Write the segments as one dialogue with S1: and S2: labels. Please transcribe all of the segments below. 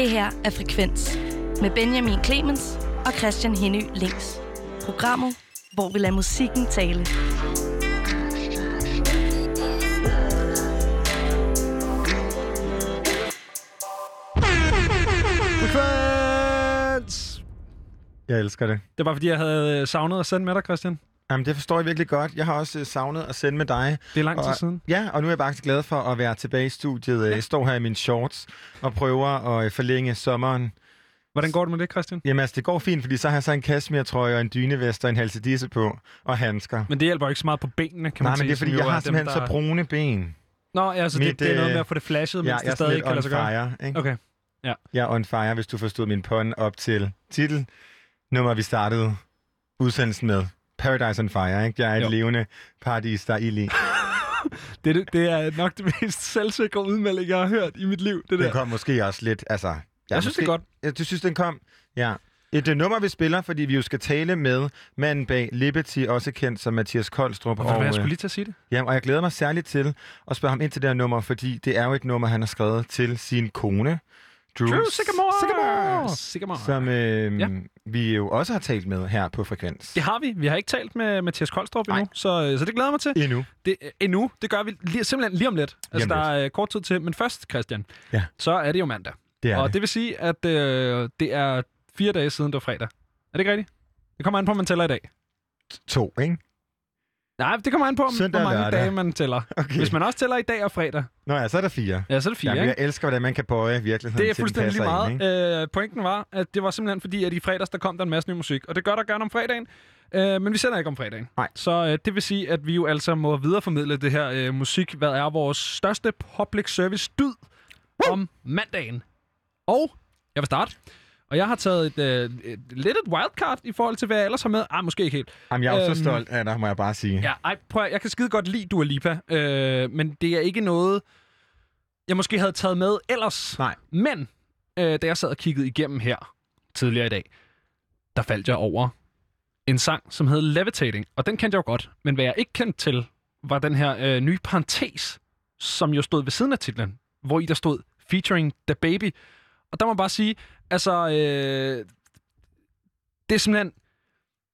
S1: Det her er Frekvens med Benjamin Clemens og Christian Henny Links. Programmet, hvor vi lader musikken tale.
S2: Frekvens! Jeg elsker det.
S3: Det var, fordi jeg havde øh, savnet at sende med dig, Christian.
S2: Jamen, det forstår jeg virkelig godt. Jeg har også øh, savnet at sende med dig.
S3: Det er lang tid
S2: og,
S3: siden.
S2: Ja, og nu er jeg bare glad for at være tilbage i studiet. Ja. Jeg står her i mine shorts og prøver at øh, forlænge sommeren.
S3: Hvordan går det med det, Christian?
S2: Jamen altså, det går fint, fordi så har jeg så en cashmere-trøje og en dynevest og en halsedisse på og handsker.
S3: Men det hjælper ikke så meget på benene, kan
S2: Nej,
S3: man
S2: men det er
S3: sige,
S2: fordi, jeg har
S3: dem,
S2: simpelthen
S3: der-
S2: så brune ben.
S3: Nå, ja, så det,
S2: Mit,
S3: det er noget
S2: øh,
S3: med at få det flashet,
S2: Ja,
S3: mens det stadig kan lade sig gøre.
S2: ikke?
S3: Okay.
S2: Jeg er on fire, hvis du forstod min pun op til titel. Nummer, vi startede udsendelsen med. Paradise on Fire, ikke? Jeg er et
S3: Jo.
S2: levende paradis, der er ild i.
S3: Det, det, det er nok det mest selvsikre udmelding, jeg har hørt i mit liv, det
S2: Den
S3: der.
S2: kom måske også lidt, altså... Ja,
S3: Jeg synes, det er godt.
S2: Ja, du synes, den kom? Ja. Et uh, nummer, vi spiller, fordi vi jo skal tale med manden bag Liberty, også kendt som Mathias Koldstrup.
S3: Og, og jeg
S2: øh,
S3: skulle lige til at sige det.
S2: ja, og jeg glæder mig særligt til at spørge ham ind til det her nummer, fordi det er jo et nummer, han har skrevet til sin kone, Drew,
S3: Sycamore!
S2: Sycamore!
S3: Sycamore.
S2: som øh,
S3: Ja.
S2: vi jo også har talt med her på Frekvens.
S3: Det har vi. Vi har ikke talt med Mathias Koldstrup endnu, så, øh, så det glæder mig til.
S2: Endnu.
S3: Det, øh, endnu. Det gør vi lige, simpelthen lige om lidt. Altså,
S2: om
S3: der er øh, kort tid til. Men først, Christian,
S2: Ja.
S3: så er det jo mandag.
S2: Det er
S3: og
S2: det.
S3: det vil sige, at øh, det er fire dage siden, det var fredag. Er det ikke rigtigt? Det kommer an på, om man tæller i dag.
S2: To, ikke?
S3: Nej, det kommer an på, om,
S2: Søndag
S3: hvor
S2: og
S3: mange
S2: lørdag.
S3: dage man tæller.
S2: Okay.
S3: Hvis man også tæller i dag og fredag,
S2: Nå ja, så er der fire.
S3: ja, så er det fire,
S2: Jamen,
S3: ikke?
S2: jeg elsker, hvordan man kan bøje virkeligheden
S3: Det er fuldstændig lige meget.
S2: Ind, ikke?
S3: øh, pointen var, at det var simpelthen fordi, at i fredags, der kom der en masse ny musik. Og det gør der gerne om fredagen. Øh, men vi sender ikke om fredagen.
S2: Nej.
S3: Så øh, det vil sige, at vi jo altså må videreformidle det her øh, musik. Hvad er vores største public service dyd om mandagen? Og jeg vil starte. Og jeg har taget et, øh, et, lidt et wildcard i forhold til, hvad jeg ellers har med. Ah, måske ikke helt.
S2: Jamen, jeg er jo
S3: Øhm,
S2: så stolt af dig, må jeg bare sige.
S3: Ja, ej, prøv at, jeg kan skide godt lide Dua Lipa, øh, men det er ikke noget, jeg måske havde taget med ellers.
S2: Nej.
S3: Men øh, da jeg sad og kiggede igennem her tidligere i dag, der faldt jeg over en sang, som hed Levitating, og den kendte jeg jo godt. Men hvad jeg ikke kendte til, var den her øh, nye parentes, som jo stod ved siden af titlen, hvor i der stod featuring The Baby. Og der må jeg bare sige, altså, øh, det er simpelthen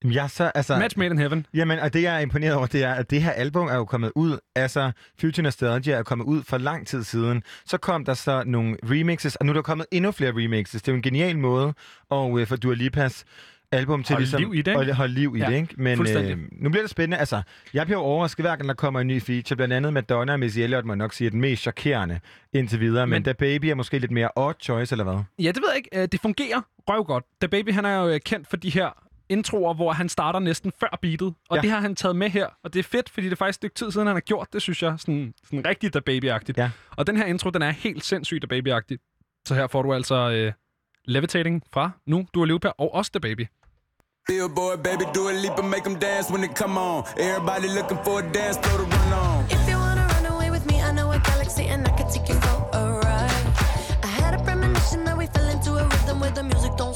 S2: Jeg så, altså,
S3: match made in heaven.
S2: Jamen, og det jeg er imponeret over, det er, at det her album er jo kommet ud, altså Future Nostalgia er kommet ud for lang tid siden. Så kom der så nogle remixes, og nu er der kommet endnu flere remixes. Det er jo en genial måde og øh, for Dua Lipas album til
S3: Holde
S2: ligesom,
S3: liv i det,
S2: at holde liv i
S3: Ja,
S2: det, ikke? Men øh, nu bliver det spændende. Altså, jeg bliver overrasket hver gang, der kommer en ny feature. Blandt andet Madonna og Missy Elliott må jeg nok sige er den mest chokerende indtil videre. Men,
S3: Men-
S2: Da Baby er måske lidt mere odd choice, eller hvad?
S3: Ja, det ved jeg ikke. Øh, Det fungerer røv godt. The Baby, han er jo øh, kendt for de her introer, hvor han starter næsten før beatet. Og ja. Det har han taget med her. Og det er fedt, fordi det er faktisk et stykke tid siden, han har gjort det, synes jeg. Sådan, sådan rigtig The Baby-agtigt.
S2: Ja.
S3: Og den her intro, den er helt sindssygt The Baby-agtig. Så her får du altså øh, Levitating fra nu, du er Lipa, og også The Baby.
S4: Billboard, baby, do a leap and make them dance when it come on. Everybody looking for a dance floor to run on.
S5: If you wanna run away with me, I know a galaxy and I can take you for a ride. I had a premonition that we fell into a rhythm where the music don't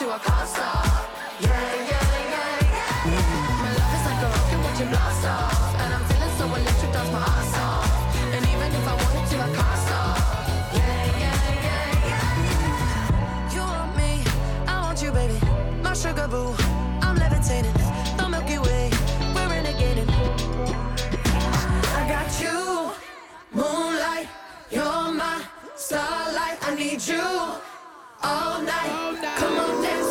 S5: To, can't stop. Yeah, yeah, yeah, yeah. My love is like a rocket, watch it blast off. And I'm feeling so electric, dance my ass off. And even if I wanted to, I can't stop. Yeah, yeah, yeah, yeah. You want me, I want you, baby. My sugar boo, I'm levitating. The Milky Way, we're renegading. I got you, moonlight. You're my starlight. I need you all night. Come on, dance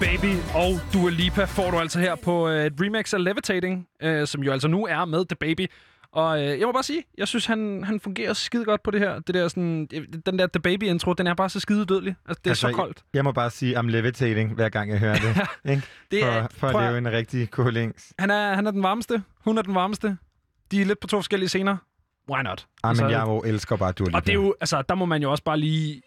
S5: Baby
S3: og Dua Lipa får du altså her på øh, et remix af Levitating, øh, som jo altså nu er med The Baby. Og øh, jeg må bare sige, jeg synes, han, han fungerer skide godt på det her. Det der sådan, den der The Baby-intro, den er bare så skide dødelig. Altså, det er altså, så koldt.
S2: Jeg må bare sige, I'm levitating, hver gang jeg hører det. ikke?
S3: Det
S2: For,
S3: er,
S2: for at
S3: prøv
S2: leve en rigtig kolings.
S3: han, er, han er den varmeste. Hun er den varmeste. De er lidt på to forskellige scener. Why not?
S2: Ah, men jeg jo elsker bare Dua Lipa.
S3: Og det er jo, altså, der må man jo også bare lige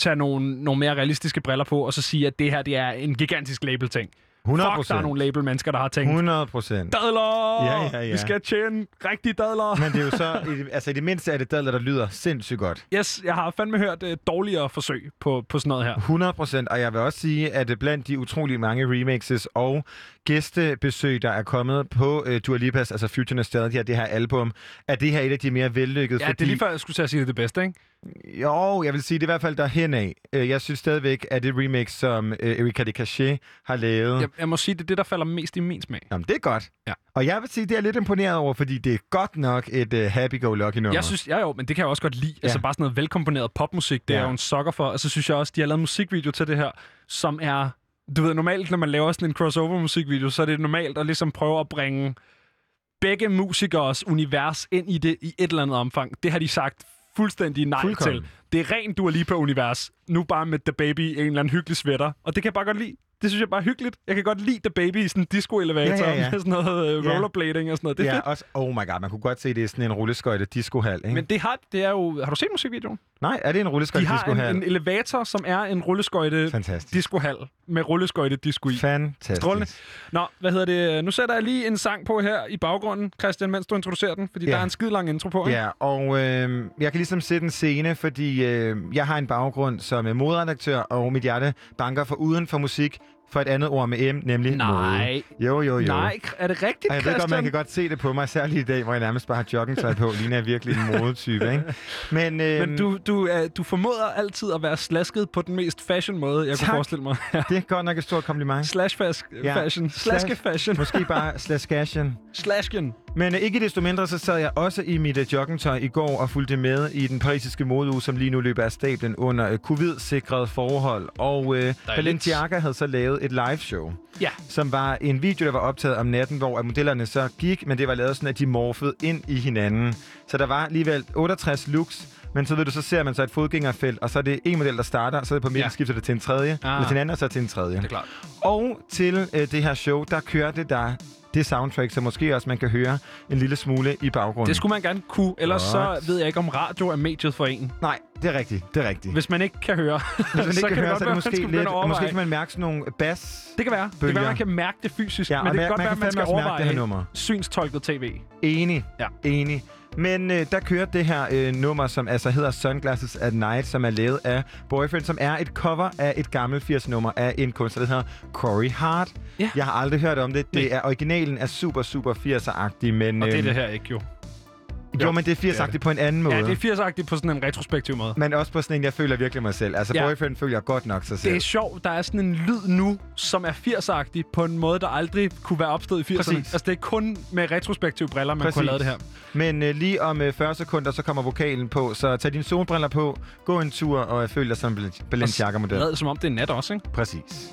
S3: tage nogle, nogle mere realistiske briller på, og så sige, at det her det er en gigantisk label-ting.
S2: 100
S3: Fuck, der er nogle label-mennesker, der har tænkt,
S2: 100 procent.
S3: dadler!
S2: Ja, ja, ja.
S3: Vi skal tjene rigtige dadler!
S2: Men det er jo så, altså i det mindste er det dadler, der lyder sindssygt godt.
S3: Yes, jeg har fandme hørt uh, dårligere forsøg på, på sådan noget her.
S2: 100 procent, og jeg vil også sige, at blandt de utrolig mange remixes og gæstebesøg, der er kommet på uh, Dua Lipas, altså Future Nostalgia, det her album, er det her et af de mere vellykkede,
S3: Ja,
S2: fordi...
S3: det er lige før, jeg skulle sige det, det bedste, ikke?
S2: Jo, jeg vil sige, det er i hvert fald derhen af. Øh, Jeg synes stadigvæk, at det remix, som øh, Erika de Cachet har lavet...
S3: Jeg, jeg må sige, det er det, der falder mest i min smag.
S2: Jamen, det er godt.
S3: Ja.
S2: Og jeg vil sige, det er lidt imponeret over, fordi det er godt nok et uh, happy-go-lucky nummer.
S3: Jeg synes, ja jo, men det kan jeg også godt lide. Ja. Altså bare sådan noget velkomponeret popmusik, det. Ja. er jo en sokker for. Og så synes jeg også, de har lavet musikvideo til det her, som er... Du ved, normalt, når man laver sådan en crossover-musikvideo, så er det normalt at ligesom prøve at bringe begge musikers univers ind i det i et eller andet omfang. Det har de sagt fuldstændig nej
S2: Fuldkommen.
S3: til. Det er rent Dua Lipa-univers. Nu bare med The Baby i en eller anden hyggelig sweater. Og det kan jeg bare godt lide. Det synes jeg bare er hyggeligt. Jeg kan godt lide The Baby i sådan en disco-elevator
S2: Ja, ja, ja.
S3: med sådan noget
S2: Ja.
S3: rollerblading og sådan noget. Det er
S2: ja,
S3: fedt.
S2: også, oh my god, man kunne godt se, det er sådan en rulleskøjte discohal, ikke?
S3: Men det har, det er jo... Har du set musikvideoen?
S2: Nej, er det en rulleskøjte
S3: De har en,
S2: discohal?
S3: en elevator, som er en rulleskøjte discohal med rulleskøjte disco i.
S2: Fantastisk.
S3: Strålende. Nå, hvad hedder det? Nu sætter jeg lige en sang på her i baggrunden, Christian, mens du introducerer den, fordi
S2: Ja.
S3: der er en skide lang intro på. ikke?
S2: Ja, og øh, jeg kan ligesom sætte en scene, fordi øh, jeg har en baggrund som øh, modredaktør, og mit hjerte banker for uden for musik for et andet ord med M, nemlig
S3: Nej.
S2: mode. Jo, jo, jo.
S3: Nej, er det rigtigt,
S2: Og jeg ved godt, man kan godt se det på mig, særligt i dag, hvor jeg nærmest bare har joggingtøj på. Ligner jeg virkelig en modetype, ikke? Men, øh,
S3: Men du, du, uh, du formoder altid at være slasket på den mest fashion måde, jeg
S2: Tak.
S3: kunne forestille mig. Ja.
S2: det er godt nok et stort kompliment.
S3: Slash fas-
S2: Ja.
S3: fashion. Slaske fashion.
S2: Måske bare slashgashen.
S3: Slashken.
S2: Men øh, ikke desto mindre, så sad jeg også i mit øh, joggingtøj i går og fulgte med i den parisiske modeuge, som lige nu løber af stablen under øh, covid-sikrede forhold. Og øh, Balenciaga havde så lavet et live show,
S3: Ja.
S2: som var en video, der var optaget om natten, hvor at modellerne så gik, men det var lavet sådan, at de morfede ind i hinanden. Så der var alligevel 68 looks, men så ved du, så ser man så et fodgængerfelt, og så er det en model, der starter, og så er det på midten
S3: Ja.
S2: skifter det til en tredje,
S3: ah.
S2: eller til en anden, og så til en tredje.
S3: Det er klart.
S2: Og til øh, det her show, der kørte der det soundtrack, så måske også man kan høre en lille smule i baggrunden.
S3: Det skulle man gerne kunne, ellers så
S2: Godt.
S3: ved jeg ikke, om radio er mediet for en.
S2: Nej, det er rigtigt. Det er rigtigt.
S3: Hvis man ikke kan høre,
S2: Hvis man ikke
S3: så
S2: kan,
S3: kan
S2: høre, så er det
S3: man
S2: måske lidt...
S3: overveje.
S2: Måske kan man mærke sådan nogle bas.
S3: Det kan være. Det kan være, man kan mærke det fysisk,
S2: Ja,
S3: men det kan
S2: man-
S3: godt
S2: man
S3: være,
S2: kan
S3: at man skal
S2: mærke det her
S3: overveje
S2: nummer.
S3: synstolket tv.
S2: Enig.
S3: Ja.
S2: Enig. Men øh, der kørte det her øh, nummer, som altså hedder Sunglasses at Night, som er lavet af Boyfriend, som er et cover af et gammelt 80-nummer af en kunstner, der hedder Corey Hart.
S3: Ja.
S2: Jeg har aldrig hørt om det. Det er originalen er super, super 80'er-agtig, men...
S3: Og det er
S2: øhm,
S3: det her ikke, jo.
S2: Jo,
S3: Jo,
S2: men det er 80'er-agtigt på en anden måde.
S3: Ja, det er 80'er på sådan en retrospektiv måde.
S2: Men også på sådan en, jeg føler virkelig mig selv. Altså,
S3: Ja.
S2: Boyfriend føler godt nok sig selv.
S3: Det er sjovt, der er sådan en lyd nu, som er 80'er på en måde, der aldrig kunne være opstået i 80'erne.
S2: Præcis.
S3: Altså, det er kun med retrospektive briller, man
S2: Præcis.
S3: kunne lavet det her.
S2: Men øh, lige om øh, 40 sekunder, så kommer vokalen på. Så tag dine solbriller på, gå en tur og øh, føl dig som en Balenciaga-model.
S3: Lad som om det er nat også, ikke?
S2: Præcis.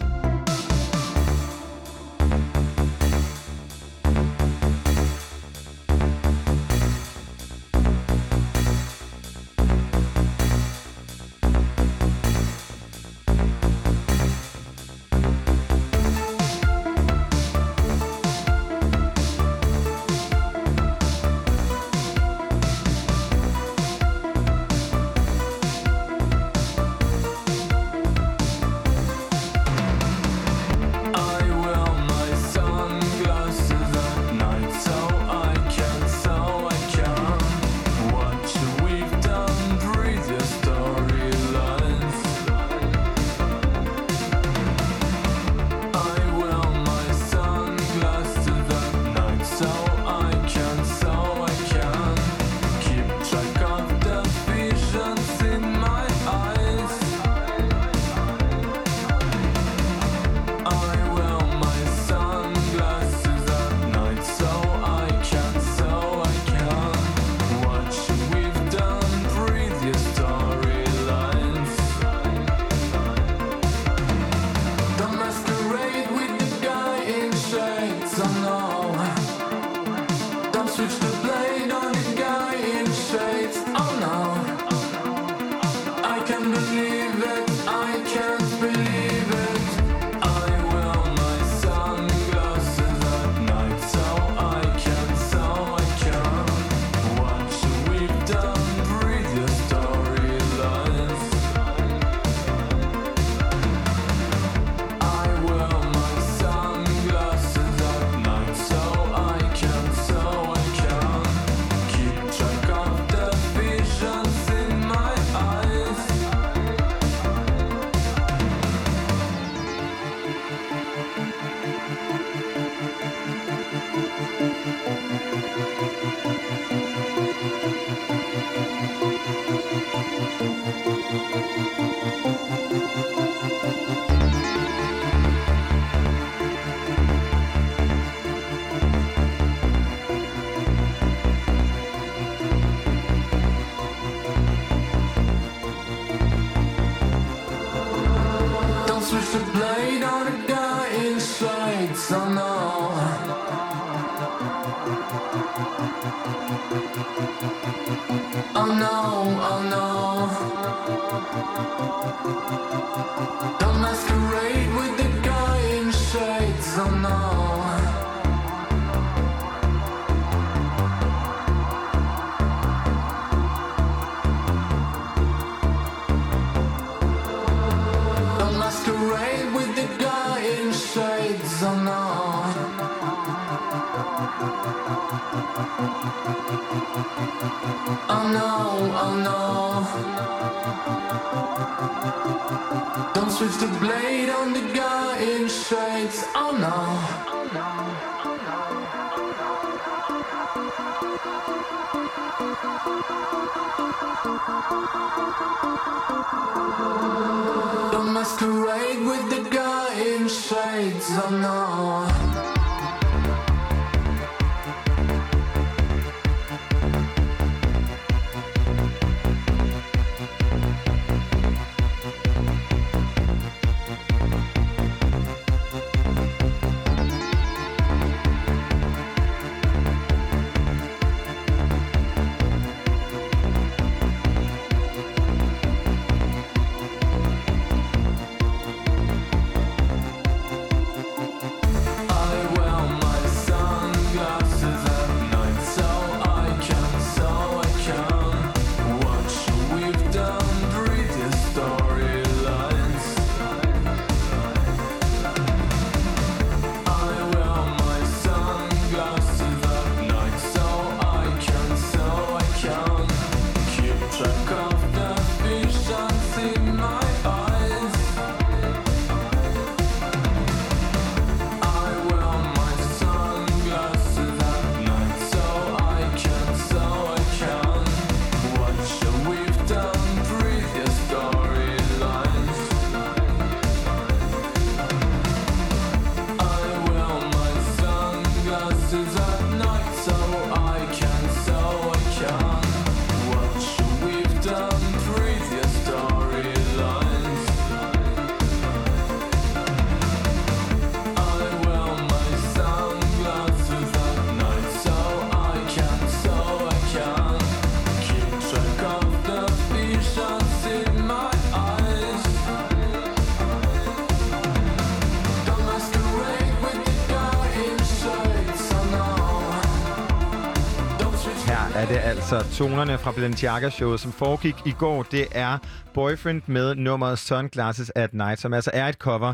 S2: Tonerne fra Balenciaga-showet, som foregik i går. Det er Boyfriend med nummeret Sunglasses at Night, som altså er et cover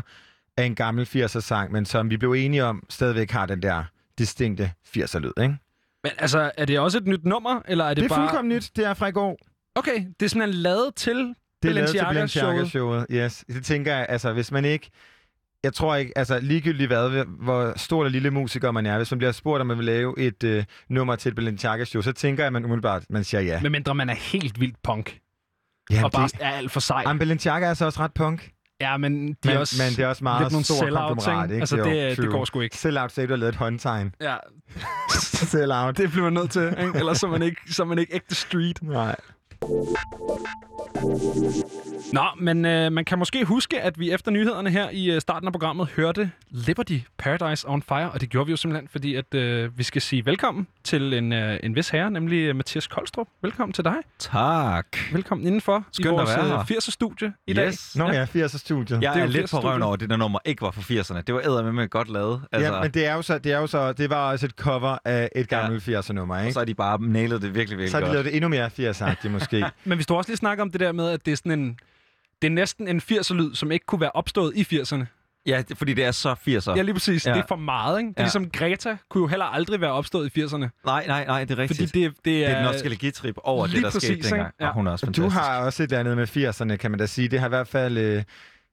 S2: af en gammel 80'er-sang, men som vi blev enige om stadigvæk har den der distinkte 80'er-lyd, ikke?
S3: Men altså, er det også et nyt nummer, eller er det,
S2: Det er
S3: bare...
S2: fuldkommen nyt. Det er fra i går.
S3: Okay, det er simpelthen lavet til
S2: Det er lavet til
S3: Balenciaga-showet.
S2: Balenciaga-showet. Yes. Det tænker jeg, altså hvis man ikke... Jeg tror ikke, altså ligegyldigt hvad, hvor stor eller lille musiker man er, hvis man bliver spurgt, om man vil lave et øh, nummer til et Balenciaga-show, så tænker jeg, at man umiddelbart man siger ja.
S3: Medmindre man er helt vildt punk,
S2: ja
S3: og bare
S2: det,
S3: er alt for sej.
S2: Jamen, Balenciaga er så også ret punk.
S3: Ja, men de
S2: Men,
S3: er også,
S2: men det er også meget
S3: lidt nogle sell-out
S2: konglomerat, ikke?
S3: Altså,
S2: Jo,
S3: det, det
S2: true.
S3: går sgu ikke.
S2: Sell-out sagde, du har lavet et håndtegn.
S3: Ja,
S2: Sell-out.
S3: det bliver man nødt til, ikke? Ellers så man ikke, så man ikke ægte street.
S2: Nej.
S3: Nå, men øh, man kan måske huske, at vi efter nyhederne her i øh, starten af programmet hørte Liberty Paradise on Fire, og det gjorde vi jo simpelthen, fordi at øh, vi skal sige velkommen til en, øh, en vis herre, nemlig øh, Mathias Koldstrup. Velkommen til dig.
S6: Tak.
S3: Velkommen indenfor
S6: Skønt
S3: i
S6: at
S3: vores
S6: være her.
S3: øh, 80'er-studie i
S6: Yes.
S3: dag.
S2: Nå ja, 80'er-studiet.
S6: Jeg
S3: Det er
S6: er, lidt
S3: 80
S6: på røven over, at det der nummer ikke var fra 80'erne. Det var eddermed med godt lavet. Altså,
S2: Ja, men det er jo så, det er jo så, det var også et cover af et gammelt 80'er-nummer,
S6: og
S2: ikke?
S6: så har de bare nailet det virkelig, virkelig
S2: Så har de
S6: godt.
S2: lavet det endnu mere 80'er-agtigt, måske.
S3: Men hvis du også lige snakker om det der med, at det er sådan en... Det er næsten en 80'er-lyd, som ikke kunne være opstået i 80'erne.
S6: Ja, det, fordi det er så 80'er.
S3: Ja, lige præcis.
S6: Ja.
S3: Det er for meget, ikke? Det er
S6: Ja.
S3: ligesom Greta kunne jo heller aldrig være opstået i 80'erne.
S6: Nej, nej, nej, det er rigtigt.
S3: Fordi det, det
S6: det
S3: er...
S6: er et nostalgitrip over
S3: lige
S6: det, der skete
S3: præcis,
S6: dengang.
S3: ikke? Ja.
S6: Og hun er også
S2: Du
S6: fantastisk.
S2: har også et eller andet med 80'erne, kan man da sige. Det har i hvert fald... Øh,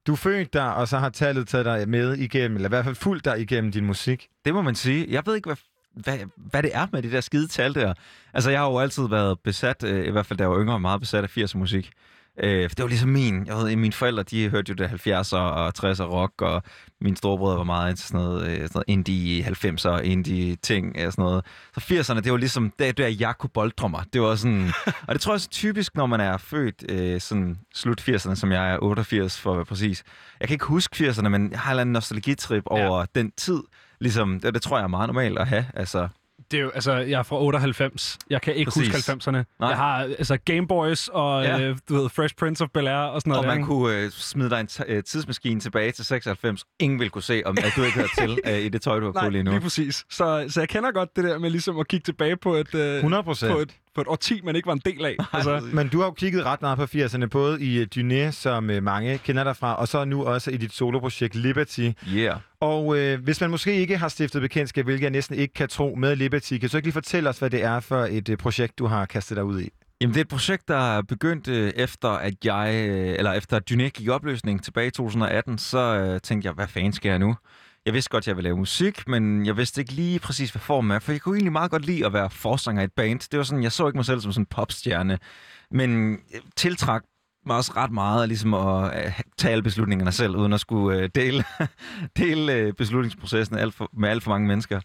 S2: Du er født der, og så har tallet taget dig med igennem, eller i hvert fald fulgt dig igennem din musik.
S6: Det må man sige. Jeg ved ikke, hvad, hvad, hvad det er med det der skide tal der. Altså, jeg har jo altid været besat, øh, i hvert fald da jeg var yngre, meget besat af 80'er musik. Øh, for det var ligesom min. Jeg ved, mine forældre, de hørte jo det 70'er og 60'er rock, og mine storebrødre var meget til sådan noget, øh, sådan noget indie 90'er, indie ting og sådan noget. Så 80'erne, det var ligesom, det der jeg kunne boldre mig. Det var sådan, og det tror jeg også typisk, når man er født øh, sådan slut 80'erne, som jeg er 88 for at være præcis. Jeg kan ikke huske 80'erne, men jeg har en eller anden nostalgitrip over ja. den tid. Ligesom, det, det tror jeg er meget normalt at have. Altså,
S3: Det er jo, altså, jeg er fra 98. Jeg kan ikke
S6: Præcis.
S3: huske 90'erne.
S6: Nej.
S3: Jeg har altså Game Boys og
S6: Ja.
S3: øh, du ved, Fresh Prince of Bel-Air og sådan noget.
S6: Og
S3: der,
S6: man kunne øh, smide dig en t- øh, tidsmaskine tilbage til 96. Ingen ville kunne se, om at du ikke hørte til øh, i det tøj, du har på lige nu.
S3: lige præcis. Så, så jeg kender godt det der med ligesom at kigge tilbage på et, øh,
S2: 100
S3: på
S2: procent.
S3: et, på et årti, man ikke var en del af. Altså,
S2: Men du har jo kigget ret meget på 80'erne, både i uh, Dyné, som uh, mange kender dig fra, og så nu også i dit soloprojekt Liberty.
S6: Yeah.
S2: Og øh, hvis man måske ikke har stiftet bekendtskab, hvilket jeg næsten ikke kan tro med Liberty, kan du så ikke lige fortælle os, hvad det er for et øh, projekt, du har kastet dig ud i?
S6: Jamen, det er et projekt, der er begyndt øh, efter, at jeg, øh, eller efter at Dynek gik i opløsning tilbage i 2018, så øh, tænkte jeg, hvad fanden skal jeg nu? Jeg vidste godt, at jeg ville lave musik, men jeg vidste ikke lige præcis, hvad formen er, for jeg kunne egentlig meget godt lide at være forsanger i et band. Det var sådan, jeg så ikke mig selv som sådan en popstjerne, men øh, tiltrak mig også ret meget ligesom at øh, tage alle beslutningerne selv, uden at skulle øh, dele, dele øh, beslutningsprocessen med alt for mange mennesker.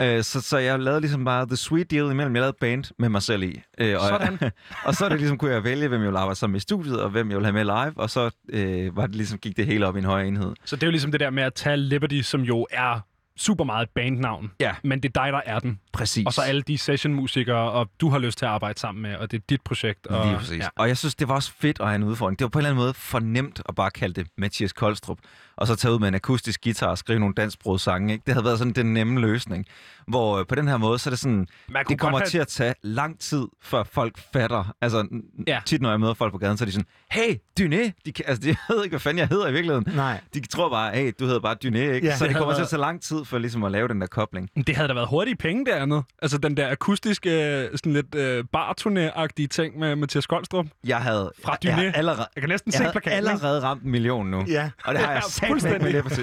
S6: Øh, så, så jeg lavede ligesom bare the sweet deal imellem. Jeg lavede band med mig selv i. Øh, og,
S3: Sådan.
S6: og så er det ligesom, kunne jeg vælge, hvem jeg ville arbejde sammen med i studiet, og hvem jeg ville have med live, og så øh, var det ligesom, gik det hele op i en højere enhed.
S3: så det er jo ligesom det der med at tage Liberty, som jo er super meget et bandnavn.
S6: Ja.
S3: Men det er dig, der er den.
S6: Præcis.
S3: Og så alle de sessionmusikere, og du har lyst til at arbejde sammen med, og det er dit projekt. Og,
S6: Lige præcis.
S3: Ja.
S6: Og jeg synes, det var også fedt at have en udfordring. Det var på en eller anden måde fornemt at bare kalde det Mathias Koldstrup, og så tage ud med en akustisk guitar og skrive nogle dansksprogede sange. Ikke? Det havde været sådan den nemme løsning. Hvor øh, på den her måde, så er det sådan, det kommer
S3: have-
S6: til at tage lang tid, før folk fatter. Altså,
S3: Ja.
S6: tit når jeg møder folk på gaden, så er de sådan, hey, Dyné! De, altså, de ved ikke, hvad fanden jeg hedder i virkeligheden.
S2: Nej.
S6: De tror bare, hey, du hedder bare Dyné, ikke?
S2: Ja,
S6: så
S2: det
S6: det kommer
S3: havde
S6: til at tage lang tid for ligesom at lave den der kobling.
S3: Men Det havde da været hurtige penge derinde. Altså den der akustiske, øh, sådan lidt øh, barturné-agtige ting med Mathias Koldstrup.
S6: Jeg havde,
S3: Fra Dyné.
S6: jeg, allerede,
S3: Jeg kan næsten
S6: jeg
S3: se plakaten. ikke?
S6: allerede ramt en million nu.
S2: Ja,
S6: Og det har jeg
S3: fuldstændig.
S6: med Liberty.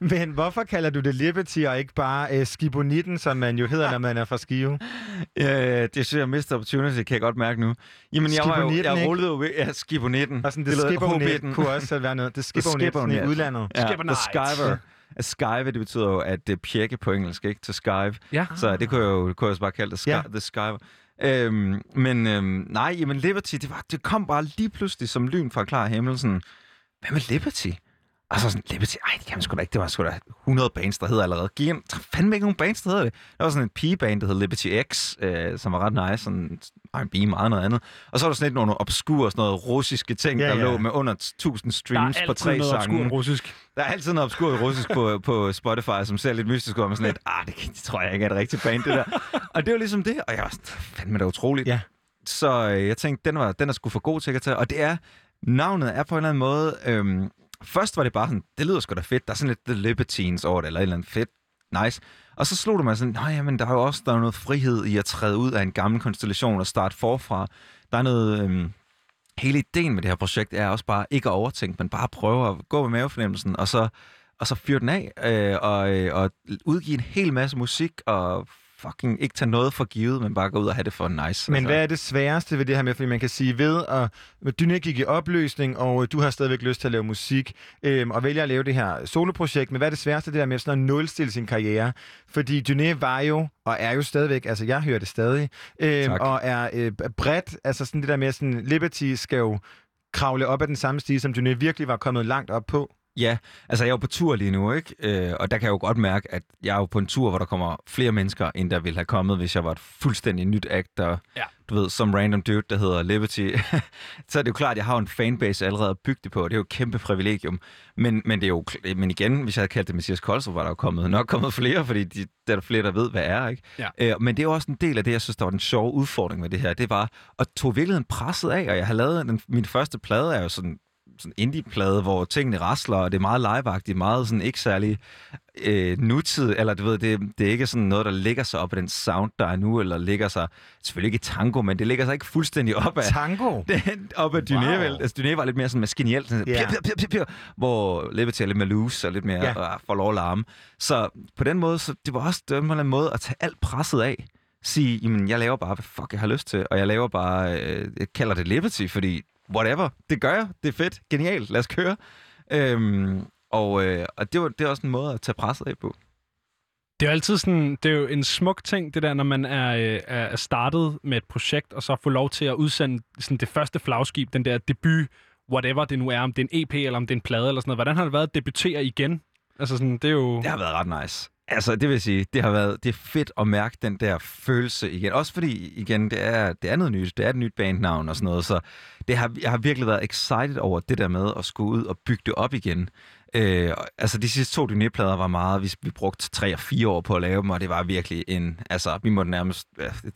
S2: men hvorfor kalder du det Liberty og ikke bare øh, Skibonitten, som man jo hedder, når man er fra Skive?
S6: Ja, det synes jeg missed opportunity, kan jeg godt mærke nu. Jamen, jeg var jo,
S2: Skibonitten,
S6: jeg rullede jo ved, ja, Skibonitten.
S2: Og sådan, det, det Skibonet
S6: H-bitten.
S2: kunne også være noget. Det Skibonet sådan i udlandet.
S6: Ja, the skiver. At skive, det betyder jo at det pjekke på engelsk, ikke? To skive.
S3: Ja.
S6: Så det kunne jeg jo kunne jeg også bare kalde det, ski-
S2: Ja.
S6: the skiver. Øhm, men øhm, nej, jamen Liberty, det, var, det kom bare lige pludselig som lyn fra klar himmel. Sådan, hvad med Liberty? Altså sådan, Liberty, ej, det kan man sgu da ikke. Det var sgu da 100 bands, der hedder allerede. Giv en, fandme ikke nogen bands, der hedder det. Der var sådan en pigeband, der hed Liberty X, øh, som var ret nice, sådan R&B, meget noget andet. Og så var der sådan lidt nogle obskure, sådan noget russiske ting,
S2: Ja,
S6: ja, der
S2: ja.
S6: lå med under 1000
S3: Der er
S6: streams på
S3: altid
S6: tre
S3: noget
S6: sange.
S3: russisk.
S6: Der er altid noget obskurt russisk på, på Spotify, som ser lidt mystisk ud, og man sådan lidt, ah, det, det tror jeg ikke er et rigtigt band, det der. og det var ligesom det, og jeg var sådan, fandme da utroligt.
S2: Ja.
S6: Så øh, jeg tænkte, den, var, den er sgu for god til at tage, og det er, navnet er på en eller anden måde, øhm, først var det bare sådan, det lyder sgu da fedt, der er sådan lidt The Libertines over det, eller et eller andet fedt, nice. Og så slog det mig sådan, nej, men der er jo også der er noget frihed i at træde ud af en gammel konstellation og starte forfra. Der er noget, øhm, hele ideen med det her projekt er også bare ikke at overtænke, men bare prøve at gå med mavefornemmelsen, og så, og så fyre den af, øh, og, øh, og udgive en hel masse musik, og fucking ikke tage noget for givet, men bare gå ud og have det for nice.
S2: Men hvad er det sværeste ved det her med, fordi man kan sige ved, at Dyne gik i opløsning, og øh, du har stadigvæk lyst til at lave musik, øhm, og vælger at lave det her soloprojekt, men hvad er det sværeste det der med sådan at nulstille sin karriere? Fordi Dyne var jo, og er jo stadigvæk, altså jeg hører det stadig, øhm,
S6: Tak.
S2: og er øh, bredt, altså sådan det der med, sådan Liberty skal jo kravle op ad den samme stige, som Dyne virkelig var kommet langt op på.
S6: Ja, altså jeg er jo på tur lige nu, ikke? Øh, og der kan jeg jo godt mærke, at jeg er jo på en tur, hvor der kommer flere mennesker, end der ville have kommet, hvis jeg var et fuldstændig nyt act, der,
S3: Ja.
S6: du ved, som random dude, der hedder Liberty. så er det jo klart, at jeg har en fanbase allerede at bygge det på, og det er jo et kæmpe privilegium. Men, men det er jo, men igen, hvis jeg havde kaldt det Mathias Koldstrup, var der jo kommet, nok kommet flere, fordi de, der er flere, der ved, hvad er, ikke?
S3: Ja.
S6: Øh, men det er jo også en del af det, jeg synes, der var den sjove udfordring med det her. Det var at tog virkeligheden presset af, og jeg har lavet, den, min første plade er jo sådan sådan indie-plade, hvor tingene rasler, og det er meget liveagtigt, meget sådan ikke særlig øh, nutid, eller du ved, det, det er ikke sådan noget, der ligger sig op af den sound, der er nu, eller ligger sig, selvfølgelig ikke i tango, men det ligger sig ikke fuldstændig op af,
S2: Tango?
S6: den, op ad Dyné,
S2: Wow.
S6: altså Dyné var lidt mere sådan maskinelt, sådan, yeah. pir, pir, pir, pir, hvor Liberty er lidt mere loose og lidt mere yeah. uh, for lov at larme. Så på den måde, så det var også det var en eller anden måde at tage alt presset af. Sige, jamen jeg laver bare, hvad fuck jeg har lyst til, og jeg laver bare, øh, jeg kalder det Liberty, fordi whatever, det gør jeg, det er fedt, genialt, lad os køre. Øhm, og øh, og det, var, det er også en måde at tage presset af på.
S3: Det er jo altid sådan, det er jo en smuk ting, det der, når man er, øh, er startet med et projekt, og så får lov til at udsende sådan det første flagskib, den der debut, whatever det nu er, om det er en EP, eller om det er en plade, eller sådan noget. Hvordan har det været at debutere igen? Altså sådan, det er jo...
S6: Det har været ret nice. Altså, det vil sige, det har været det er fedt at mærke den der følelse igen. Også fordi, igen, det er, det er noget nyt. Det er et nyt bandnavn og sådan noget. Så det har, jeg har virkelig været excited over det der med at skulle ud og bygge det op igen. Øh, altså, de sidste to Dyné-plader var meget... Vi, vi brugte tre og fire år på at lave dem, og det var virkelig en... Altså, vi måtte nærmest...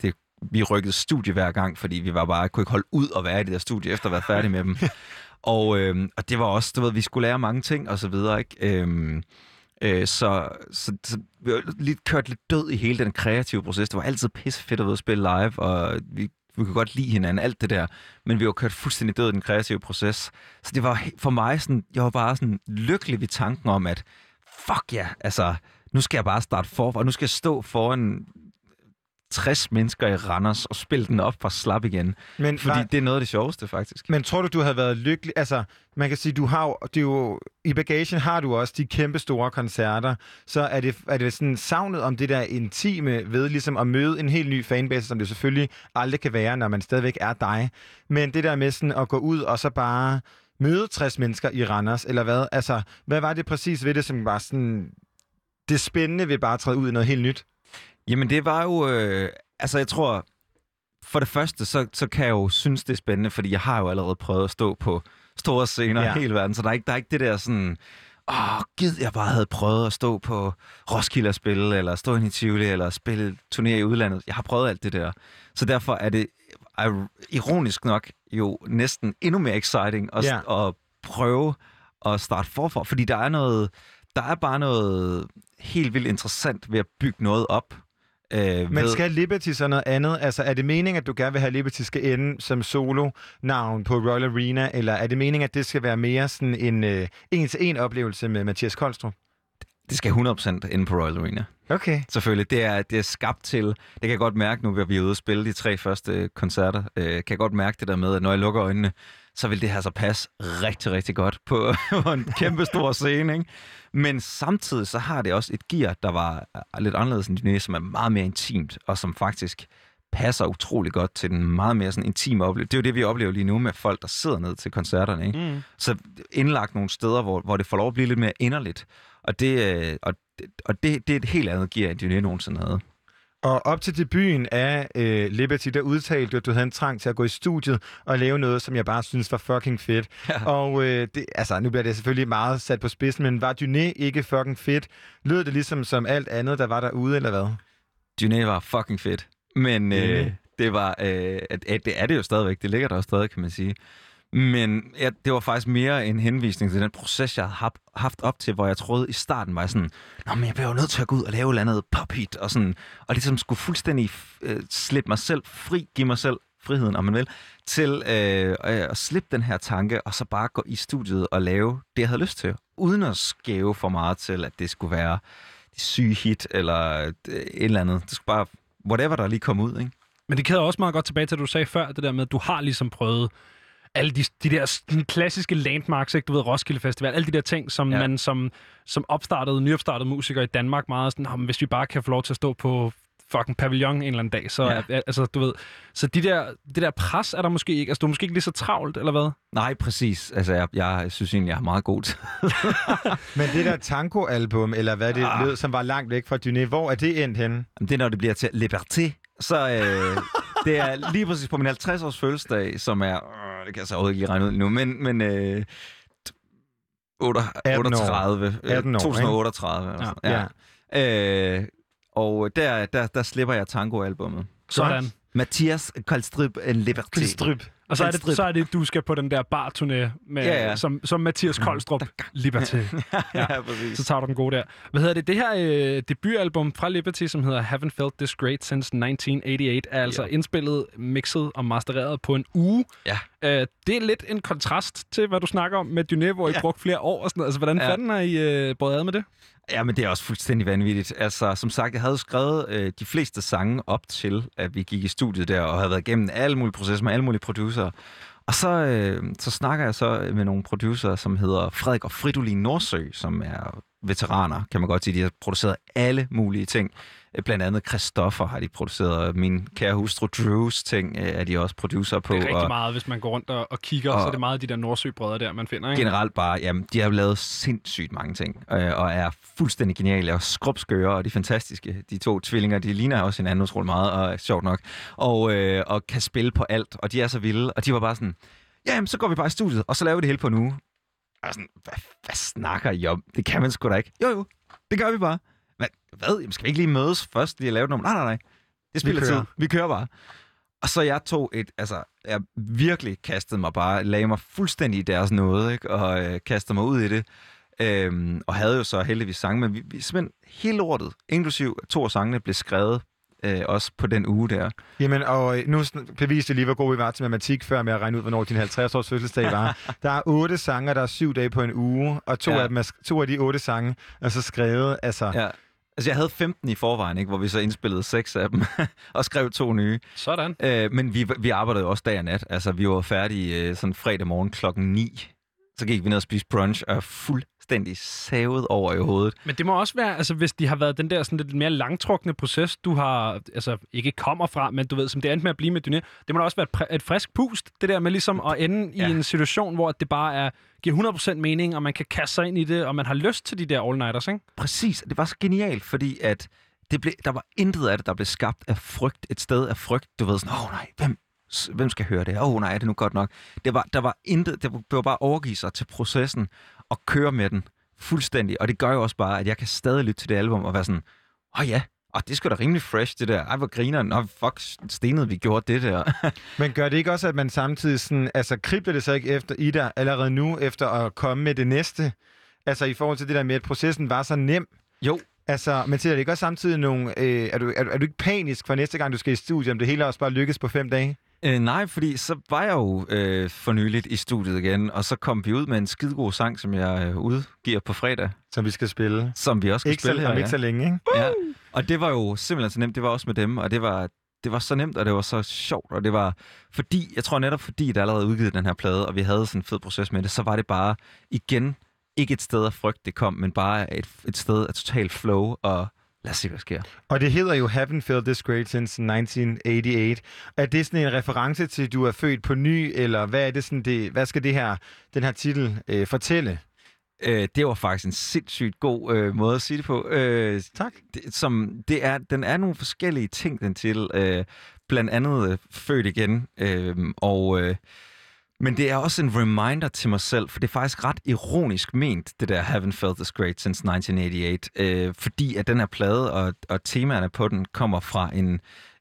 S6: Det, vi rykkede studie hver gang, fordi vi var bare kunne ikke holde ud og være i det der studie, efter at være færdige med dem. og, øh, og det var også, du ved, vi skulle lære mange ting og så videre, ikke? Øh, Øh, så, så, så vi har lidt kørt lidt død i hele den kreative proces. Det var altid pisse fedt at være at spille live, og vi, vi kunne godt lide hinanden, alt det der. Men vi var kørt fuldstændig død i den kreative proces. Så det var for mig sådan, jeg var bare sådan lykkelig ved tanken om, at fuck ja, altså, nu skal jeg bare starte forfra, og nu skal jeg stå foran 60 mennesker i Randers og spille den op fra slap igen.
S2: Men,
S6: Fordi
S2: var,
S6: det er noget af det sjoveste, faktisk.
S2: men tror du, du havde været lykkelig? Altså, man kan sige, du har jo, det er jo, i bagagen har du også de kæmpe store koncerter. Så er det, er det sådan savnet om det der intime ved ligesom at møde en helt ny fanbase, som det selvfølgelig aldrig kan være, når man stadigvæk er dig. Men det der med sådan at gå ud og så bare møde 60 mennesker i Randers, eller hvad? Altså, hvad var det præcis ved det, som var sådan det spændende ved bare at træde ud i noget helt nyt?
S6: Jamen det var jo, øh, altså jeg tror, for det første, så, så kan jeg jo synes, det er spændende, fordi jeg har jo allerede prøvet at stå på store scener
S2: Ja.
S6: i hele verden, så der er ikke, der er ikke det der sådan, åh, gid jeg bare havde prøvet at stå på Roskilde og spille, eller stå ind i Tivoli, eller spille turné i udlandet. Jeg har prøvet alt det der. Så derfor er det er, ironisk nok jo næsten endnu mere exciting at,
S2: ja.
S6: at prøve at starte forfra, fordi der er noget, der er bare noget helt vildt interessant ved at bygge noget op. Øh,
S2: Men skal Liberty så noget andet? Altså, er det meningen, at du gerne vil have, Liberty skal ende som solo-navn på Royal Arena, eller er det meningen, at det skal være mere sådan en øh, en-til-en oplevelse med Mathias Koldstrup?
S6: Det skal 100% inde på Royal Arena.
S2: Okay.
S6: Selvfølgelig. Det er, det er skabt til... Det kan jeg godt mærke nu, hvor vi er ude og spille de tre første koncerter. Øh, kan jeg godt mærke det der med, at når jeg lukker øjnene, så vil det her så passe rigtig, rigtig godt på, på en kæmpe stor scene. Ikke? Men samtidig så har det også et gear, der var lidt anderledes end Dyné, som er meget mere intimt, og som faktisk passer utrolig godt til den meget mere sådan intime oplevelse. Det er jo det, vi oplever lige nu med folk, der sidder ned til koncerterne. Ikke?
S3: Mm.
S6: Så indlagt nogle steder, hvor, hvor det får lov at blive lidt mere inderligt. Og det, øh, og, det- og det, det er et helt andet gear, end Dyné nogensinde havde.
S2: Og op til debuten af øh, Liberty, der udtalte du, at du havde en trang til at gå i studiet og lave noget, som jeg bare synes var fucking fedt.
S6: Ja.
S2: Og øh, det, altså, nu bliver det selvfølgelig meget sat på spidsen, men var Dyné ikke fucking fedt? Lød det ligesom som alt andet, der var derude, eller hvad?
S6: Dyné var fucking fedt. Men øh,
S2: Enig.
S6: det var, øh, at, at det er det jo stadigvæk. Det ligger der jo stadig, kan man sige. Men ja, det var faktisk mere en henvisning til den proces, jeg havde haft, op til, hvor jeg troede i starten var jeg sådan, Nå, men jeg bliver jo nødt til at gå ud og lave et eller andet pop-hit, og, sådan, og ligesom skulle fuldstændig øh, slippe mig selv fri, give mig selv friheden, om man vil, til øh, øh, at slippe den her tanke, og så bare gå i studiet og lave det, jeg havde lyst til, uden at skæve for meget til, at det skulle være det syge hit, eller øh, et eller andet. Det skulle bare, whatever der lige kom ud, ikke?
S3: Men det kæder også meget godt tilbage til, at du sagde før, det der med, at du har ligesom prøvet alle de, de der sådan klassiske landmarks, ikke? du ved, Roskilde Festival, alle de der ting, som ja. Man som, som opstartede, nyopstartede musiker i Danmark meget sådan, "Nå, men hvis vi bare kan få lov til at stå på fucking pavillon en eller anden dag, så,
S6: Ja.
S3: altså, du ved, så de der, det der pres er der måske ikke, altså du er måske ikke lige så travlt, eller hvad?
S6: Nej, præcis. Altså, jeg, jeg synes egentlig, jeg har meget god tid.
S2: Men det der tango-album, eller hvad det
S6: Ah.
S2: lød, som var langt væk fra Dyné, hvor er det endt henne?
S6: Jamen, det er, når det bliver til Liberté. Så øh, det er lige præcis på min 50-års fødselsdag, som er... Øh, det kan jeg så overhovedet ikke lige regne ud nu, men... men øh, t- otte-
S2: 18 år.
S6: 38. øh,
S2: 18 år, ikke?
S6: 2038.
S3: Ja.
S6: ja. Øh, og der, der, der slipper jeg tango-albummet.
S3: Sådan.
S6: Mathias Koldstrip en Liberté.
S2: Koldstrup.
S3: Og så er, det, så er det, du skal på den der barturné, med,
S6: Ja, ja.
S3: Som, som Mathias Koldstrup Liberty.
S6: ja, præcis.
S3: Så tager du den gode der. Hvad hedder det? Det her øh, debutalbum fra Liberty, som hedder Haven't Felt This Great Since 1988, er altså
S6: Ja.
S3: indspillet, mixet og mastereret på en uge.
S6: Ja.
S3: Øh, det er lidt en kontrast til, hvad du snakker om med Dyné, hvor I
S6: Ja.
S3: brugte flere år og sådan noget. Altså, hvordan
S6: Ja.
S3: fanden har I øh, båret ad med det?
S6: Ja, men det er også fuldstændig vanvittigt. Altså, som sagt, jeg havde skrevet øh, de fleste sange op til, at vi gik i studiet der, og havde været igennem alle mulige processer med alle mulige producer. Og så, øh, så snakker jeg så med nogle producer, som hedder Frederik og Fridolin Nordsø, som er veteraner, kan man godt sige. De har produceret alle mulige ting. Blandt andet Christoffer har de produceret. Min kære hustru Drews ting øh, er de også producer på.
S3: Det er rigtig
S6: og
S3: meget, hvis man går rundt og, og kigger, og, så er det meget af de der Nordsøbrødre der, man finder, ikke?
S6: generelt bare, jamen, de har lavet sindssygt mange ting, øh, og er fuldstændig geniale, og skrubskøre, og de er fantastiske. De to tvillinger, de ligner også hinanden utrolig meget, og er sjovt nok, og, øh, og kan spille på alt, og de er så vilde, og de var bare sådan, ja, jamen, så går vi bare i studiet, og så laver vi det hele på en uge. Og sådan, hvad, hvad snakker I om? Det kan man sgu da ikke. Jo, jo, det gør vi bare. Hvad? hvad? Jamen, skal vi ikke lige mødes først, lige at lave noget? Nej, nej, nej. Det spiller
S2: kører.
S6: tid. Vi kører bare. Og så jeg tog et, altså, jeg virkelig kastede mig bare, lagde mig fuldstændig i deres nåde, ikke? og øh, kastede mig ud i det. Øhm, og havde jo så heldigvis sange, men vi, vi simpelthen hele lortet, inklusiv to af sangene, blev skrevet øh, også på den uge der.
S2: Jamen, og øh, nu beviste jeg lige, hvor gode vi var til matematik, før med at regne ud, hvornår din 50-års fødselsdag var. der er otte sange, der er syv dage på en uge, og to,
S6: Ja.
S2: af, dem er, to af de otte sange er så skrevet, altså...
S6: Ja. Altså, jeg havde 15 i forvejen, ikke? hvor vi så indspillede seks af dem, og skrev to nye.
S3: Sådan.
S6: Øh, men vi, vi arbejdede også dag og nat. Altså, vi var færdige øh, sådan fredag morgen klokken 9. Så gik vi ned og spiste brunch, og er fuldstændig savet over i hovedet.
S3: Men det må også være, altså hvis de har været den der sådan lidt mere langtrukne proces, du har, altså ikke kommer fra, men du ved, som det endte med at blive med Dyné, det må da også være et, et frisk pust, det der med ligesom at ende ja. I en situation, hvor det bare er, giver 100% mening, og man kan kaste sig ind i det, og man har lyst til de der all-nighters, ikke?
S6: Præcis, det var så genialt, fordi at det blev, der var intet af det, der blev skabt af frygt. Et sted af frygt. Du ved sådan, åh oh, nej, hvem, hvem skal høre det? Åh oh, nej, er det nu godt nok? Det var, der var intet, det var bare overgive sig til processen og køre med den fuldstændig. Og det gør jo også bare, at jeg kan stadig lytte til det album og være sådan, åh oh, ja, og det er sgu da rimelig fresh, det der. Ej, hvor griner Nå, fuck, stenet, vi gjorde det der.
S2: Men gør det ikke også, at man samtidig sådan, altså kribler det så ikke efter i dig allerede nu, efter at komme med det næste? Altså i forhold til det der med, at processen var så nem.
S6: jo,
S2: Altså, men til det ikke også samtidig nogle, øh, er, du, er, du, er du ikke panisk for næste gang, du skal i studiet, om det hele også bare lykkes på fem dage?
S6: Øh, nej, fordi så var jeg jo øh, for nyligt i studiet igen, og så kom vi ud med en skidegod sang, som jeg øh, udgiver på fredag,
S2: Som vi skal spille.
S6: som vi også skal
S2: Ikke så,
S6: spille her.
S2: om ikke så længe, ikke?
S6: Ja. Og det var jo simpelthen så nemt. Det var også med dem, og det var, det var så nemt, og det var så sjovt, og det var fordi, jeg tror netop fordi, der allerede udgivet den her plade, og vi havde sådan en fed proces med det, så var det bare igen ikke et sted af frygt, det kom, men bare et, et sted af total flow, og lad os se, hvad der sker.
S2: Og det hedder jo Haven't Felt This Great Since 1988. Er det sådan en reference til, at du er født på ny, eller hvad er det sådan, det, hvad skal det her, den her titel øh, fortælle?
S6: Øh, det var faktisk en sindssygt god øh, måde at sige det på. Øh,
S2: Tak.
S6: det, som, det er, den er nogle forskellige ting, den til. Øh, blandt andet øh, født igen. Øh, og, øh, men det er også en reminder til mig selv, for det er faktisk ret ironisk ment, det der Haven't Felt This Great Since 1988. Øh, fordi at den her plade og, og temaerne på den kommer fra en,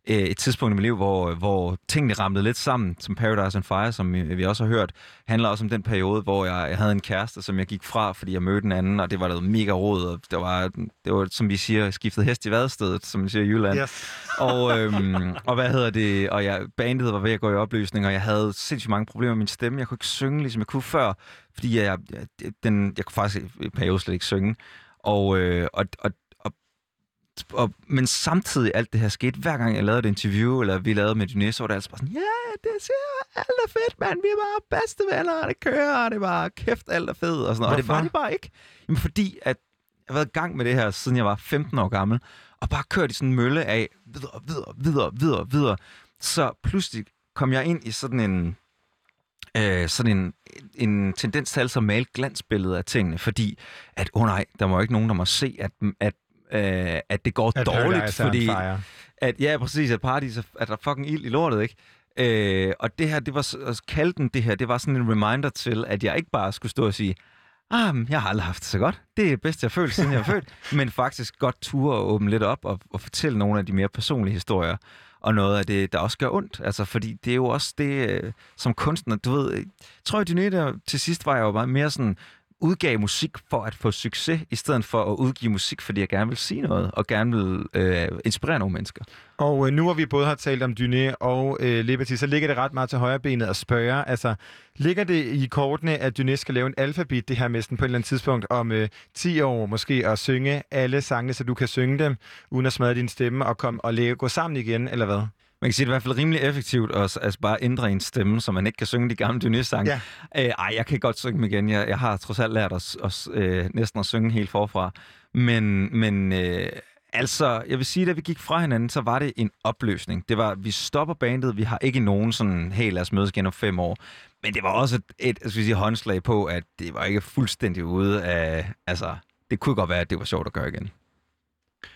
S6: øh, et tidspunkt i mit liv, hvor, hvor tingene ramlede lidt sammen, som Paradise on Fire, som vi, vi også har hørt, handler også om den periode, hvor jeg, jeg havde en kæreste, som jeg gik fra, fordi jeg mødte en anden, og det var noget mega råd, og det var, det var som vi siger, skiftet hest i vadestedet, som vi siger i Jylland.
S2: Yes.
S6: Og, øhm, og hvad hedder det? Og jeg, bandet var ved at gå i opløsning, og jeg havde sindssygt mange problemer med min stemme. Jeg kunne ikke synge, ligesom jeg kunne før, fordi jeg, jeg, den, jeg kunne faktisk i periode slet ikke synge. Og, øh, og, og, og, men samtidig alt det her skete, hver gang jeg lavede et interview, eller vi lavede med Dyné, så var det altså bare sådan, ja, det ser alt er fedt, mand. Vi er bare bedste venner, og det kører, og det bare kæft, alt er fedt, og sådan noget. Og det var det bare ikke. Jamen, fordi at jeg har været i gang med det her, siden jeg var 15 år gammel, og bare kørt i sådan en mølle af videre, videre, videre, videre, videre. Så pludselig kom jeg ind i sådan en, øh, sådan en, en tendens til altså at male glansbillede af tingene, fordi at, åh oh nej, der må jo ikke nogen, der må se, at, at, øh, at det går
S2: At
S6: dårligt, fordi at, ja, præcis, at paradis er, at der er fucking ild i lortet, ikke? Øh, og det her, det var, at kalde den det her, det var sådan en reminder til, at jeg ikke bare skulle stå og sige, ah, men jeg har aldrig haft det så godt. Det er det bedste, jeg har følt, siden jeg er født. Men faktisk godt ture og åbne lidt op og, og fortælle nogle af de mere personlige historier. og noget af det, der også gør ondt. Altså, fordi det er jo også det, øh, som kunstner, du ved, jeg tror jeg, Dyné, der til sidst var jeg jo meget mere sådan, udgav musik for at få succes, i stedet for at udgive musik, fordi jeg gerne vil sige noget, og gerne vil øh, inspirere nogle mennesker.
S2: Og øh, nu hvor vi både har talt om Dyné og øh, Liberty, så ligger det ret meget til højre benet at spørge, altså, ligger det i kortene, at Dyné skal lave en alfabet, det her mesten på et eller andet tidspunkt, om øh, 10 år måske, at synge alle sangene, så du kan synge dem, uden at smadre din stemme, og, kom, og lægge, gå sammen igen, eller hvad?
S6: Man kan sige, det er i hvert fald rimelig effektivt at altså bare ændre en stemme, så man ikke kan synge de gamle Dyné-sange.
S2: Ja.
S6: Øh, ej, jeg kan godt synge dem igen. Jeg, jeg har trods alt lært os, os øh, næsten at synge helt forfra. Men, men øh, altså, jeg vil sige, da vi gik fra hinanden, så var det en opløsning. Det var, vi stopper bandet, vi har ikke nogen sådan, hey, lad os mødes igen om fem år. Men det var også et, et jeg skal sige, håndslag på, at det var ikke fuldstændig ude af, altså, det kunne godt være, at det var sjovt at gøre igen.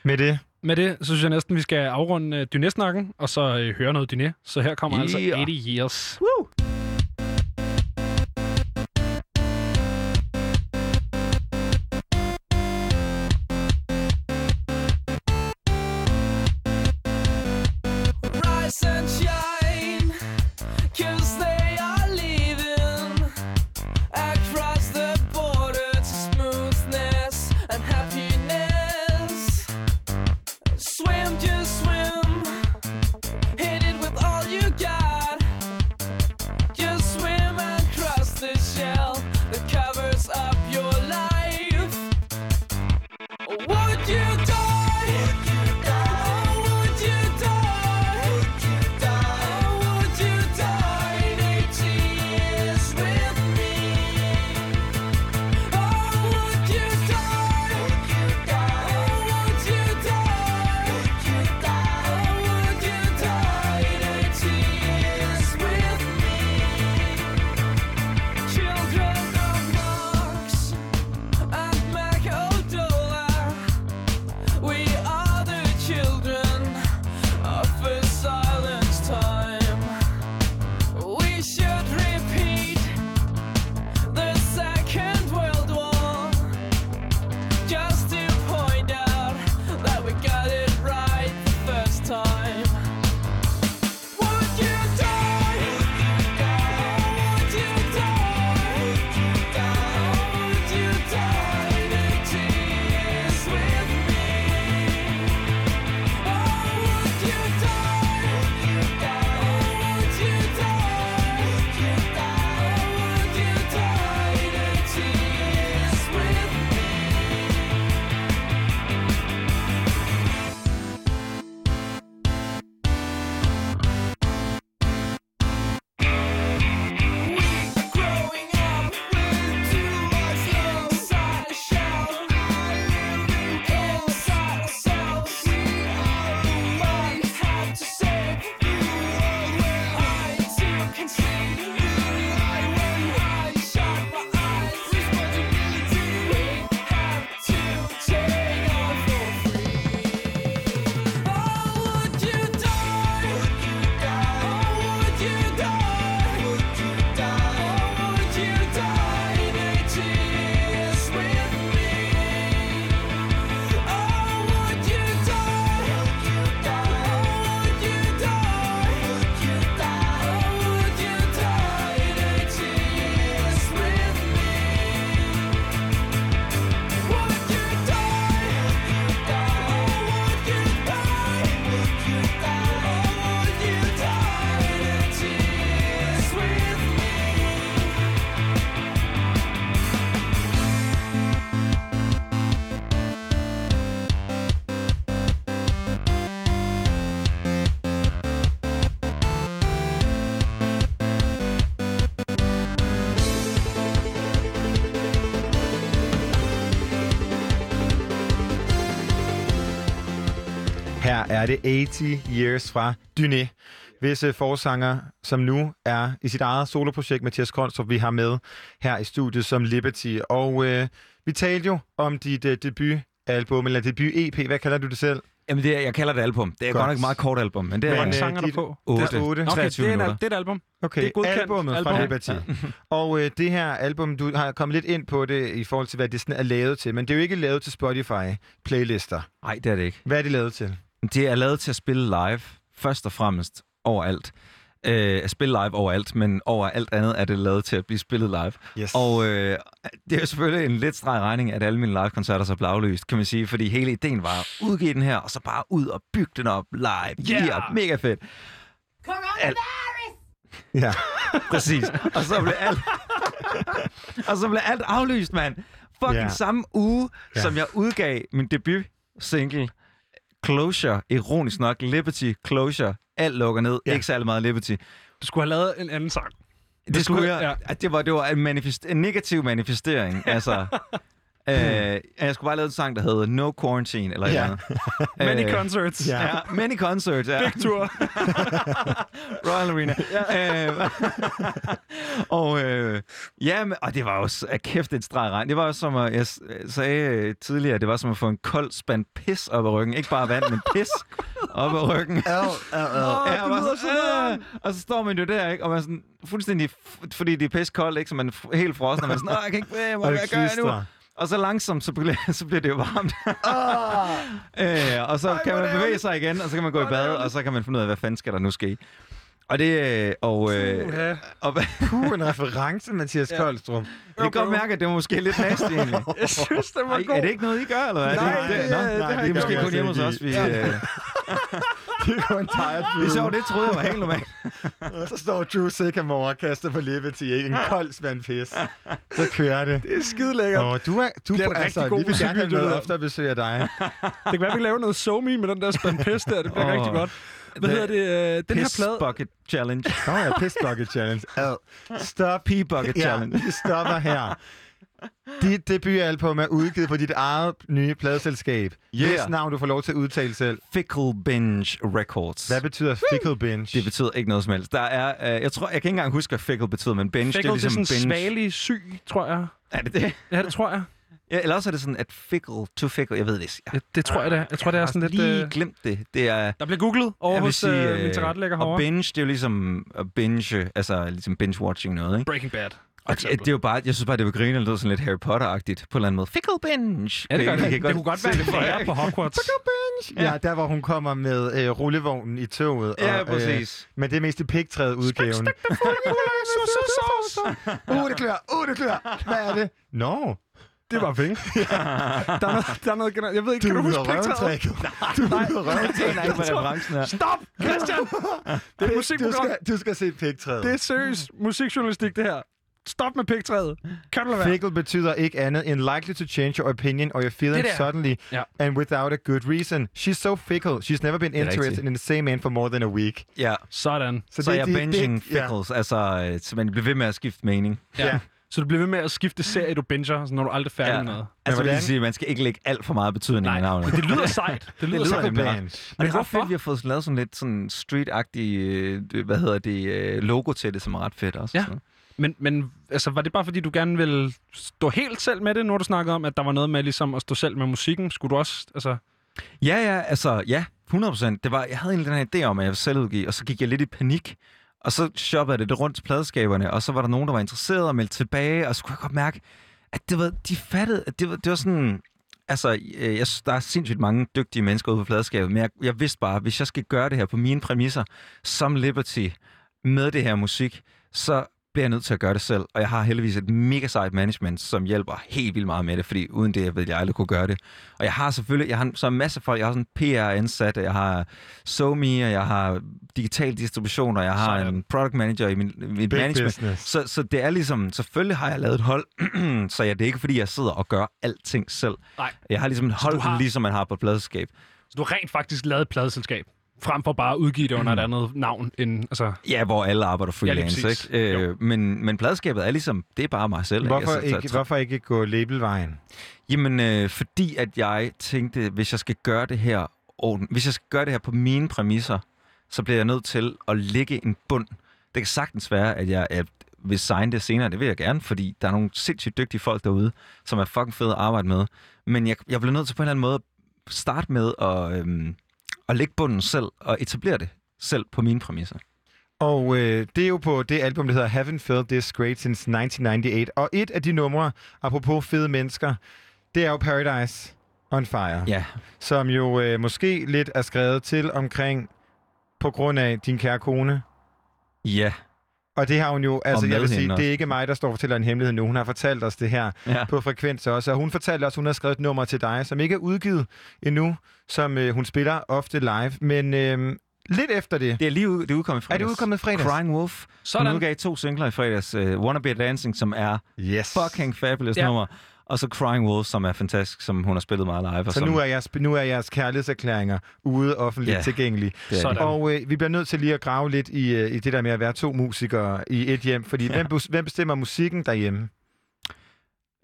S2: Med det,
S3: Med det, så synes jeg næsten, vi skal afrunde uh, Dyné-snakken, og så uh, høre noget Dyné. Så her kommer altså
S6: Yeah.
S3: 80 Years.
S7: Rise
S2: er det 80 Years fra Dyné, hvis øh, forsanger, som nu er i sit eget soloprojekt, Mathias Kronstrup, vi har med her i studiet som Liberty. Og øh, vi talte jo om dit øh, debutalbum, eller debut-EP, hvad kalder du det selv?
S6: Jamen, det er, jeg kalder det album. Det er
S2: Godt.
S6: godt, nok et meget kort album, men det
S3: Hvor
S6: er
S3: mange
S2: øh,
S3: sange er der
S2: dit-
S3: på?
S6: otte.
S2: Det er otte.
S3: Okay,
S6: 23
S3: det er, en,
S6: minutter.
S3: det er et album.
S2: Okay,
S3: Det er godkendt
S2: albumet fra
S3: album.
S2: Liberty. Og øh, det her album, du har kommet lidt ind på det i forhold til, hvad det sådan er lavet til. Men det er jo ikke lavet til Spotify-playlister.
S6: Nej, det er det ikke.
S2: Hvad er det lavet til?
S6: Det er lavet til at spille live, først og fremmest overalt. Øh, at spille live overalt, men over alt andet er det lavet til at blive spillet live.
S2: Yes.
S6: Og øh, det er jo selvfølgelig en lidt streg regning, at alle mine live-koncerter så blev aflyst, kan man sige, fordi hele ideen var at udgive den her, og så bare ud og bygge den op live.
S3: Yeah!
S6: Yeah, mega fedt. Alt,
S2: Ja.
S6: præcis. Og så blev alt, og så blev alt aflyst, mand. Fucking
S2: Ja.
S6: samme uge,
S2: Ja.
S6: som jeg udgav min debut single Closure, ironisk nok, Liberty, Closure, alt lukker ned,
S2: Ja.
S6: ikke særlig meget Liberty.
S3: Du skulle have lavet en anden sang.
S6: Det skulle jeg.
S3: Ja.
S6: Det var, det var en, manifest, en negativ manifestering. altså, øh, jeg skulle bare lave en sang, der hed No Quarantine, eller
S2: Ja.
S6: ja. andet.
S3: Many
S6: Øh,
S3: concerts.
S2: Ja.
S6: Ja, many concerts, ja.
S3: Big tour.
S6: Royal Arena. Ja. Øh, og, øh, ja, men, og det var også af kæft et streg regn. Det var også som, at, jeg sagde øh, tidligere, det var som at få en kold spand pis op ad ryggen. Ikke bare vand, men pis op ad ryggen.
S2: Al, al, al.
S6: Ja,
S3: det
S6: og, var
S3: lyder
S6: sådan,
S3: sådan
S6: øh, og så står man jo der, ikke? Og man er sådan fuldstændig, fordi det er pis koldt, ikke? Så man er helt frossen, og man er sådan, jeg kan ikke mig,
S2: Og
S6: hvad gør jeg nu? Og så langsomt, så bliver, så bliver det jo varmt. øh, og så
S3: Ej,
S6: kan man bevæge sig igen, og så kan man gå i
S3: er det
S6: bad, og så kan man finde ud af, hvad fanden skal der nu ske. Og det, øh, og, øh, og
S2: Puh, en reference, Mathias
S3: Ja.
S2: Koldstrup.
S6: jeg kan godt mærke, at det var måske lidt nasty egentlig.
S3: Jeg synes, det var
S6: Ej,
S3: god.
S6: er det ikke noget, I gør, eller hvad?
S2: Nej,
S6: er det,
S2: det-
S6: Nå,
S2: nej,
S6: det,
S2: det
S6: er måske kun hjemme hos os. Vi,
S2: i.
S6: øh,
S2: Det er kun tired
S6: det er troede jeg var helt normalt.
S2: Og så står Drew Sycamore og kaster på Liberty, ikke? En kold spand pis. Så kører det.
S3: Det er skide lækkert.
S2: Åh, du er, du
S3: Bliver en
S2: altså,
S3: rigtig god
S2: vi vil gerne have noget
S3: det der.
S2: oftere besøg af dig.
S3: Det kan være, vi laver noget somi med den der spand pis der. Det bliver
S6: Åh.
S3: rigtig godt. Hvad hedder det? øh, Den her plade...
S6: Bucket Challenge.
S2: Nå ja, Piss Bucket Challenge. Ad. Stop.
S6: Pee Bucket
S2: Ja,
S6: Challenge.
S2: vi stopper her. Dit debutalbum er udgivet på dit eget nye pladeselskab.
S6: Yeah.
S2: Hvis navn du får lov til at udtale selv.
S6: Fickle Binge Records.
S2: Hvad betyder Fickle Binge?
S6: Det betyder ikke noget som helst. Der er, øh, jeg tror, jeg kan ikke engang huske, hvad fickle betyder, men binge,
S3: Fickle,
S6: det er ligesom
S3: det er sådan
S6: binge.
S3: svagelig syg, tror jeg.
S6: Er det det?
S3: Ja, det tror jeg.
S6: Ja, eller også er det sådan, at fickle to fickle, jeg ved det. Jeg,
S3: Ja, det tror jeg, det er. Jeg tror, det er sådan lidt...
S6: lige
S3: Øh...
S6: glemt det. Det er...
S3: Der bliver googlet over hos
S6: sige,
S3: øh, min tilrettelægger
S6: Og
S3: herovre.
S6: binge, det er jo ligesom at binge, altså ligesom binge-watching noget, ikke?
S3: Breaking Bad.
S6: Og det, det, er jo bare, jeg synes bare, det var grine, det sådan lidt Harry Potter-agtigt på en eller anden måde. Fickle binge.
S3: Ja, det gør
S6: Jeg
S3: det.
S6: kan
S3: Det kunne godt være, det
S6: for jer.
S3: er på Hogwarts.
S2: Ja, der hvor hun kommer med øh, rullevognen i toget.
S6: Ja,
S2: og,
S6: præcis.
S2: men det er mest i pigtræet udgaven. Uh, det klør! Uh, det klør! Hvad er det? Nå, no.
S3: Det var penge. der, er noget, der er noget generelt. Jeg ved ikke,
S2: du
S3: kan du
S2: er
S3: huske
S2: røventræk. Du er ude af
S6: Jeg aner ikke, hvad referencen er.
S3: Stop, Christian! Det er et
S2: Du
S3: musikprogram.
S2: skal, du skal se pigtræet.
S3: Det er seriøst musikjournalistik, det her. Stop med pigtræet. Kan du lade være?
S2: Fickle betyder ikke andet end likely to change your opinion or your feelings suddenly
S3: Ja.
S2: and without a good reason. She's so fickle. She's never been
S6: er
S2: interested
S6: rigtigt.
S2: in the same man for more than a week.
S6: Ja,
S3: Sådan.
S6: så, så
S2: det-
S6: jeg
S2: det-
S6: binging
S2: det- ja.
S6: fickles, altså, øh, så man bliver ved med at skifte mening.
S3: Ja.
S2: Ja.
S3: Så du bliver ved med at skifte serie, du binger, så når du aldrig er færdig
S6: Ja.
S3: med noget.
S6: Altså,
S2: hvordan-
S6: vil sige, man skal ikke lægge alt for meget betydning i navnet.
S3: men det lyder sejt. Det lyder,
S6: lyder
S3: sejt.
S6: ret. Og det
S3: Men
S6: er ret fedt,
S3: hvorfor?
S6: vi har fået lavet sådan lidt sådan street-agtig, øh, hvad hedder det, øh, logo til det, som er ret fedt også.
S3: Ja. Men, men altså, var det bare fordi, du gerne ville stå helt selv med det, når du snakkede om, at der var noget med ligesom at stå selv med musikken? Skulle du også, altså...
S6: Ja, ja, altså, ja, 100%. Det var, jeg havde egentlig den her idé om, at jeg ville selv udgive, og så gik jeg lidt i panik. Og så shoppede jeg det, det rundt til pladeskaberne, og så var der nogen, der var interesseret og meldte tilbage, og så kunne jeg godt mærke, at det var, de fattede, at det var, det var sådan... Altså, øh, jeg der er sindssygt mange dygtige mennesker ude på pladeskabet, men jeg, jeg vidste bare, at hvis jeg skal gøre det her på mine præmisser, som Liberty, med det her musik, så bliver jeg nødt til at gøre det selv. Og jeg har heldigvis et mega sejt management, som hjælper helt vildt meget med det, fordi uden det, jeg ved jeg aldrig kunne gøre det. Og jeg har selvfølgelig, jeg har så en masse folk, jeg har sådan PR-ansat, jeg har SoMe, og jeg har digital distribution, og jeg har
S3: Sådan.
S6: en product manager i min, mit
S2: Big
S6: management.
S2: business.
S6: Så, så det er ligesom, selvfølgelig har jeg lavet et hold, så ja, det er ikke fordi, jeg sidder og gør alting selv.
S3: Nej.
S6: Jeg har ligesom et hold,
S3: har-
S6: ligesom man har på et pladeskab.
S3: Så du har rent faktisk lavet et pladeselskab, frem for bare at udgive det under et andet navn. End, altså,
S6: Ja, hvor alle arbejder freelance,
S3: præcis.
S6: ikke? Øh, men, men pladeskabet er ligesom, det er bare mig selv. ikke?
S2: Hvorfor,
S6: Altså, så-
S2: ikke, hvorfor ikke gå labelvejen?
S6: Jamen, øh, fordi at jeg tænkte, hvis jeg skal gøre det her orden, hvis jeg skal gøre det her på mine præmisser, så bliver jeg nødt til at lægge en bund. Det kan sagtens være, at jeg at vil signe det senere, det vil jeg gerne, fordi der er nogle sindssygt dygtige folk derude, som er fucking fede at arbejde med. Men jeg, jeg bliver nødt til på en eller anden måde at starte med at, øhm, at lægge bunden selv og etablere det selv på mine præmisser.
S2: Og øh, det er jo på det album, der hedder Haven't Felt This Great Since 1998. Og et af de numre, apropos fede mennesker, det er jo Paradise on Fire.
S6: Ja,
S2: Som jo øh, måske lidt er skrevet til omkring på grund af din kære kone.
S6: Ja.
S2: Og det har hun jo, altså jeg vil sige, det er ikke mig, der står og fortæller en hemmelighed nu. Hun har fortalt os det her
S6: Ja.
S2: på frekvens også. Og hun fortalte også, hun har skrevet et nummer til dig, som ikke er udgivet endnu, som øh, hun spiller ofte live. Men øh, lidt efter det.
S6: Det er lige ud, det er udkommet fredags.
S2: Er det udkommet fredags?
S6: Crying Wolf.
S3: Sådan.
S6: Hun udgav to singler i fredags. Uh, Wanna Be Dancing, som er
S2: Yes.
S6: fucking fabulous
S3: ja.
S6: nummer. Og så Crying Wolf, som er fantastisk, som hun har spillet meget live. Og
S2: Så
S6: som,
S2: nu er, jeres, nu er jeres kærlighedserklæringer ude offentligt
S6: Ja.
S2: tilgængelige. Og øh, vi bliver nødt til lige at grave lidt i, øh, i det der med at være to musikere i et hjem. Fordi ja. hvem, hvem bestemmer musikken derhjemme?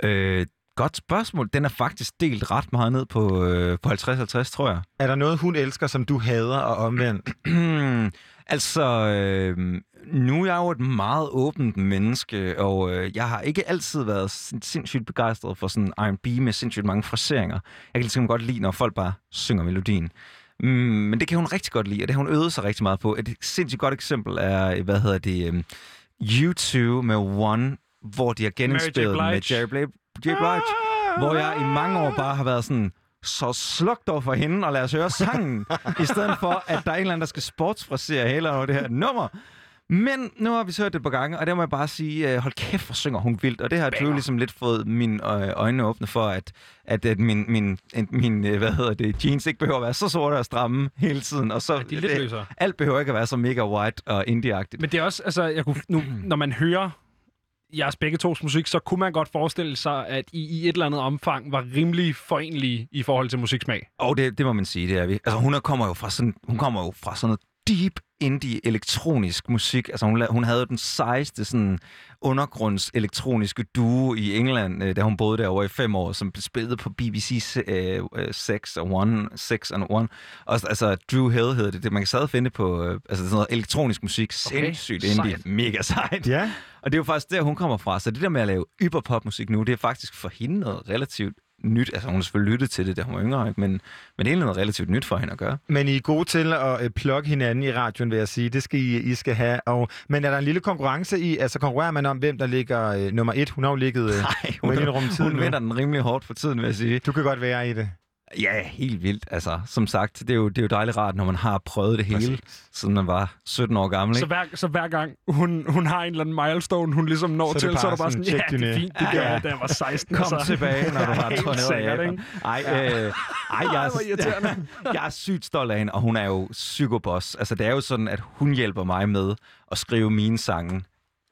S6: Øh, godt spørgsmål. Den er faktisk delt ret meget ned på, øh, på 50-50, tror jeg.
S2: Er der noget, hun elsker, som du hader og omvendt?
S6: altså, øh, nu er jeg jo et meget åbent menneske, og øh, jeg har ikke altid været sin- sindssygt begejstret for sådan R&B med sindssygt mange fraseringer. Jeg kan ligesom godt lide, når folk bare synger melodien. Mm, men det kan hun rigtig godt lide, og det har hun øvet sig rigtig meget på. Et sindssygt godt eksempel er, hvad hedder det, um, U2 med One, hvor de har genindspillet med Jerry Blige, Jerry Blige hvor jeg i mange år bare har været sådan, så sluk dog for hende, og lad os høre sangen, i stedet for, at der er en eller anden, der skal sportsfrasere hele over det her nummer. Men nu har vi så hørt det et par gange, og der må jeg bare sige, øh, hold kæft, hvor synger hun vildt. Og det har Drew ligesom lidt fået mine øh, øjne åbne for, at, at, at min, min, min øh, hvad hedder det, jeans ikke behøver at være så sorte og stramme hele tiden. Og så,
S3: de er lidt
S6: det-
S3: løsere.
S6: alt behøver ikke at være så mega white og indie-agtigt.
S3: Men det er også, altså, jeg kunne, nu, når man hører jeres begge tos musik, så kunne man godt forestille sig, at I i et eller andet omfang var rimelig forenlige i forhold til musiksmag.
S6: Og det, det må man sige, det er vi. Altså, hun kommer jo fra sådan, hun kommer jo fra sådan noget deep indie elektronisk musik. Altså, hun, hun havde den sejeste sådan undergrunds elektroniske duo i England, øh, da hun boede derovre i fem år, som spillede på BBC øh, øh, 6 og One, 6 and One. Og, altså, Drew Hill hedder det. det. Man kan stadig finde på øh, altså, sådan noget elektronisk musik. Sindssygt indie.
S3: sejt.
S6: Mega sejt.
S2: Ja.
S6: Og det er jo faktisk der, hun kommer fra. Så det der med at lave yberpopmusik nu, det er faktisk for hende noget relativt nyt. Altså, hun har selvfølgelig lyttet til det, da hun var yngre, ikke? men, men det er noget relativt nyt for hende at gøre.
S2: Men I er gode til at øh, plukke hinanden i radioen, vil jeg sige. Det skal I, I skal have. Og, men er der en lille konkurrence i? Altså konkurrerer man om, hvem der ligger øh, nummer et? Hun har jo ligget... Øh,
S6: Nej, hun, hun
S2: nu?
S6: vinder den rimelig hårdt for tiden, vil jeg sige.
S2: du kan godt være i det.
S6: Ja, helt vildt. Altså, som sagt, det er jo, det er jo dejligt rart, når man har prøvet det hele, siden man var 17 år gammel.
S3: Så
S6: Ikke?
S3: hver, så hver gang hun, hun har en eller anden milestone, hun ligesom når
S2: Så er det
S3: til, så er der bare
S2: sådan,
S3: ja, det er fint, det gjorde jeg, da jeg var 16.
S6: Kom
S3: så.
S6: tilbage, når du har turneret
S3: sikkert,
S6: Japan.
S3: ikke?
S6: Ej, øh, ej, jeg,
S3: irriterende.
S6: jeg er sygt stolt af hende, og hun er jo psykoboss. Altså, det er jo sådan, at hun hjælper mig med at skrive mine sange.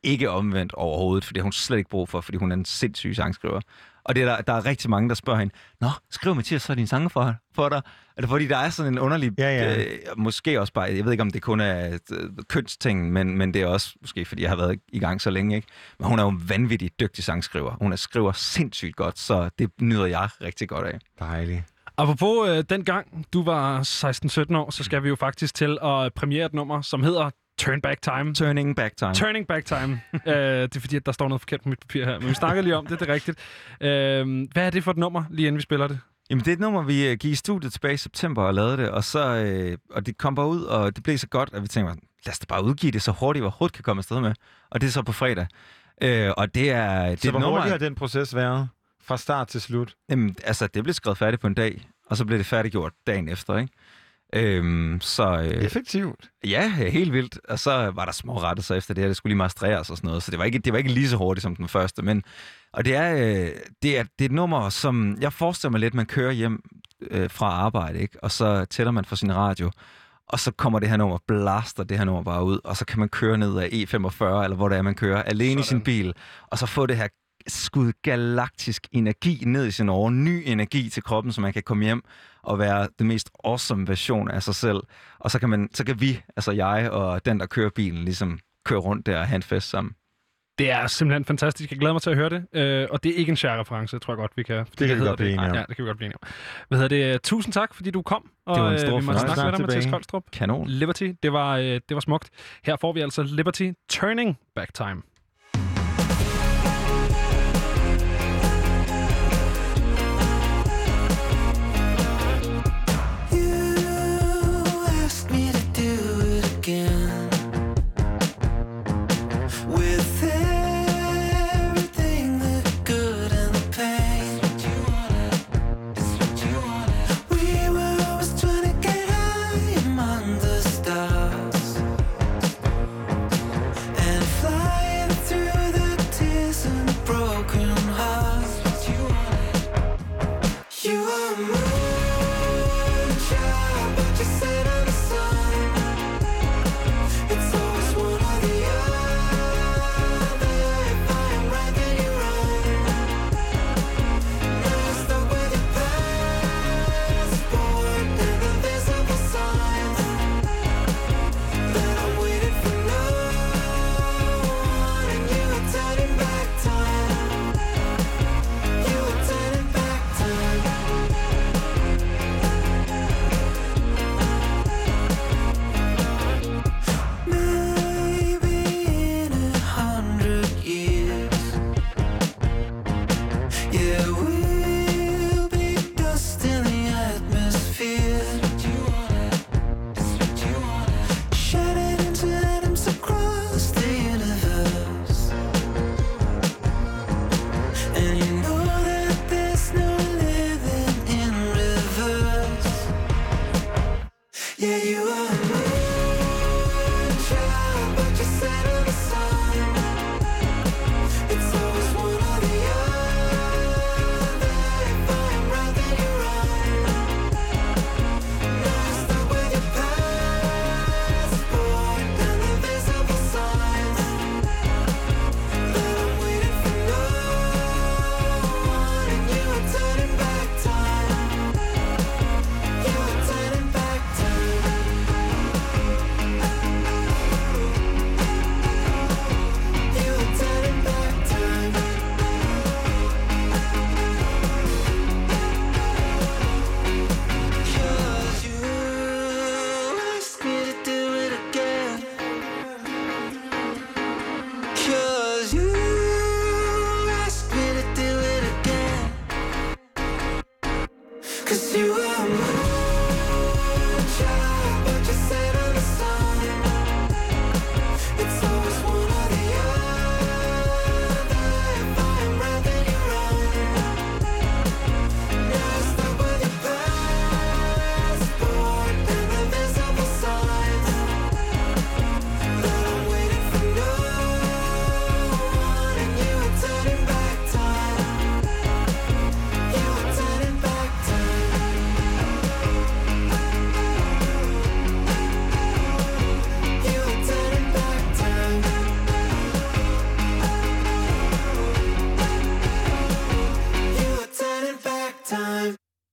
S6: Ikke omvendt overhovedet, for det har hun slet ikke brug for, fordi hun er en sindssyg sangskriver. Og det er der, der er rigtig mange, der spørger hende, Nå, skriv Mathias så dine sange for, for dig? Er det fordi, der er sådan en underlig...
S2: Ja, ja.
S6: Øh, måske også bare... Jeg ved ikke, om det kun er øh, kønstingen, men, men det er også måske, fordi jeg har været i gang så længe, ikke? Men hun er jo en vanvittig dygtig sangskriver. Hun er skriver sindssygt godt, så det nyder jeg rigtig godt af.
S2: Dejligt.
S3: Apropos øh, den gang, du var 16-17 år, så skal vi jo faktisk til at premiere et nummer, som hedder Turn Back Time.
S6: Turning back time.
S3: Turning Back Time. øh, det er fordi, at der står noget forkert på mit papir her, men vi snakker lige om det, det er rigtigt. Øh, hvad er det for et nummer, lige inden vi spiller det?
S6: Jamen, det er et nummer, vi øh, gik i studiet tilbage i september og lavede det, og, så, øh, og det kom bare ud, og det blev så godt, at vi tænkte, lad os da bare udgive det så hurtigt, vi overhovedet kan komme afsted med. Og det er så på fredag. Øh, og det er, det
S2: Så hvor
S6: nummer,
S2: hurtigt har den proces været? Fra start til slut?
S6: jamen, altså, det blev skrevet færdigt på en dag, og så blev det færdiggjort dagen efter, ikke? Øhm, så øh,
S2: Effektivt.
S6: ja, helt vildt. Og så var der små rettelser efter det her. Det skulle lige mastreres og sådan noget. Så det var ikke, det var ikke lige så hurtigt som den første. Men, og det er, øh, det, er, det er et nummer, som jeg forestiller mig lidt, man kører hjem øh, fra arbejde, ikke? og så tæller man for sin radio. Og så kommer det her nummer, blaster det her nummer bare ud, og så kan man køre ned af E45, eller hvor det er, man kører, alene Sådan. i sin bil, og så få det her skud galaktisk energi ned i sin åre, ny energi til kroppen, så man kan komme hjem og være den mest awesome version af sig selv. Og så kan, man, så kan vi, altså jeg og den, der kører bilen, ligesom køre rundt der og have en fest sammen.
S3: Det er simpelthen fantastisk. Jeg glæder mig til at høre det. Øh, og det er ikke en Cher-reference, tror jeg godt, vi kan. fordi
S2: kan vi godt blive enige om.
S3: Ja, det kan vi godt blive enige om. Hvad hedder det? Tusind tak, fordi du kom. Og,
S6: Det var en
S3: øh,
S6: stor
S3: vi må
S6: fornøjelse.
S3: snakke med dig, Mathias. Koldstrup.
S6: Kanon.
S3: Liberty, det var, øh, det var smukt. Her får vi altså Liberty Turning Back Time.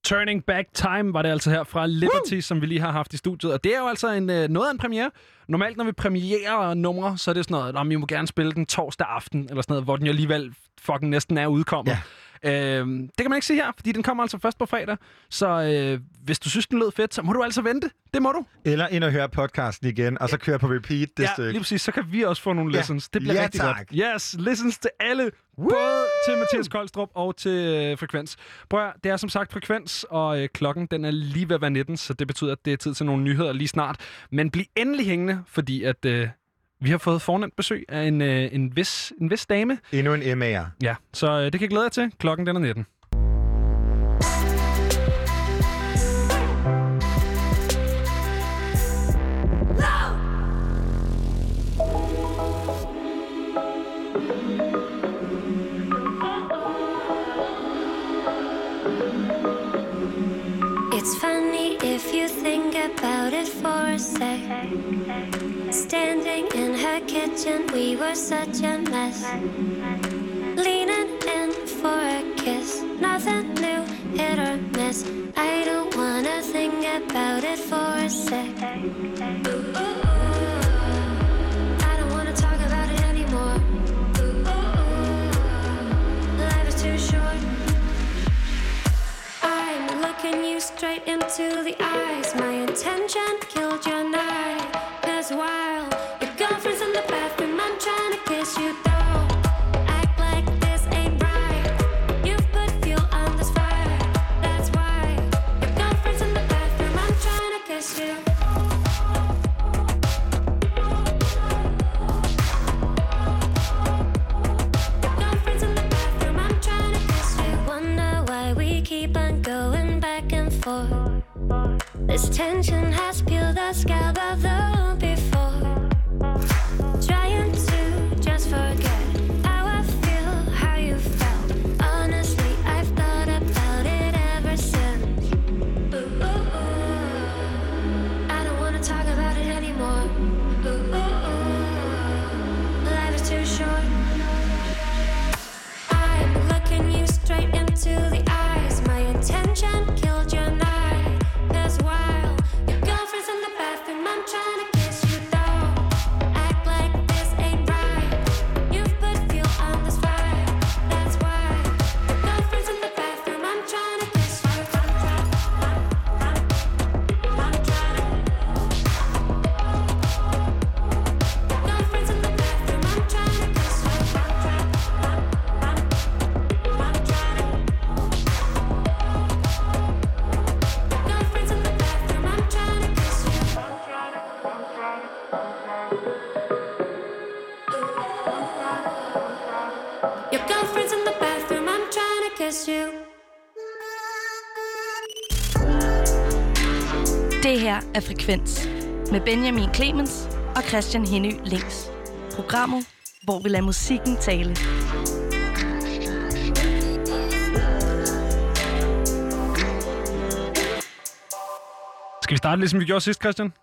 S8: Turning Back Time
S3: var det altså her fra Liberty, Woo! som vi lige har haft i studiet. Og det er jo altså en, øh, noget af en premiere. Normalt, når vi premierer numre, så er det sådan noget, at vi må gerne spille den torsdag aften, eller sådan noget, hvor den jo alligevel fucking næsten er udkommet.
S2: Ja.
S3: Øhm, det kan man ikke se her, fordi den kommer altså først på fredag. Så øh, hvis du synes, den lød fedt, så må du altså vente. Det må du.
S2: Eller ind og høre podcasten igen, og så køre på repeat det
S3: ja,
S2: stykke.
S3: lige præcis. Så kan vi også få nogle
S2: Ja.
S3: lessons. Det bliver
S2: Ja,
S3: rigtig
S2: tak.
S3: godt. Yes, lessons til alle. Både til Mathias Koldstrup og til øh, Frekvens. Prøv at, det er som sagt Frekvens, og øh, klokken den er lige ved at være 19, så det betyder, at det er tid til nogle nyheder lige snart. Men bliv endelig hængende, fordi at øh, vi har fået fornemt besøg af en, øh, en, vis, en vis dame.
S2: Endnu en MA'er.
S3: Ja, så øh, det kan jeg glæde jer til. Klokken den er 19.
S9: It's funny if you think about it for a sec. Standing in her kitchen, we were such a mess. Leaning in for a kiss, nothing new, hit or miss. I don't wanna think about it for a sec. I don't wanna talk about it anymore. Life is too short. I'm looking you straight into the eyes. My intention killed your night. Cause This tension has peeled the scab of the before.
S1: Frekvens med Benjamin Clemens og Christian Henny Links. Programmet, hvor vi lader musikken tale.
S3: Skal vi starte ligesom vi gjorde sidst, Christian?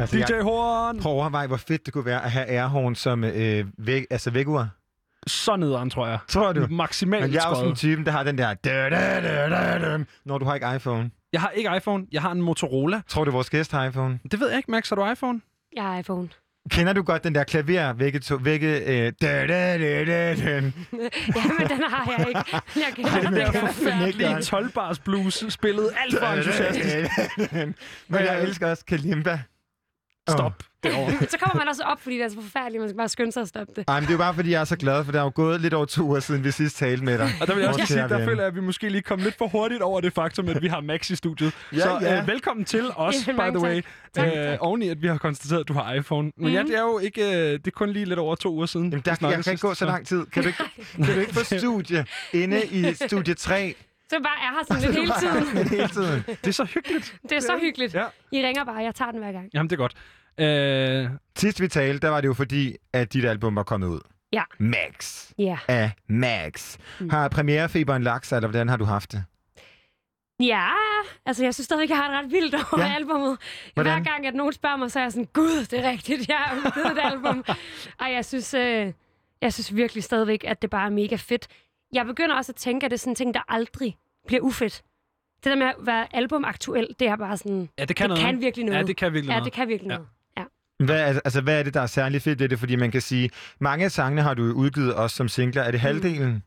S2: Altså,
S3: DJ
S2: jeg
S3: Horn!
S2: prøver at overveje, hvor fedt det kunne være at have airhorn som øh, væg, altså vækkeur.
S3: Så nederen, tror jeg.
S2: Tror du?
S3: Maksimalt
S2: Men jeg er jo sådan
S3: skåret.
S2: typen, der har den der... Da, da, da, da, da, når du har ikke iPhone.
S3: Jeg har ikke iPhone, jeg har en Motorola.
S2: Tror du, vores gæst har iPhone?
S3: Det ved jeg ikke, Max. Har du iPhone?
S10: Jeg har iPhone.
S2: Kender du godt den der klaver, vække, to, vække, øh, da, da, da, da, da.
S10: Ja, men den har jeg ikke. Jeg kan
S2: Det er
S10: det.
S2: forfærdeligt.
S3: 12 bars blues spillet alt for entusiastisk.
S2: Men jeg elsker også Kalimba.
S3: Stop derovre.
S10: Så kommer man også op, fordi det er så forfærdeligt. Man skal bare skynde sig at stoppe det.
S2: Ej, men det er jo bare, fordi jeg er så glad, for det er jo gået lidt over to uger siden, vi sidst talte med dig.
S3: Og der vil jeg også sige, der føler jeg, at vi måske lige kom lidt for hurtigt over det faktum, at vi har Max i studiet.
S2: Ja,
S3: så
S2: ja.
S3: Øh, velkommen til os,
S10: Ja,
S3: by
S10: mange
S3: the way.
S10: tak.
S3: Øh,
S10: tak.
S3: Oven i, at vi har konstateret, at du har iPhone. Men ja,
S10: Mhm.
S3: det er jo ikke... Øh, det er kun lige lidt over to uger siden.
S2: Jamen, der, jeg kan ikke gå så lang tid. Kan du ikke, kan du ikke få studie inde i studie 3?
S10: Så bare er her sådan lidt hele tiden.
S2: hele tiden.
S3: Det er så hyggeligt.
S10: Det er så hyggeligt.
S3: Ja.
S10: I ringer bare, jeg tager den hver gang.
S3: Jamen, det er godt. Øh,
S2: Sidst vi talte, der var det jo fordi, at dit album var kommet ud.
S10: Ja.
S2: Max
S10: Ja.
S2: af Max.
S10: Mm.
S2: Har premierefeberen lagt sig, eller hvordan har du haft det?
S10: Ja, altså jeg synes stadig, jeg har det ret vildt over
S2: Ja.
S10: albumet.
S2: Hvordan?
S10: Hver gang, at nogen spørger mig, så er jeg sådan, gud, det er rigtigt, jeg har udgivet et album. Ej, jeg synes, øh, jeg synes virkelig stadigvæk, at det bare er mega fedt. Jeg begynder også at tænke, at det er sådan en ting, der aldrig bliver ufedt. Det der med at være albumaktuel, det er bare sådan,
S3: ja, det kan
S10: det
S3: noget.
S10: kan virkelig noget.
S3: Ja, det kan virkelig
S10: ja,
S3: noget.
S10: det kan virkelig
S3: Ja.
S10: noget.
S2: Hvad er, altså, hvad er det, der er særlig fedt ved det? Fordi man kan sige, mange af sangene har du udgivet også som singler. Er det halvdelen?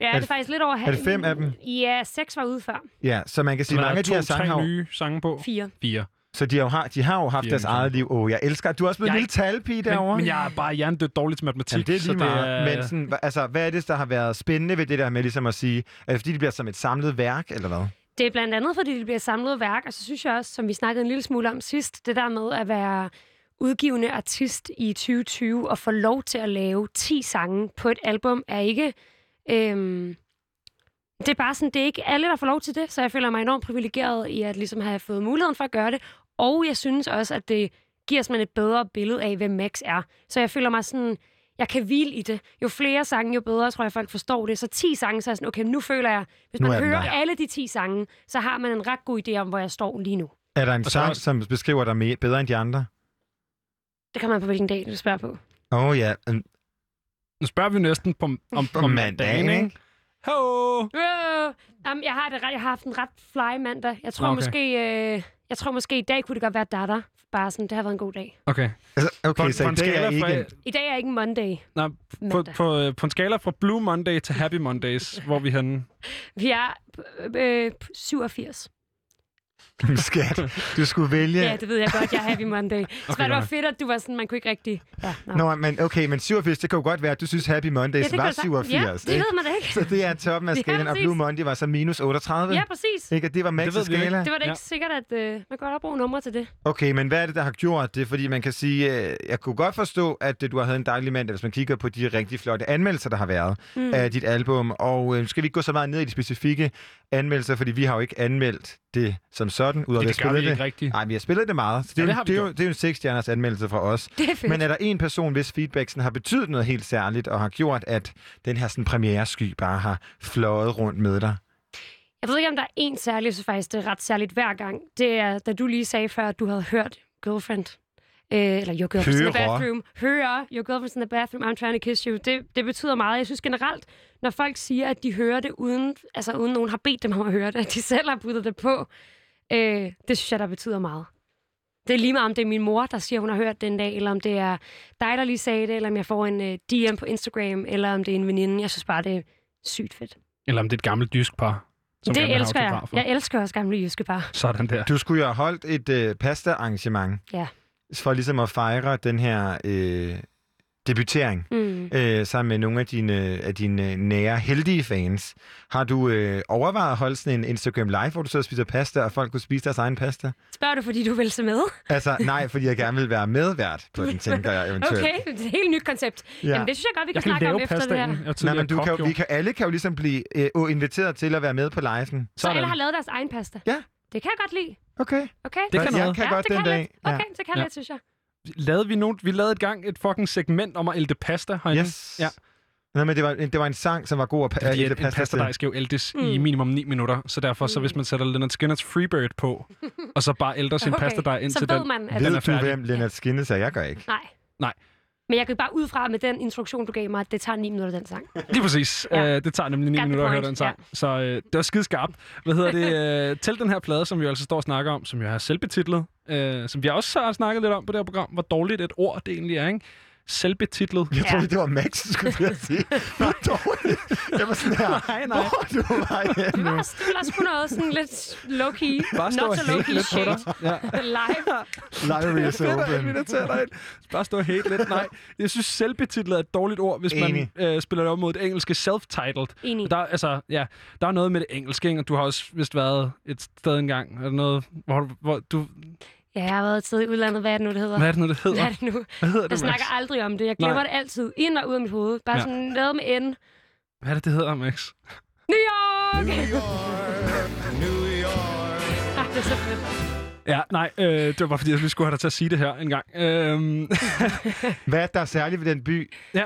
S10: Ja,
S2: Er
S10: det er faktisk lidt over
S2: er det fem af dem?
S10: Ja, seks var ude før.
S2: Ja, så man kan sige, mange af de her sange
S3: tre
S2: har jo,
S3: nye sange på.
S10: Fire.
S3: Fire.
S2: Så de har, jo, har, de har jo haft
S3: Fire
S2: deres eget liv. Åh, oh, jeg elsker, du er også blevet en
S3: Jeg-
S2: lille talpige derovre.
S3: Men, men jeg er bare hjernedødt dårlig til matematik.
S2: Jamen, det er
S3: så
S2: lige meget.
S3: er-
S2: Men sådan, altså, hvad er det, der har været spændende ved det der med ligesom at sige, er det fordi, det bliver som et samlet værk, eller hvad?
S10: Det er blandt andet, fordi det bliver samlet værk, og så synes jeg også, som vi snakkede en lille smule om sidst, det der med at være udgivende artist i 2020 og få lov til at lave 10 sange på et album, er ikke... Øhm, det er bare sådan, det er ikke alle, der får lov til det, så jeg føler mig enormt privilegeret i at ligesom have fået muligheden for at gøre det. Og jeg synes også, at det giver os et bedre billede af, hvem Max er. Så jeg føler mig sådan, jeg kan hvile i det. Jo flere sange, jo bedre, tror jeg, folk forstår det. Så 10 sange, så er jeg sådan, okay, nu føler jeg, hvis
S2: Nu
S10: man
S2: er
S10: hører
S2: der.
S10: alle de 10 sange, så har man en ret god idé om, hvor jeg står lige nu.
S2: Er der en
S3: så
S2: sang,
S3: også-
S2: som beskriver dig mere, bedre end de andre?
S10: Det kan man på hvilken dag, du spørger på.
S2: Åh oh, ja, mm,
S3: Nu spørger vi næsten på, om, om,
S2: på mandagen, ikke?
S3: Ho!
S10: Øh, jamen, jeg, har det, ret- jeg har haft en ret fly mandag. Jeg tror, okay. måske, øh, jeg tror måske, i dag kunne det godt være datter. Bare sådan, det har været en god dag.
S3: Okay.
S2: Altså, okay,
S3: På,
S2: så
S3: på
S2: i dag er ikke...
S3: fra,
S10: I dag er ikke en Monday.
S3: nej, på, på, øh, på en skala fra Blue Monday til Happy Mondays, hvor er vi henne?
S10: Vi er øh, øh, 87.
S2: Skat, du skulle vælge...
S10: Ja, det ved jeg godt, jeg er happy Monday. Så
S3: Okay,
S10: det var fedt, at du var sådan, man kunne ikke rigtig... Ja, nå.
S2: Nå, men okay, men 87, det kan jo godt være, at du synes Happy Mondays
S10: ja,
S2: var
S10: kan du sagt.
S2: 87.
S10: Ja, det
S2: ikke?
S10: ved man da ikke.
S2: Så det er toppen af
S10: Ja,
S2: skalaen, og
S10: præcis.
S2: Blue Monday var så minus 38.
S10: Ja, præcis.
S2: Ikke? Og det var Max'
S3: Det jo ikke.
S2: skala.
S10: Det var da
S3: Ja.
S10: ikke sikkert, at øh, man kan godt bruge numre til det.
S2: Okay, men hvad er det, der har gjort det? Fordi man kan sige, øh, jeg kunne godt forstå, at øh, du har havde en dejlig mand, hvis man kigger på de rigtig flotte anmeldelser, der har været
S10: Mm.
S2: af dit album. Og øh, skal vi ikke gå så meget ned i de specifikke anmeldelser, fordi vi har jo ikke anmeldt det som sådan, ud af
S3: Det, det gør vi ikke
S2: det.
S3: rigtigt.
S2: Nej, vi har spillet det meget. Så det,
S3: Ja,
S2: er,
S3: det
S2: jo, det, er jo, det er jo en seksstjerners anmeldelse fra os.
S10: Det er fedt.
S2: Men er der en person, hvis feedback sådan har betydet noget helt særligt, og har gjort, at den her sådan, premieresky bare har fløjet rundt med dig?
S10: Jeg ved ikke, om der er en særlig, synes faktisk, det er ret særligt hver gang. Det er, da du lige sagde før, at du havde hørt Girlfriend. Øh, eller Your Girlfriend's in the
S2: Hører.
S10: Bathroom. Hører Your Girlfriend's in the Bathroom, I'm trying to kiss you. Det, det betyder meget. Jeg synes generelt, når folk siger, at de hører det uden, altså uden nogen har bedt dem om at høre det, at de selv har puttet det på, øh, det synes jeg, der betyder meget. Det er lige meget, om det er min mor, der siger, hun har hørt den dag, eller om det er dig, der lige sagde det, eller om jeg får en øh, DM på Instagram, eller om det er en veninde. Jeg synes bare, det er sygt fedt.
S3: Eller om det er et gammelt jysk par. Som gerne vil
S10: det
S3: have
S10: elsker jeg. Jeg elsker også gamle jyske par.
S3: Sådan der.
S2: Du skulle jo have holdt et øh, pasta-arrangement.
S10: Ja.
S2: For ligesom at fejre den her øh, debutering
S10: Mm.
S2: øh, sammen med nogle af dine, af dine nære, heldige fans. Har du øh, overvejet at holde sådan en Instagram live, hvor du så spiser pasta, og folk kunne spise deres egen pasta?
S10: Spørger du, fordi du vil se med?
S2: Altså, nej, fordi jeg gerne vil være medvært på den, tænker jeg eventuelt.
S10: Okay, det er et helt nyt koncept.
S2: Ja.
S10: Jamen, det synes jeg godt, vi kan
S3: Jeg kan
S10: snakke om
S3: lave
S10: efter det her.
S3: Er
S2: Nej, men du kan, jo- vi kan, alle kan jo ligesom blive øh, inviteret til at være med på liven.
S10: Så alle har lavet deres egen pasta?
S2: Ja.
S10: Det kan jeg godt lide.
S2: Okay.
S10: Okay?
S3: Det kan
S2: jeg
S3: noget.
S2: kan
S10: ja,
S2: godt
S10: det
S2: den
S10: kan
S2: dag.
S10: lidt. Okay, det kan
S3: Ja.
S10: lidt, synes jeg.
S3: Lavede vi, nogen, vi lavede et gang et fucking segment om at ælte pasta herinde.
S2: Yes.
S3: Ja.
S2: Nej, men det var, det var en sang, som var god at
S3: en
S2: pasta
S3: pasta
S2: til.
S3: dej skal jo ældes mm. i
S10: Mm.
S3: minimum 9 minutter, så derfor så hvis man sætter Leonard Skinners Freebird på, og så bare ælder sin
S10: Okay,
S3: pasta dej ind
S10: så
S3: til
S10: ved
S3: den.
S10: man, at...
S3: den er
S2: Ved du,
S3: færdig.
S2: hvem Lennart Skinnes er? Jeg gør ikke.
S10: Nej.
S3: Nej.
S10: Men jeg kan bare ud fra med den instruktion, du gav mig, at det tager 9 minutter, den sang.
S3: Lige præcis.
S10: Ja.
S3: Ja. Øh, det tager nemlig 9
S10: Got
S3: minutter at høre den sang. Så øh, det var skide skarpt. Hvad hedder det? Øh, til den her plade, som vi jo altså står og snakker om, som jo er selvbetitlet, øh, som vi også har snakket lidt om på det her program, hvor dårligt et ord det egentlig er, ikke? Selvbetitlet.
S2: Jeg troede,
S10: Ja.
S2: det var Max, skulle jeg sige. Hvor dårligt. Jeg var sådan her.
S3: Nej, nej.
S2: Hvor du var
S10: Det
S2: henne nu.
S10: også, det var også kun noget sådan lidt low-key.
S3: Bare stå
S10: Not so
S3: hate
S10: low-key shit.
S3: Ja.
S10: Live.
S2: Library is open.
S3: dig ind. Bare stå og hate lidt. Nej, jeg synes selvbetitlet er et dårligt ord, hvis
S2: Enig.
S3: man øh, spiller det op mod det engelske self-titled.
S10: Enig.
S3: Der, er- altså, ja, der er noget med det engelske, ikke? og du har også vist været et sted engang. Er der noget, hvor, hvor du...
S10: Ja, jeg har været et sted i udlandet. Hvad er det nu, det hedder?
S3: Hvad er det nu, det hedder?
S10: Hvad er det nu?
S3: Hvad hedder
S10: Jeg
S3: det, Max?
S10: snakker aldrig om det. Jeg glemmer
S3: Nej.
S10: det altid. Ind og ud af mit hoved. Bare
S3: Ja.
S10: sådan noget med N.
S3: Hvad er det, det hedder, Max?
S10: New York! Ej, det er så fedt.
S3: Ja, nej, øh, det var bare fordi, jeg lige skulle have dig til at sige det her en gang. Øhm,
S2: Hvad er der særligt ved den by?
S3: ja,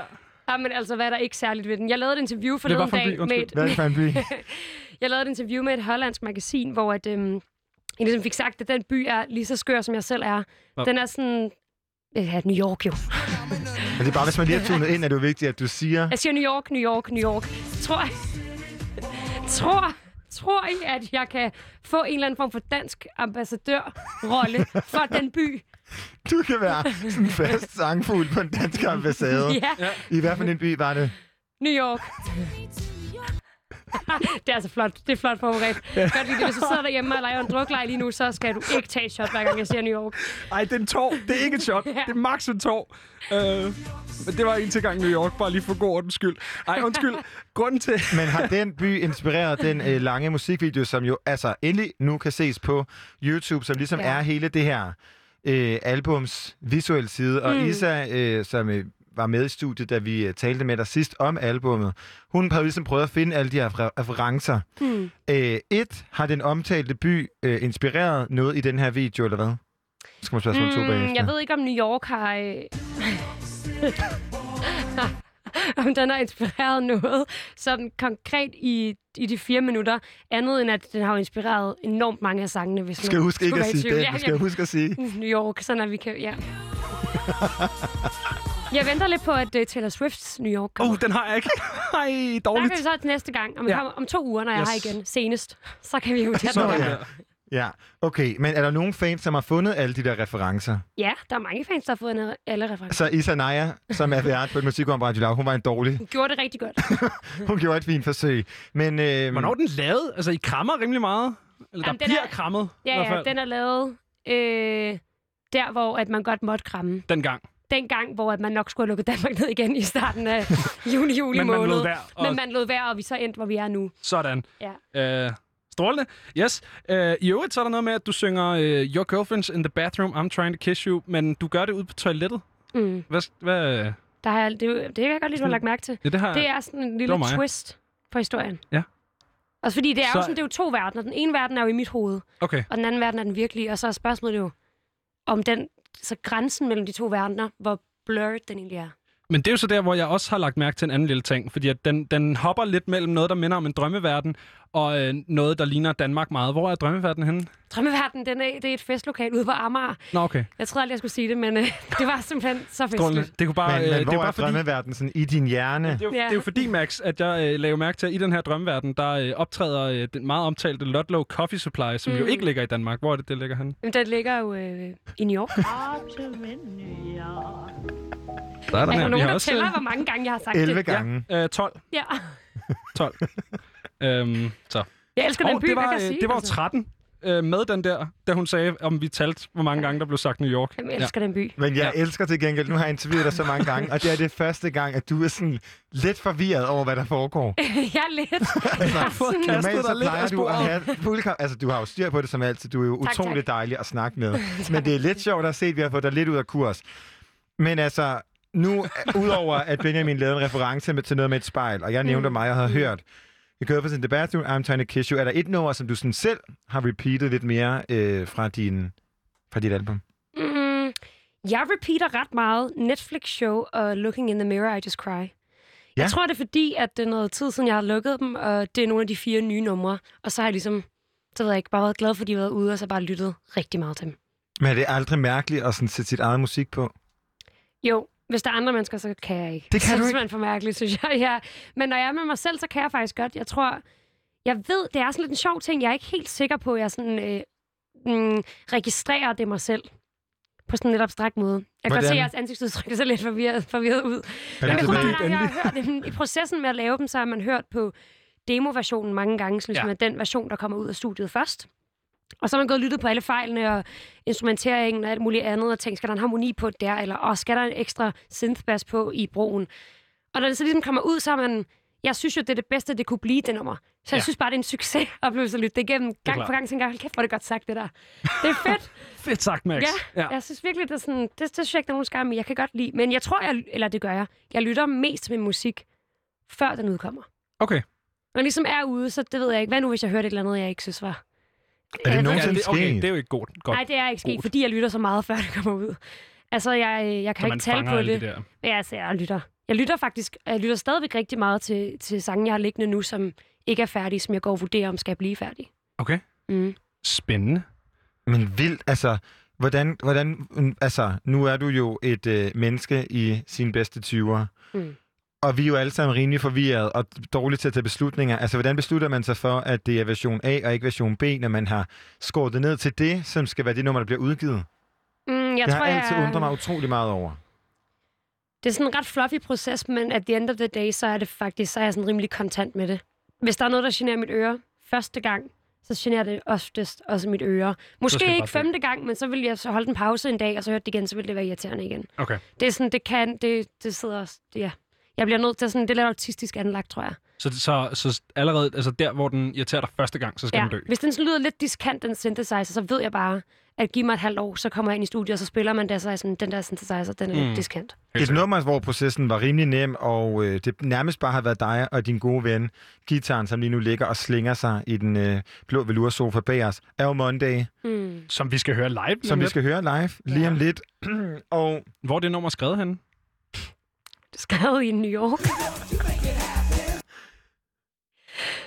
S10: Ja, men altså, hvad er der ikke særligt ved den? Jeg lavede et interview forleden
S3: for en by,
S10: dag med et,
S2: Hvad er det for en by?
S10: jeg lavede et interview med et hollandsk magasin, hvor at, øhm, jeg ligesom fik sagt, at den by er lige så skør, som jeg selv er.
S3: Nå.
S10: Den er sådan... Ja, New York jo.
S2: Men det er bare, hvis man lige har tunet ind, er det jo vigtigt, at du siger...
S10: Jeg siger New York, New York, New York. Tror jeg... Tror, tror I, at jeg kan få en eller anden form for dansk ambassadørrolle for den by?
S2: Du kan være sådan en fast sangfugl på en dansk ambassade.
S10: Ja,
S2: I hvert fald en by var det.
S10: New York. det er altså flot. Det er flot forberedt. Godt lide det. Hvis du sidder derhjemme og leger en druklej lige nu, så skal du ikke tage et shot, hver gang jeg siger New York.
S3: ej, det er en tår. Det er ikke et shot. Det er max en tår. Øh, men det var en til gang New York, bare lige for god ordens skyld. Ej, undskyld. Grunden til...
S2: Men har den by inspireret den øh, lange musikvideo, som jo altså endelig nu kan ses på YouTube, som ligesom
S10: Ja.
S2: ja. er hele det her øh, albums visuelle side. Og
S10: mm.
S2: Isa, øh, som øh, var med i studiet, da vi øh, talte med dig sidst om albummet, hun har ligesom prøvet at finde alle de her re- referencer.
S10: Hmm.
S2: Øh, et, har den omtalte by øh, inspireret noget i den her video, eller hvad? Så skal man spørge mm, to bagefter.
S10: Mm, jeg ved ikke, om New York har... Øh... om den har inspireret noget sådan konkret i, i de fire minutter, andet end at den har jo inspireret enormt mange af sangene, hvis
S2: skal
S10: man
S2: huske ikke at sige den.
S10: Ja,
S2: skal
S10: ja.
S2: huske at sige.
S10: New York, sådan at vi kan... Ja. Jeg venter lidt på, at uh, Taylor Swifts New York
S3: Åh,
S10: kommer.
S3: oh, den har jeg ikke. Ej,
S10: Der
S3: dårligt.
S10: kan vi så til næste gang, om,
S3: Ja.
S10: ja. om to uger, når jeg er
S3: Yes.
S10: her igen, senest. Så kan vi jo tage
S3: Så
S10: den
S3: er
S10: der.
S3: det
S2: Ja. Ja, okay. Men er der nogen fans, som har fundet alle de der referencer?
S10: Ja, der er mange fans, der har fået en- alle referencer.
S2: Så Isa Naya, som er vært på et musikprogram på Radio hun var en dårlig.
S10: Hun gjorde det rigtig godt.
S2: Hun gjorde et fint forsøg. Men, øh,
S3: Hvornår er den lavet? Altså, I krammer rimelig meget? Eller
S10: Jamen,
S3: der
S10: den
S3: bliver
S10: er-
S3: krammet? i
S10: Ja, ja, den er lavet øh, der, hvor at man godt måtte kramme.
S3: Dengang.
S10: Den gang, hvor at man nok skulle have lukket Danmark ned igen i starten af juni, juli
S3: Men man
S10: måned.
S3: lod være. Og
S10: Men man lod være, og vi så endte, hvor vi er nu.
S3: sådan.
S10: Ja.
S3: Øh, strålende. Yes. Øh, I øvrigt så er der noget med, at du synger øh, Your Girlfriend's in the bathroom, I'm trying to kiss you, men du gør det ude på toilettet.
S10: Mm.
S3: Hvad, hvad,
S10: Der har, det, det kan jeg godt lide, du har lagt mærke til.
S3: ja, det har
S10: Det er sådan en lille twist på historien.
S3: Ja.
S10: Også fordi det er
S3: Så-
S10: jo sådan, det er jo to verdener. Den ene verden er jo i mit hoved,
S3: Okay.
S10: og den anden verden er den virkelige. Og så er spørgsmålet jo, om den, så grænsen mellem de to verdener, hvor blurred den egentlig er.
S3: Men det er jo så der, hvor jeg også har lagt mærke til en anden lille ting, fordi at den, den hopper lidt mellem noget, der minder om en drømmeverden, og øh, noget, der ligner Danmark meget. Hvor er drømmeverdenen henne?
S10: Drømmeverden, den er, det er et festlokal ude på Amager.
S3: Nå, okay.
S10: Jeg troede aldrig, jeg skulle sige det, men øh, det var simpelthen så festligt.
S3: Det kunne bare...
S2: men,
S3: øh,
S2: men
S3: det
S2: hvor
S3: er
S2: er,
S3: bare
S2: er
S3: fordi,
S2: drømmeverdenen sådan i din hjerne?
S3: Det er, jo,
S10: Ja.
S3: det er jo fordi, Max, at jeg øh, laver mærke til, at i den her drømmeverden, der øh, optræder øh, den meget omtalte Ludlow Coffee Supply, som mm. jo ikke ligger i Danmark. Hvor er det, det ligger henne?
S10: Men den ligger jo øh, i New York.
S3: Der er
S10: Er der nogen, der tæller, hvor mange gange jeg har sagt
S2: 11
S10: det?
S2: gange.
S3: Øh, 12.
S10: Ja.
S3: 12. øhm, så.
S10: Jeg elsker den by,
S3: det
S10: hvad
S3: var,
S10: kan jeg
S3: øh,
S10: sige?
S3: det var
S10: altså?
S3: 13. øh, med den der, da hun sagde, om vi talte, hvor mange gange der blev sagt New York.
S10: Jeg elsker den by.
S2: Men jeg
S3: Ja.
S2: ja. elsker til gengæld, nu har jeg interviewet dig så mange gange, og det er det første gang, at du er sådan lidt forvirret over, hvad der foregår.
S10: jeg er lidt.
S2: Altså,
S10: Jeg har fået
S3: kastet
S2: så
S3: dig lidt af
S2: du at have fuld Altså, du har jo styr på det som altid. Du er jo
S10: Tak,
S2: utrolig
S10: tak.
S2: dejlig at snakke med. Men det er lidt sjovt at se, at vi har fået dig lidt ud af kurs. Men altså, nu, udover at Benjamin lavede en reference med, til noget med et spejl, og jeg nævnte
S10: Mm.
S2: mig, jeg havde
S10: Mm.
S2: hørt, i Girl in the Bathroom, I'm Trying to Kiss You, er der et nummer, som du sådan selv har repeatet lidt mere øh, fra, din, fra dit album?
S10: Mm, jeg repeater ret meget Netflix-show og Looking in the Mirror, I Just Cry. Ja. Jeg tror, det er fordi, at det er noget tid siden, jeg har lukket dem, og det er nogle af de fire nye numre. Og så har jeg ligesom, så ved jeg ikke, bare været glad for, at de har været ude, og så bare lyttet rigtig meget til dem.
S2: Men er det aldrig mærkeligt at sådan sætte sit eget musik på?
S10: Jo, hvis der er andre mennesker, så kan jeg ikke.
S2: Det kan
S10: så
S2: du
S10: er
S2: ikke?
S10: simpelthen for mærkeligt, synes jeg. Ja. Men når jeg er med mig selv, så kan jeg faktisk godt. Jeg tror, jeg ved, det er sådan lidt en sjov ting. Jeg er ikke helt sikker på, at jeg sådan, øh, mm, registrerer det mig selv. På sådan en lidt abstrakt måde. Jeg kan godt se, at jeres ansigtsudtryk er så lidt forvirret, forvirret ud.
S2: Er
S10: Men
S2: det
S10: jeg tror, at jeg har hørt dem. I processen med at lave dem, så har man hørt på demoversionen mange gange, så ligesom
S3: Ja.
S10: ja. den version, der kommer ud af studiet først. Og så har man gået og lyttet på alle fejlene og instrumenteringen og alt muligt andet, og tænkt, skal der en harmoni på der, eller og skal der en ekstra synthbass på i broen? Og når det så ligesom kommer ud, så er man... Jeg synes jo, det er det bedste, det kunne blive, det nummer. Så jeg
S3: Ja.
S10: synes bare, det er en succes at opleve at lytte det igennem gang
S3: klart.
S10: for gang. Så tænker jeg, hold kæft, hvor er det godt sagt, det der. Det er fedt.
S3: Fedt sagt, Max.
S10: Ja, jeg synes virkelig, det er sådan, det, det synes jeg ikke, der er nogen skam. Jeg kan godt lide, men jeg tror, jeg, eller det gør jeg, jeg lytter mest til min musik, før den udkommer.
S3: Okay.
S10: Når den ligesom er ude, så det ved jeg ikke. Hvad nu, hvis jeg hørte et eller andet, jeg ikke synes var...
S2: Er det nogensinde
S3: det, okay, det er jo ikke godt. godt.
S10: Nej, det er ikke sket, fordi jeg lytter så meget, før det kommer ud. Altså, jeg, jeg kan
S3: så
S10: ikke tale på det.
S3: de der.
S10: Men altså, jeg lytter. Jeg lytter faktisk, jeg lytter stadigvæk rigtig meget til, til sange, jeg har liggende nu, som ikke er færdige, som jeg går og vurderer, om skal blive færdige.
S3: Okay.
S10: Mm.
S3: Spændende.
S2: Men vildt, altså, hvordan, hvordan, altså, nu er du jo et øh, menneske i sine bedste 20'ere,
S10: Mm.
S2: Og vi er jo alle sammen rimelig forvirret og dårligt til at tage beslutninger. Altså, hvordan beslutter man sig for, at det er version A og ikke version B, når man har skåret det ned til det, som skal være det nummer, der bliver udgivet?
S10: Mm, jeg
S2: det
S10: tror,
S2: har altid
S10: jeg,
S2: undret mig utrolig meget over.
S10: Det er sådan en ret fluffy proces, men at the end of the day, så er det faktisk, så er jeg sådan rimelig kontant med det. Hvis der er noget, der generer mit øre første gang, så generer det oftest også mit øre. Måske ikke femte gang, men så vil jeg så holde en pause en dag, og så høre det igen, så vil det være irriterende igen.
S3: Okay.
S10: Det er sådan, det kan, det, det sidder også, ja. Jeg bliver nødt til sådan, det er lidt autistisk anlagt, tror jeg.
S3: Så, så, så allerede, altså der, hvor den irriterer dig første gang, så skal
S10: Ja.
S3: den dø.
S10: Hvis den sådan lyder lidt diskant, den synthesizer, så ved jeg bare, at give mig et halvt år, så kommer jeg ind i studiet, og så spiller man der, så sådan, den der synthesizer, den er
S3: Mm.
S10: lidt diskant.
S2: Et nummer, hvor processen var rimelig nem, og øh, det nærmest bare har været dig og din gode ven, gitaren, som lige nu ligger og slinger sig i den øh, blå veloursofa bag os, er jo Monday,
S10: Mm.
S3: Som vi skal høre live.
S2: som
S3: om
S2: vi skal høre live lige
S10: Ja.
S2: om lidt. og
S3: Hvor er det nummer skrevet henne?
S10: Det skrevet i New York.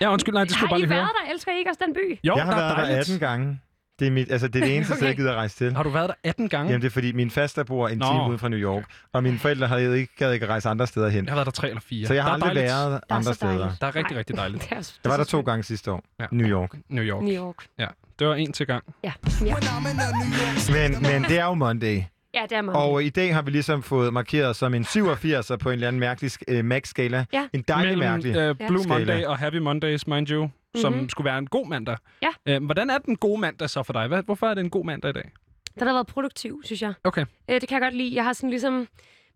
S3: Ja, undskyld, nej, det skulle
S10: Har
S3: bare
S10: I
S3: lige høre.
S10: været der? Elsker I ikke også den by?
S3: Jo,
S2: jeg har
S3: der er
S2: været der
S3: dejligt.
S2: 18 gange. Det er, mit, altså, det, er det eneste sted, jeg
S10: Okay.
S2: gider at rejse til.
S3: Har du været der 18 gange?
S2: Jamen, det er fordi, min faster bor en
S3: Nå.
S2: time ude fra New York, og mine forældre havde ikke, gad ikke at rejse andre steder hen.
S3: Jeg har været der tre eller fire.
S2: Så jeg har
S3: der
S2: aldrig
S3: dejligt.
S2: været andre steder.
S3: Der er rigtig,
S10: Nej.
S3: rigtig dejligt.
S10: Det er,
S2: Jeg var der
S10: er
S2: to gange sidste år.
S3: Ja.
S2: New York.
S3: New York.
S10: New York.
S3: Ja, det var en til gang.
S10: Ja. ja.
S2: Men, men det er jo Monday.
S10: Ja, det er meget.
S2: Og i dag har vi ligesom fået markeret som en 87'er på en eller anden mærkelig øh, max-skala.
S10: Ja.
S2: En dejlig mærkelig.
S3: øh, Blue
S10: Ja.
S3: Monday
S2: Skala.
S3: og Happy Mondays, mind you, som
S10: Mhm.
S3: skulle være en god mandag.
S10: Ja.
S3: Øh, hvordan er den gode mandag så for dig? Hvad, hvorfor er det en god mandag i dag?
S10: Den har været produktiv, synes jeg.
S3: Okay.
S10: Øh, det kan jeg godt lide. Jeg har sådan ligesom...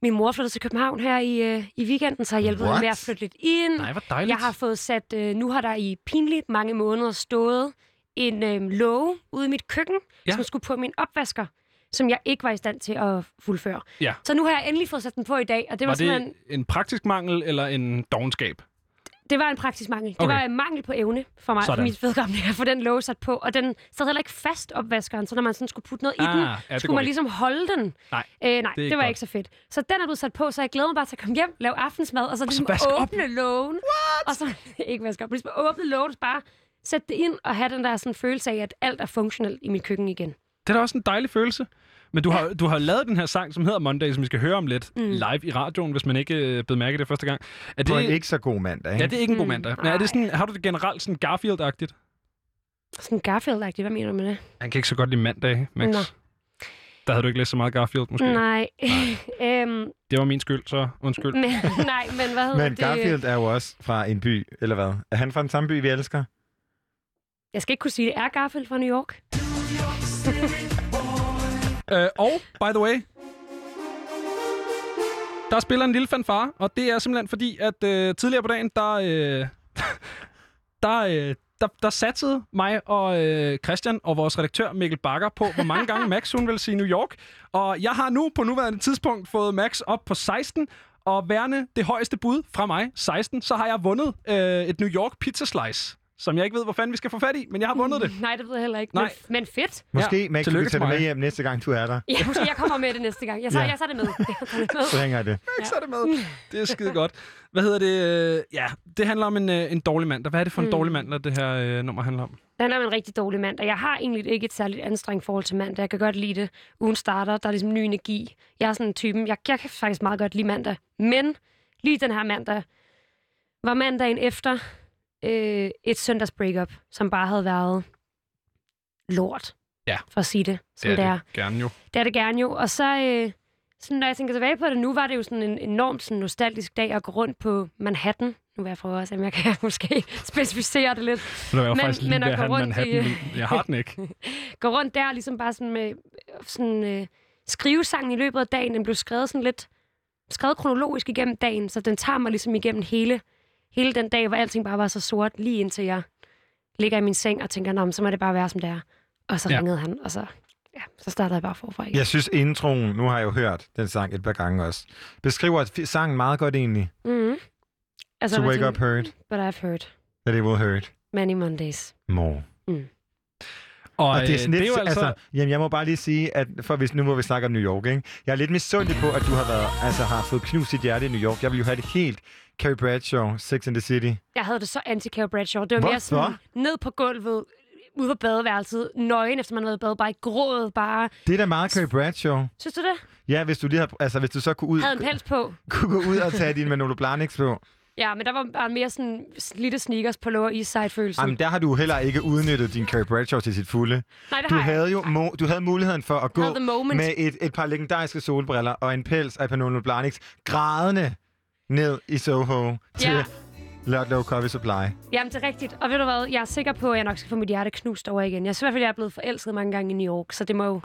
S10: Min mor flyttede til København her i, øh, i weekenden, så har jeg hjulpet hende med at flytte lidt ind.
S3: Nej, hvor dejligt.
S10: Jeg har fået sat... Øh, nu har der i pinligt mange måneder stået en øh, låge ude i mit køkken,
S3: ja.
S10: som skulle på min opvasker, som jeg ikke var i stand til at fuldføre.
S3: Ja.
S10: Så nu har jeg endelig fået sat den på i dag, og det var,
S3: var
S10: simpelthen...
S3: det en praktisk mangel eller en dogenskab?
S10: Det var en praktisk mangel. Det
S3: Okay.
S10: var en mangel på evne for mig,
S3: Sådan.
S10: for mit vedkommende, at få den låge sat på. Og den sad heller ikke fast opvaskeren, så når man sådan skulle putte noget i
S3: Ah,
S10: den,
S3: ja, det
S10: skulle man
S3: ikke.
S10: ligesom holde den.
S3: Nej,
S10: øh, nej
S3: det
S10: det,
S3: ikke
S10: det var
S3: godt.
S10: ikke så fedt. Så den er blevet sat på, så jeg glæder mig bare til at komme hjem, lave aftensmad, og så ligesom
S3: vaske op.
S10: åbne lågen. What? Og så ikke vaske op, men ligesom åbne lågen, bare sætte det ind og have den der sådan følelse af, at alt er funktionelt i mit køkken igen.
S3: Det er da også en dejlig følelse. Men du har, du har lavet den her sang, som hedder Monday, som vi skal høre om lidt, mm. live i radioen, hvis man ikke øh, blev mærket det første gang. Er
S2: På
S3: det,
S2: en ikke så god mandag, ikke?
S3: ja, det er ikke en god
S10: Mm,
S3: mandag. Men er det sådan, har du det generelt sådan Garfield-agtigt?
S10: Sådan Garfield-agtigt, hvad mener du med det?
S3: Han kan ikke så godt lide mandag, Max.
S10: Nå.
S3: Der havde du ikke læst så meget Garfield, måske.
S10: Nej. øhm,
S3: Det var min skyld, så undskyld.
S10: men, nej, men hvad hedder
S2: Men
S10: det?
S2: Garfield er jo også fra en by, eller hvad? Er han fra den samme by, vi elsker?
S10: Jeg skal ikke kunne sige, det er Garfield fra New York.
S3: Øh, og, by the way, der spiller en lille fanfare, og det er simpelthen fordi, at øh, tidligere på dagen, der, øh, der, øh, der, der satsede mig og øh, Christian og vores redaktør Mikkel Bakker på, hvor mange gange Max hun vil sige New York. Og jeg har nu på nuværende tidspunkt fået Max op på 16, og værende det højeste bud fra mig, 16, så har jeg vundet øh, et New York pizza slice, som jeg ikke ved, hvor fanden vi skal få fat i, men jeg har vundet det.
S10: Nej, det ved jeg heller ikke.
S3: Nej.
S10: Men, men fedt.
S2: Måske,
S3: Ja,
S2: Max, du kan
S3: til
S2: tage det med hjem næste gang, du er der.
S10: Ja, måske jeg kommer med det næste gang. Jeg tager,
S2: Ja.
S10: jeg tager det med. Jeg det.
S2: Så hænger det.
S3: Så er det med. Det er skide godt. Hvad hedder det? Øh, Ja, det handler om en, øh, en dårlig mand. Hvad er det for en
S10: Mm.
S3: dårlig mand, det her øh, nummer handler om?
S10: Den er en rigtig dårlig mand, og jeg har egentlig ikke et særligt anstrengt forhold til mandag. Jeg kan godt lide det. Ugen starter, der er ligesom ny energi. Jeg er sådan en typen, jeg, jeg kan faktisk meget godt lide mandag. Men lige den her mandag var mandagen efter øh, et søndags breakup, som bare havde været lort.
S3: Ja.
S10: For at sige det, som det er.
S3: Gerne jo.
S10: Det er det gerne jo. Og så, øh, sådan, når jeg tænker tilbage på det nu, var det jo sådan en enormt sådan, nostalgisk dag at gå rundt på Manhattan. Nu vil jeg prøve se, om jeg kan måske specificere det lidt.
S3: Det var
S10: Men-
S3: faktisk
S10: men at gå rundt
S3: Manhattan.
S10: i-
S3: Jeg har den ikke.
S10: Gå rundt der ligesom bare sådan med sådan, øh, skrive sangen i løbet af dagen. Den blev skrevet sådan lidt skrevet kronologisk igennem dagen, så den tager mig ligesom igennem hele, hele den dag, hvor alting bare var så sort, lige indtil jeg ligger i min seng og tænker, Nå, så må det bare være, som det er. Og så
S3: Ja.
S10: ringede han, og så, ja, så startede jeg bare forfra igen.
S2: Jeg synes, introen, nu har jeg jo hørt den sang et par gange også, beskriver sangen meget godt egentlig.
S10: Mm-hmm. Altså,
S2: To wake up hurt,
S10: But I've heard
S2: that it will hurt
S10: many Mondays.
S2: more.
S3: Og,
S2: Og det er sådan
S3: øh,
S2: lidt,
S3: det er jo altså...
S2: altså, jamen jeg må bare lige sige, at for hvis, nu må vi snakke om New York, ikke? Jeg er lidt misundelig på, at du har været, altså har fået knust dit hjerte i New York. Jeg vil jo have det helt Carrie Bradshaw, Sex and the City.
S10: Jeg havde det så anti Carrie Bradshaw. Det var mere
S2: Hvorfor?
S10: sådan ned på gulvet, ude på badeværelset, nøgen, efter man havde været bad, bare i grådet, bare...
S2: Det er da meget Carrie Bradshaw.
S10: Synes du det?
S2: Ja, hvis du lige har, altså hvis du så kunne, ud,
S10: Havde en pels på.
S2: kunne gå ud og tage din Manolo Blahniks på.
S10: Ja, men der var bare mere sådan slidte sneakers på Lower East Side-følelsen.
S2: Jamen, der har du heller ikke udnyttet din Carrie Bradshaw til sit fulde.
S10: Nej, det
S2: Du
S10: har jeg
S2: havde jo mo- du havde muligheden for at gå
S10: Havde
S2: med et, et par legendariske solbriller og en pels af Manolo Blahniks grædende ned i Soho til
S10: Ja.
S2: Ludlow Coffee Supply.
S10: Jamen, det er rigtigt. Og ved du hvad, jeg er sikker på, at jeg nok skal få mit hjerte knust over igen. Jeg synes i hvert fald, at jeg er blevet forelsket mange gange i New York, så det må jo...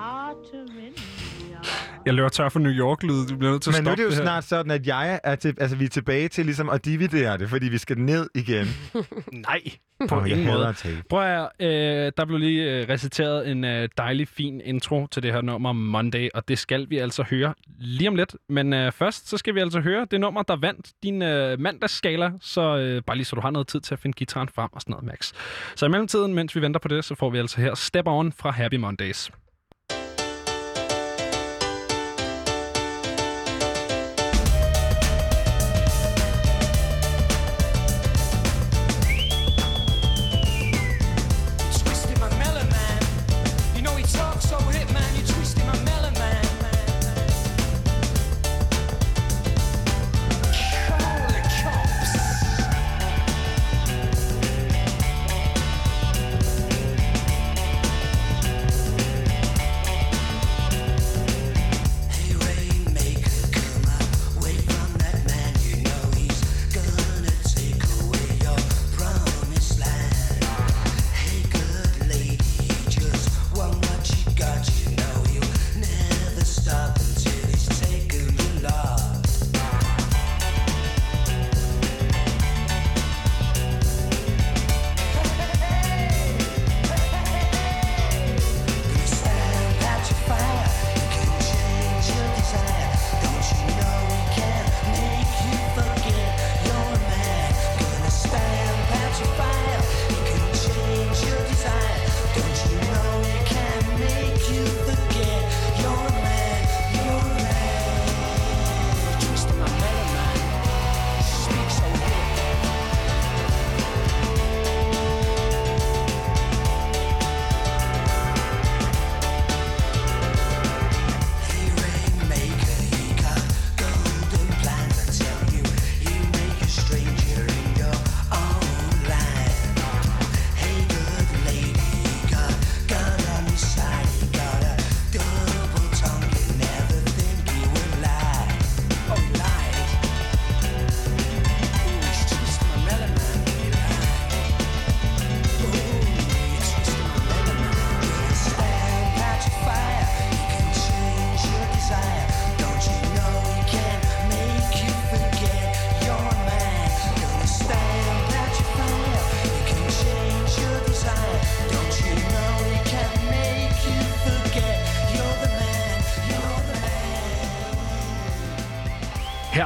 S3: Jeg løber tør for New York-lyd. Du bliver nødt til at
S2: Men nu er det jo
S3: her.
S2: snart sådan, at jeg er til, altså, vi er tilbage til ligesom at dividere det, fordi vi skal ned igen.
S3: Nej, på
S2: jeg
S3: ingen måde. Prøv at øh, der blev lige øh, reciteret en øh, dejlig, fin intro til det her nummer Monday, og det skal vi altså høre lige om lidt. Men øh, først, så skal vi altså høre det nummer, der vandt din øh, mandagsskala, så øh, bare lige så du har noget tid til at finde gitaren frem og sådan noget, Max. Så i mellemtiden, mens vi venter på det, så får vi altså her Step On fra Happy Mondays.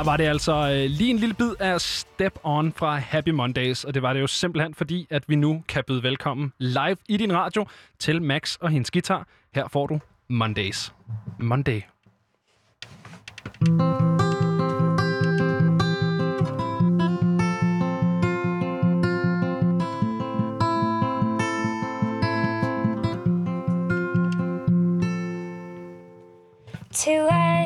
S3: Var det altså øh, lige en lille bid af Step On fra Happy Mondays, og det var det jo simpelthen fordi, at vi nu kan byde velkommen live i din radio til Max og hendes guitar. Her får du Mondays. Monday.
S9: To wake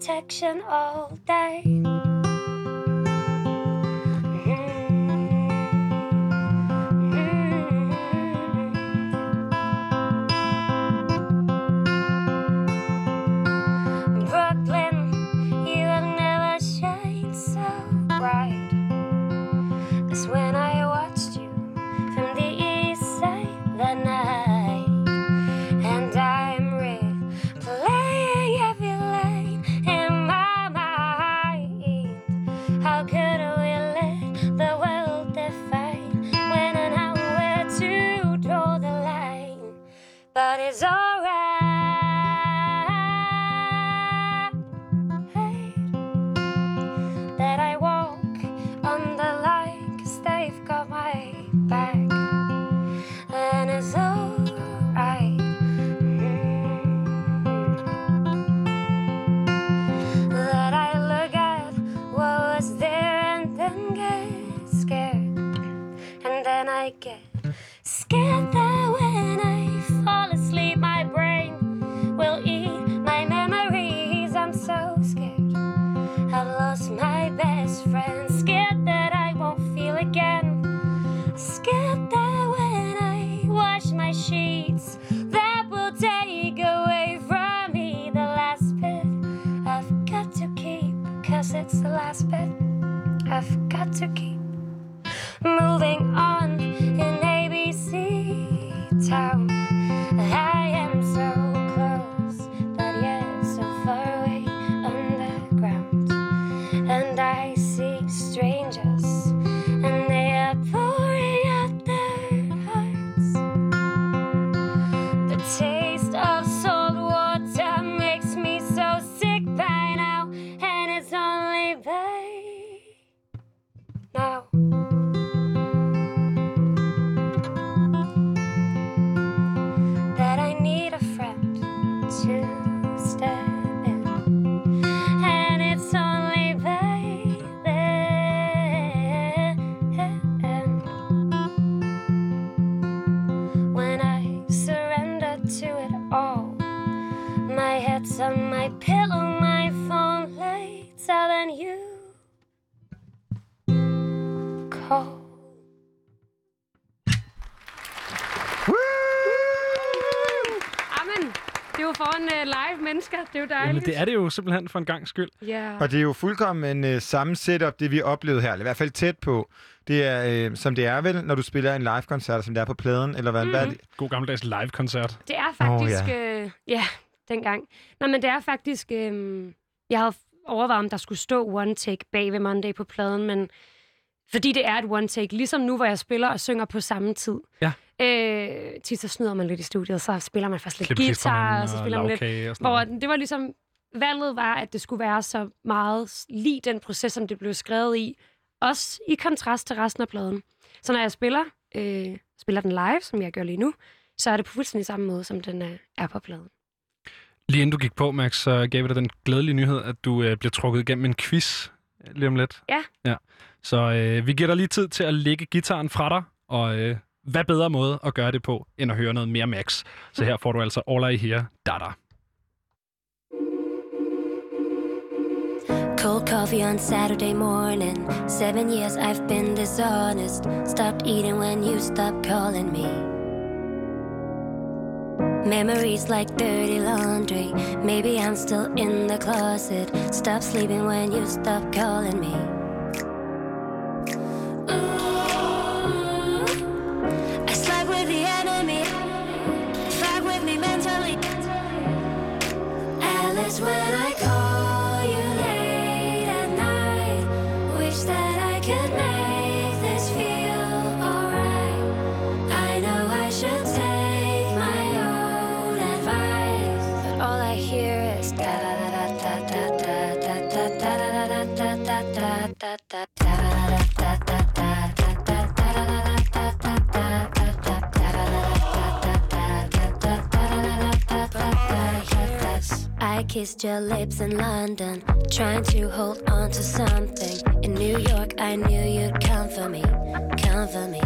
S9: protection all
S3: Jamen, det er det jo simpelthen for en gang skyld.
S10: Ja.
S2: Og det er jo fuldkommen øh, samme setup, det vi oplevede her, eller i hvert fald tæt på. Det er, øh, som det er vel, når du spiller en live-koncert, som det er på pladen, eller hvad, mm. hvad er det?
S3: God gammeldags live-koncert.
S10: Det er faktisk... Oh, ja. Øh, ja, dengang. Nå, men det er faktisk... Øh, jeg havde overvejet, om der skulle stå one take bag ved Monday på pladen, men fordi det er et one take, ligesom nu, hvor jeg spiller og synger på samme tid.
S3: Ja.
S10: Øh, tit så snyder man lidt i studiet, så spiller man først lidt guitar, og så spiller man lidt...
S3: lavkage og sådan
S10: Hvor det var ligesom... Valget var, at det skulle være så meget lige den proces, som det blev skrevet i. Også i kontrast til resten af pladen. Så når jeg spiller, øh, spiller den live, som jeg gør lige nu, så er det på fuldstændig samme måde, som den øh, er på pladen.
S3: Lige inden du gik på, Max, så gav vi dig den glædelige nyhed, at du øh, bliver trukket igennem en quiz lige om lidt.
S10: Ja.
S3: ja. Så øh, vi giver dig lige tid til at lægge gitaren fra dig og øh, hvad bedre måde at gøre det på, end at høre noget mere Max. Så her får du altså All I Hear, Dada.
S9: Cold coffee on Saturday morning. Seven years I've been dishonest. Stopped eating when you stopped calling me. Memories like dirty laundry. Maybe I'm still in the closet. Stop sleeping when you stop calling me. I slept with the enemy. Fuck with me mentally. Alice, when I call I kissed your lips in London, trying to hold on to something. In New York, I knew you'd come for me, come for me.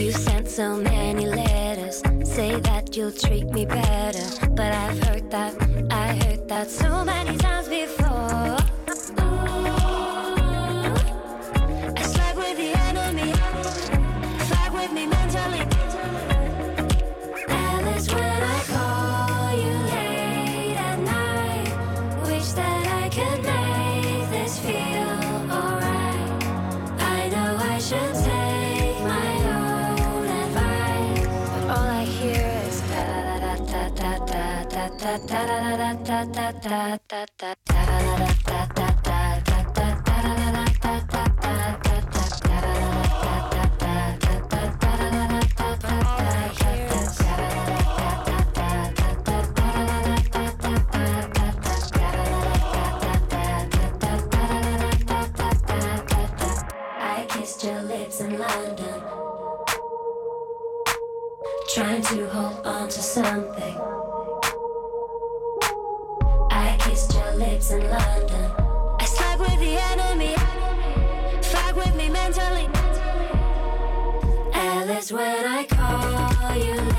S9: You sent so many letters, say that you'll treat me better. But I've heard that, I heard that so many times before. Trying to hold on to something. Kissed in London. I slept with the enemy, fuck with me mentally. Alice, when I call you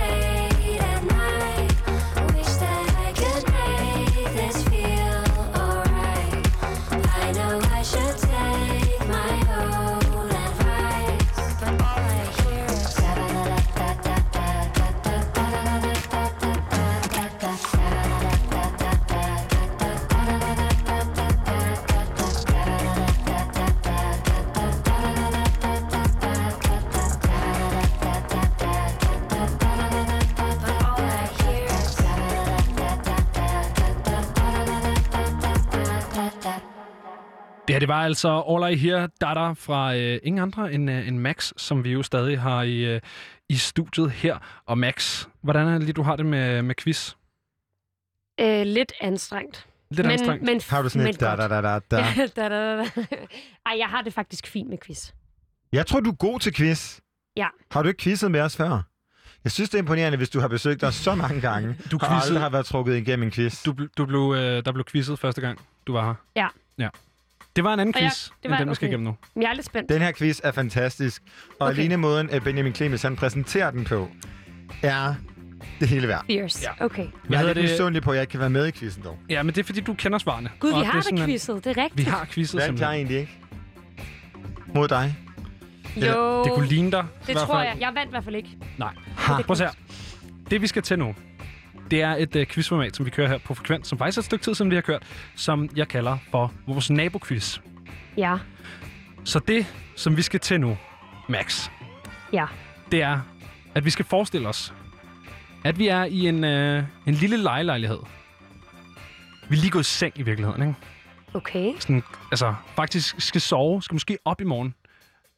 S3: Det var altså All I Hear, Dada fra øh, ingen andre end, øh, end Max, som vi jo stadig har i, øh, i studiet her. Og Max, hvordan er det lige, du har det med, med quiz?
S10: Øh, lidt anstrengt.
S3: Lidt
S10: men,
S3: anstrengt.
S10: Men,
S2: Har du sådan
S10: men
S2: et da, da, da, da, da.
S10: Ja, da, da, da. Ej, jeg har det faktisk fint med quiz.
S2: Jeg tror, du er god til quiz.
S10: Ja.
S2: Har du ikke quizzet med os før? Jeg synes, det er imponerende, hvis du har besøgt os så mange gange,
S3: Du
S2: og
S3: quizzede-
S2: aldrig har været trukket igennem en quiz.
S3: Du, du blev, øh, der blev quizzet første gang, du var her.
S10: Ja.
S3: ja. Det var en anden
S10: Og jeg-
S3: quiz,
S10: det
S3: end
S10: var-
S3: den, vi skal
S10: okay.
S3: igennem nu.
S10: Jeg er lidt spændt.
S2: Den her quiz er fantastisk, og
S10: Okay.
S2: okay. alene måden, at Benjamin Clemens han præsenterer den på, er det hele værd.
S10: Fierce.
S3: Ja.
S10: Okay.
S2: Jeg er lidt
S3: det?
S2: på, at jeg ikke kan være med i quizzen dog.
S3: Ja, men det er fordi, du kender svarene.
S10: Gud, vi har
S3: det
S10: da
S3: simpelthen-
S10: quizzet. Det er rigtigt.
S3: Vi har quizzet
S2: Hvad er
S3: simpelthen.
S2: egentlig ikke? Mod dig.
S10: Jo,
S3: Det kunne ligne dig.
S10: det tror jeg. Jeg vandt i hvert fald ikke.
S3: Nej.
S2: Ha.
S3: Prøv at se her. Det, vi skal til nu, det er et uh, quizformat, som vi kører her på Frekvent, som faktisk er et stykke tid, som vi har kørt, som jeg kalder for vores naboquiz.
S10: Ja.
S3: Så det, som vi skal til nu, Max,
S10: Ja.
S3: det er, at vi skal forestille os, at vi er i en, øh, en lille lejelejlighed. Vi er lige gået i seng i virkeligheden, ikke?
S10: Okay.
S3: Sådan, altså, faktisk skal sove, skal måske op i morgen.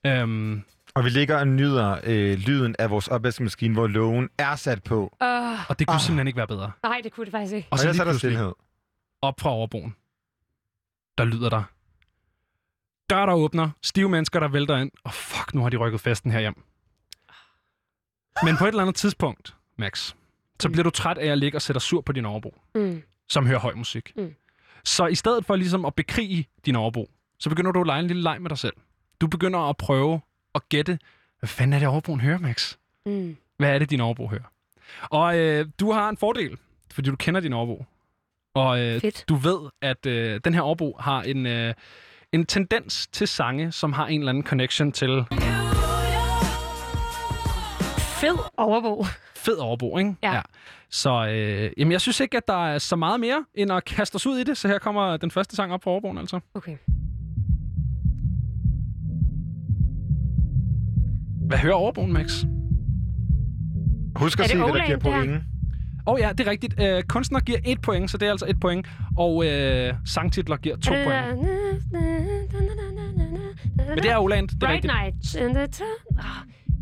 S3: Øhm,
S2: Og vi ligger og nyder øh, lyden af vores opvaskemaskine, hvor lågen er sat på.
S10: Uh,
S3: og det kunne
S2: Ah.
S3: simpelthen ikke være bedre.
S10: nej, det kunne det faktisk ikke.
S3: Og
S2: Og
S3: så
S2: ellers
S3: lige
S2: er der
S3: pludselig,
S2: stillhed.
S3: op fra overbroen, der lyder der. Dør, der åbner, stive mennesker, der vælter ind, og fuck, nu har de rykket festen her hjem. Men på et eller andet tidspunkt, Max, så bliver du træt af at ligge og sætte dig sur på din overbro,
S10: Mm.
S3: som hører høj musik.
S10: Mm.
S3: Så i stedet for ligesom at bekrige din overbro, så begynder du at lege en lille leg med dig selv. Du begynder at prøve at gætte, Hvad fanden er det, overboen hører, Max?
S10: Mm.
S3: Hvad er det, din overbo hører? Og øh, du har en fordel, fordi du kender din overbo. Og øh,
S10: Fedt.
S3: du ved, at øh, den her overbo har en, øh, en tendens til sange, som har en eller anden connection til
S10: Fed overbo.
S3: fed overbo, ikke?
S10: Ja.
S3: Så øh, jamen, jeg synes ikke, at der er så meget mere, end at kaste os ud i det. Så her kommer den første sang op på overboen, altså.
S10: Okay.
S3: Hvad hører overboen, Max?
S2: Husk at
S10: det
S2: se, hvad der giver
S10: det
S2: point.
S3: Åh oh, ja, det er rigtigt. Øh, kunstner giver et point, så det er altså et point. Og øh, sangtitler giver to
S10: det
S3: point. Men det er Oland, det er
S10: Bright
S3: rigtigt.
S10: Nights in the.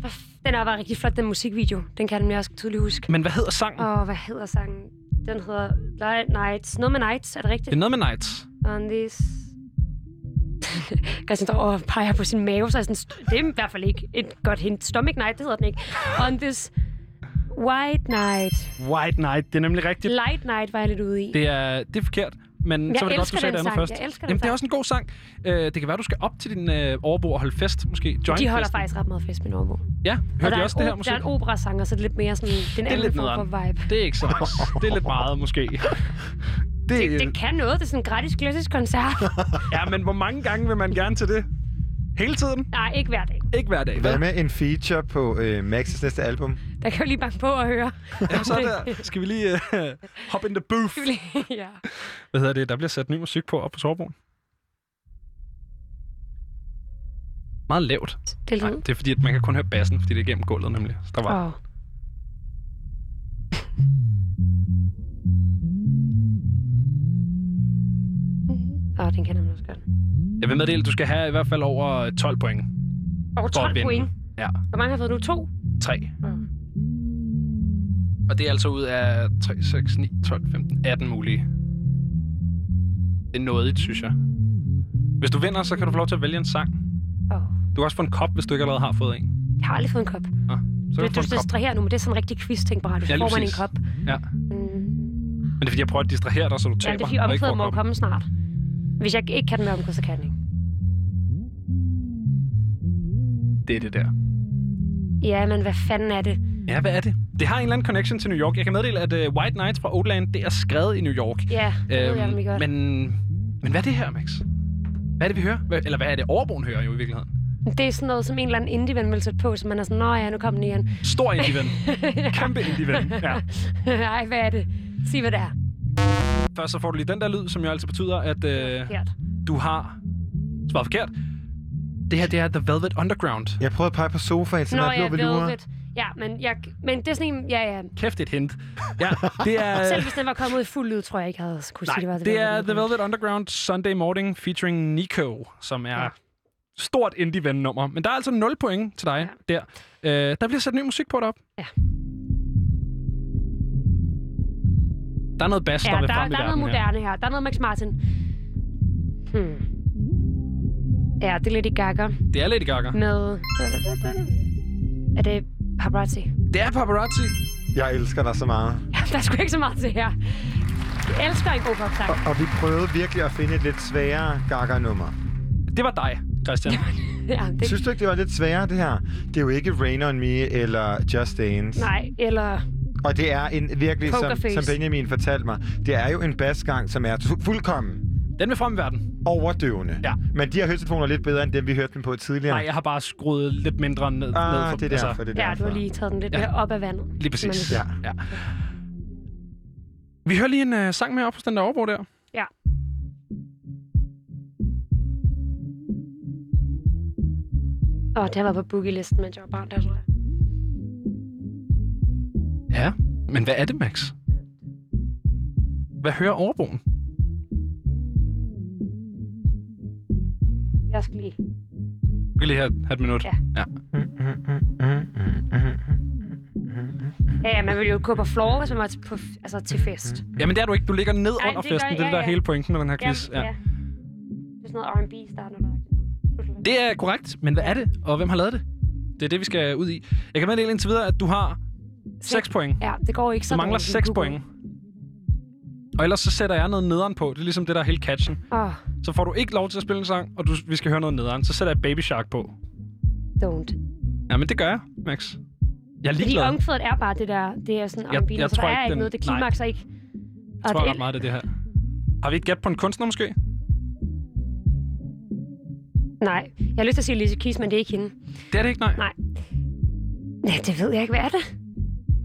S10: Oh, den er bare rigtig flot, den musikvideo. Den kan jeg nemlig også tydeligt huske.
S3: Men hvad hedder sangen?
S10: Og hvad hedder sangen? Den hedder Light Nights. Noget med Nights, er det rigtigt?
S3: Det er noget med Nights.
S10: On this... Christian peger på sin mave, så er sådan, det er i hvert fald ikke et godt hint. Stomach Night, det hedder den ikke. On this white night.
S3: White Night, det er nemlig rigtigt.
S10: Light night var jeg lidt ude i.
S3: Det er, det er forkert, men
S10: Jeg
S3: så var det godt, du sagde det andet
S10: sang.
S3: først.
S10: Jeg elsker den
S3: Jamen, det er også en god sang. Øh, det kan være, du skal op til din øh, overbo og holde fest, måske. Join
S10: de holder
S3: festen.
S10: faktisk ret meget fest med Norbo.
S3: Ja,
S10: Og
S3: hører
S10: der
S3: de også det her musik?
S10: Der er en operasanger, så det er lidt mere sådan... Den
S3: Det er lidt
S10: form for vibe.
S3: Det er ikke så nice. det er lidt meget, måske. Det,
S10: Det, det kan noget. Det er sådan en gratis klassisk koncert.
S3: Ja, men hvor mange gange vil man gerne til det? Hele tiden?
S10: Nej, ikke hver dag.
S3: Ikke hver dag.
S2: Hvad med en feature på øh, Max's næste album?
S10: Der kan jo lige banke på og høre.
S3: Ja, så der. Skal vi lige uh, hop in the booth?
S10: ja.
S3: Hvad hedder det? Der bliver sat ny musik på op på Sorbroen. Meget lavt.
S10: Det er
S3: Nej, det er fordi, at man kan kun høre bassen, fordi det er gennem gulvet nemlig. Så der var...
S10: Åh. Åh, oh, den kender man også godt.
S3: Jeg vil meddele, at du skal have i hvert fald over 12 point.
S10: Over
S3: For at
S10: 12
S3: vinde.
S10: point.
S3: Ja,
S10: Hvor mange har fået nu? To?
S3: 3.
S10: Mm.
S3: Og det er altså ud af 3, 6, 9, 12, 15, 18 mulige. Det er nådigt, synes jeg. Hvis du vinder, så kan du få lov til at vælge en sang.
S10: Oh.
S3: Du kan også få en kop, hvis du ikke allerede har fået en.
S10: Jeg har aldrig fået en kop.
S3: Så
S10: Du,
S3: kan
S10: du,
S3: du
S10: du distraherer nu, men det er sådan en rigtig quiz-ting på radio. Så
S3: Ja,
S10: får man en kop.
S3: Ja.
S10: Mm.
S3: Men det er fordi, jeg prøver at distrahere dig, så du
S10: Ja,
S3: taber.
S10: det er fordi omkvædet må komme snart. Hvis jeg ikke kan den med omkvædet, så kan jeg den ikke.
S3: Det er det der.
S10: Ja, men hvad fanden er det?
S3: Ja, hvad er det? Det har en eller anden connection til New York. Jeg kan meddele, at uh, White Nights fra Oatland, det er skrevet i New York.
S10: Ja, det ved jeg nemlig godt.
S3: men, men hvad er det her, Max? Hvad er det, vi hører? Hvad, eller hvad er det, overboen hører jo i virkeligheden?
S10: Det er sådan noget, som en eller anden indie-ven vil sætte på, så man er sådan, nå ja, nu kom den igen.
S3: Stor indie-ven. Kæmpe indie-ven. Ja.
S10: Ej, hvad er det? Sig, hvad det er.
S3: Først så får du lige den der lyd, som jo altså betyder, at øh, du har svaret forkert. Det her, det er The Velvet Underground.
S2: Jeg prøvede at pege på sofaen, så
S10: Nå
S2: der
S10: ja,
S2: blå velurer.
S10: Velvet. Ja, men, jeg, men det er sådan en, ja, ja.
S3: Kæft et hint. Ja, det er...
S10: Selv hvis den var kommet ud i fuld lyd, tror jeg ikke, jeg havde kunne sige, det var
S3: Nej, det er The Velvet Underground Sunday Morning featuring Nico, som er
S10: Ja.
S3: stort indie-ven-nummer. Men der er altså 0 point til dig ja. der. Øh, der bliver sat ny musik på derop.
S10: Ja.
S3: Der er noget bass,
S10: Ja,
S3: der
S10: der,
S3: vil
S10: der,
S3: i
S10: der er noget
S3: verden her.
S10: moderne her. Der er noget Max Martin. Hmm. Ja, det er Lady Gaga
S3: Det er Lady Gaga.
S10: med... Er det paparazzi?
S3: Det er paparazzi.
S2: Jeg elsker dig så meget.
S10: Ja, der er sgu ikke så meget til her. Jeg elsker en god popsang.
S2: Og, og vi prøvede virkelig at finde et lidt sværere Gaga-nummer.
S3: Det var dig, Christian.
S10: Ja, det,
S2: Synes du ikke, det var lidt sværere, det her? Det er jo ikke Rain On Me eller Just Dance.
S10: nej, eller...
S2: Og det er en virkelig, som,
S10: Pokerface.
S2: som Benjamin fortalte mig, det er jo en basgang, som er fu- fuldkommen
S3: Den vil frem i verden.
S2: overdøvende.
S3: Ja.
S2: Men de her høretelefoner er lidt bedre, end dem, vi hørte dem på tidligere.
S3: Nej, jeg har bare skruet lidt mindre ned. ned
S2: ah,
S3: for,
S2: det er derfor, det er
S10: Ja,
S2: derfor.
S10: du har lige taget den lidt
S3: Ja.
S10: mere op af vandet.
S3: Lige præcis.
S2: Ja.
S3: ja. Vi hører lige en uh, sang med op hos den der overbog der.
S10: Ja. Åh, det har været på boogie-listen, mens jeg var barn, der tror jeg.
S3: Ja, men hvad er det, Max? Hvad hører overboen?
S10: Jeg skal lige...
S3: Du kan lige have, have et minut.
S10: Ja.
S3: ja.
S10: Ja, ja, man ville jo gå på floor, hvis man var til, på, altså, til fest.
S3: Jamen det er du ikke. Du ligger ned
S10: Ej,
S3: under
S10: det gør
S3: festen.
S10: jeg,
S3: Det er det, der
S10: ja, ja.
S3: hele pointen med den her quiz.
S10: Ja, ja. Det er sådan noget R&B starter der.
S3: Det er korrekt, men hvad er det? Og hvem har lavet det? Det er det, vi skal ud i. Jeg kan meddele indtil videre, at du har 6 point.
S10: Ja, det går ikke så
S3: Du mangler
S10: dårligt med
S3: 6
S10: Google.
S3: point. Og ellers så sætter jeg noget nederen på. Det er ligesom det, der er hele catchen.
S10: Åh,
S3: Så får du ikke lov til at spille en sang, og du, vi skal høre noget nederen. Så sætter jeg Baby Shark på.
S10: don't.
S3: Ja, men det gør jeg, Max. Jeg er
S10: Fordi
S3: ligeglad.
S10: omkvædet er bare det der, det er sådan
S3: Jeg-
S10: R&B,
S3: jeg
S10: så der
S3: tror
S10: er
S3: ikke,
S10: ikke
S3: den-
S10: noget, det klimakser ikke.
S3: Jeg tror
S10: det-
S3: ret meget, det er det her. Har vi ikke gæt på en kunstner, måske?
S10: Nej, jeg har lyst til at sige Lise Kies, men det er ikke hende.
S3: Det er det ikke, nej.
S10: Nej. Ja, det ved jeg ikke. Hvad er det?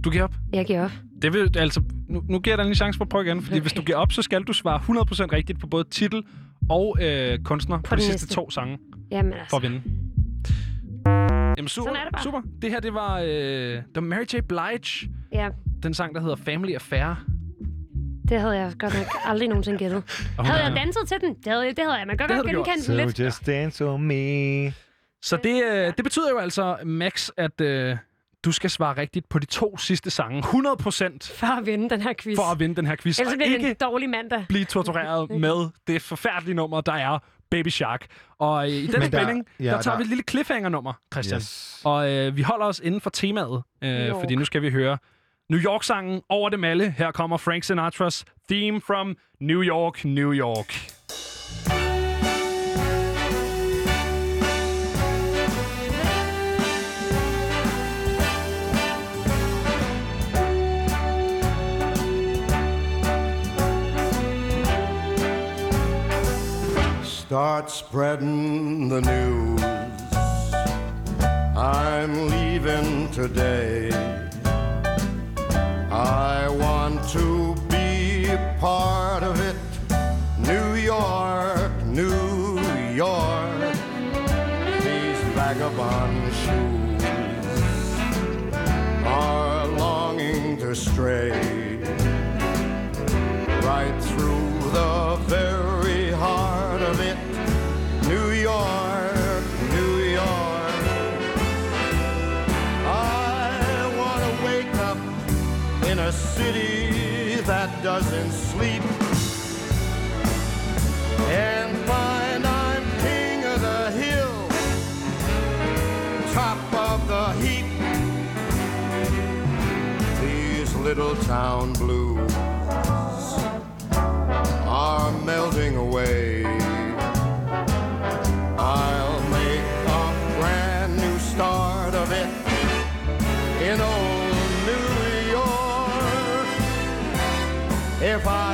S3: Du giver op.
S10: Jeg giver op.
S3: Det vil, altså, nu, nu giver jeg dig en lille chance for at prøve igen, fordi okay. hvis du giver op, så skal du svare 100% rigtigt på både titel og øh, kunstner på, på de
S10: den
S3: sidste
S10: næste.
S3: to sange
S10: Jamen
S3: for
S10: altså.
S3: at vinde. Jamen super,
S10: Sådan er det bare.
S3: super. Det her, det var, øh, det var Mary J. Blige.
S10: Ja,
S3: Den sang, der hedder Family Affair.
S10: det havde jeg godt nok aldrig nogensinde gættet.
S3: Hun
S10: Havde jeg danset til den? Det havde det havde jeg. Man kan godt genkende
S2: So
S10: den lidt.
S2: just dance on me.
S3: Så det, øh, det betyder jo altså, Max, at øh, du skal svare rigtigt på de to sidste sange. 100%
S10: For at vinde den her quiz.
S3: for at vinde den her quiz.
S10: Ellers bliver det
S3: ikke
S10: en dårlig mandag.
S3: blive tortureret med det forfærdelige nummer, der er Baby Shark. Og øh, i den spænding, der,
S2: ja,
S3: der tager
S2: der-
S3: vi et lille cliffhanger-nummer, Christian.
S2: Yes.
S3: Og øh, vi holder os inden for temaet, øh,
S10: York.
S3: fordi nu skal vi høre New York-sangen over dem alle. Her kommer Frank Sinatras Theme from New York, New York.
S11: Start spreading the news. I'm leaving today. I want to be part of it. New York, New York. These vagabond shoes are longing to stray right through the very city that doesn't sleep and find I'm king of the hill, top of the heap. These little town blues are melting away. If I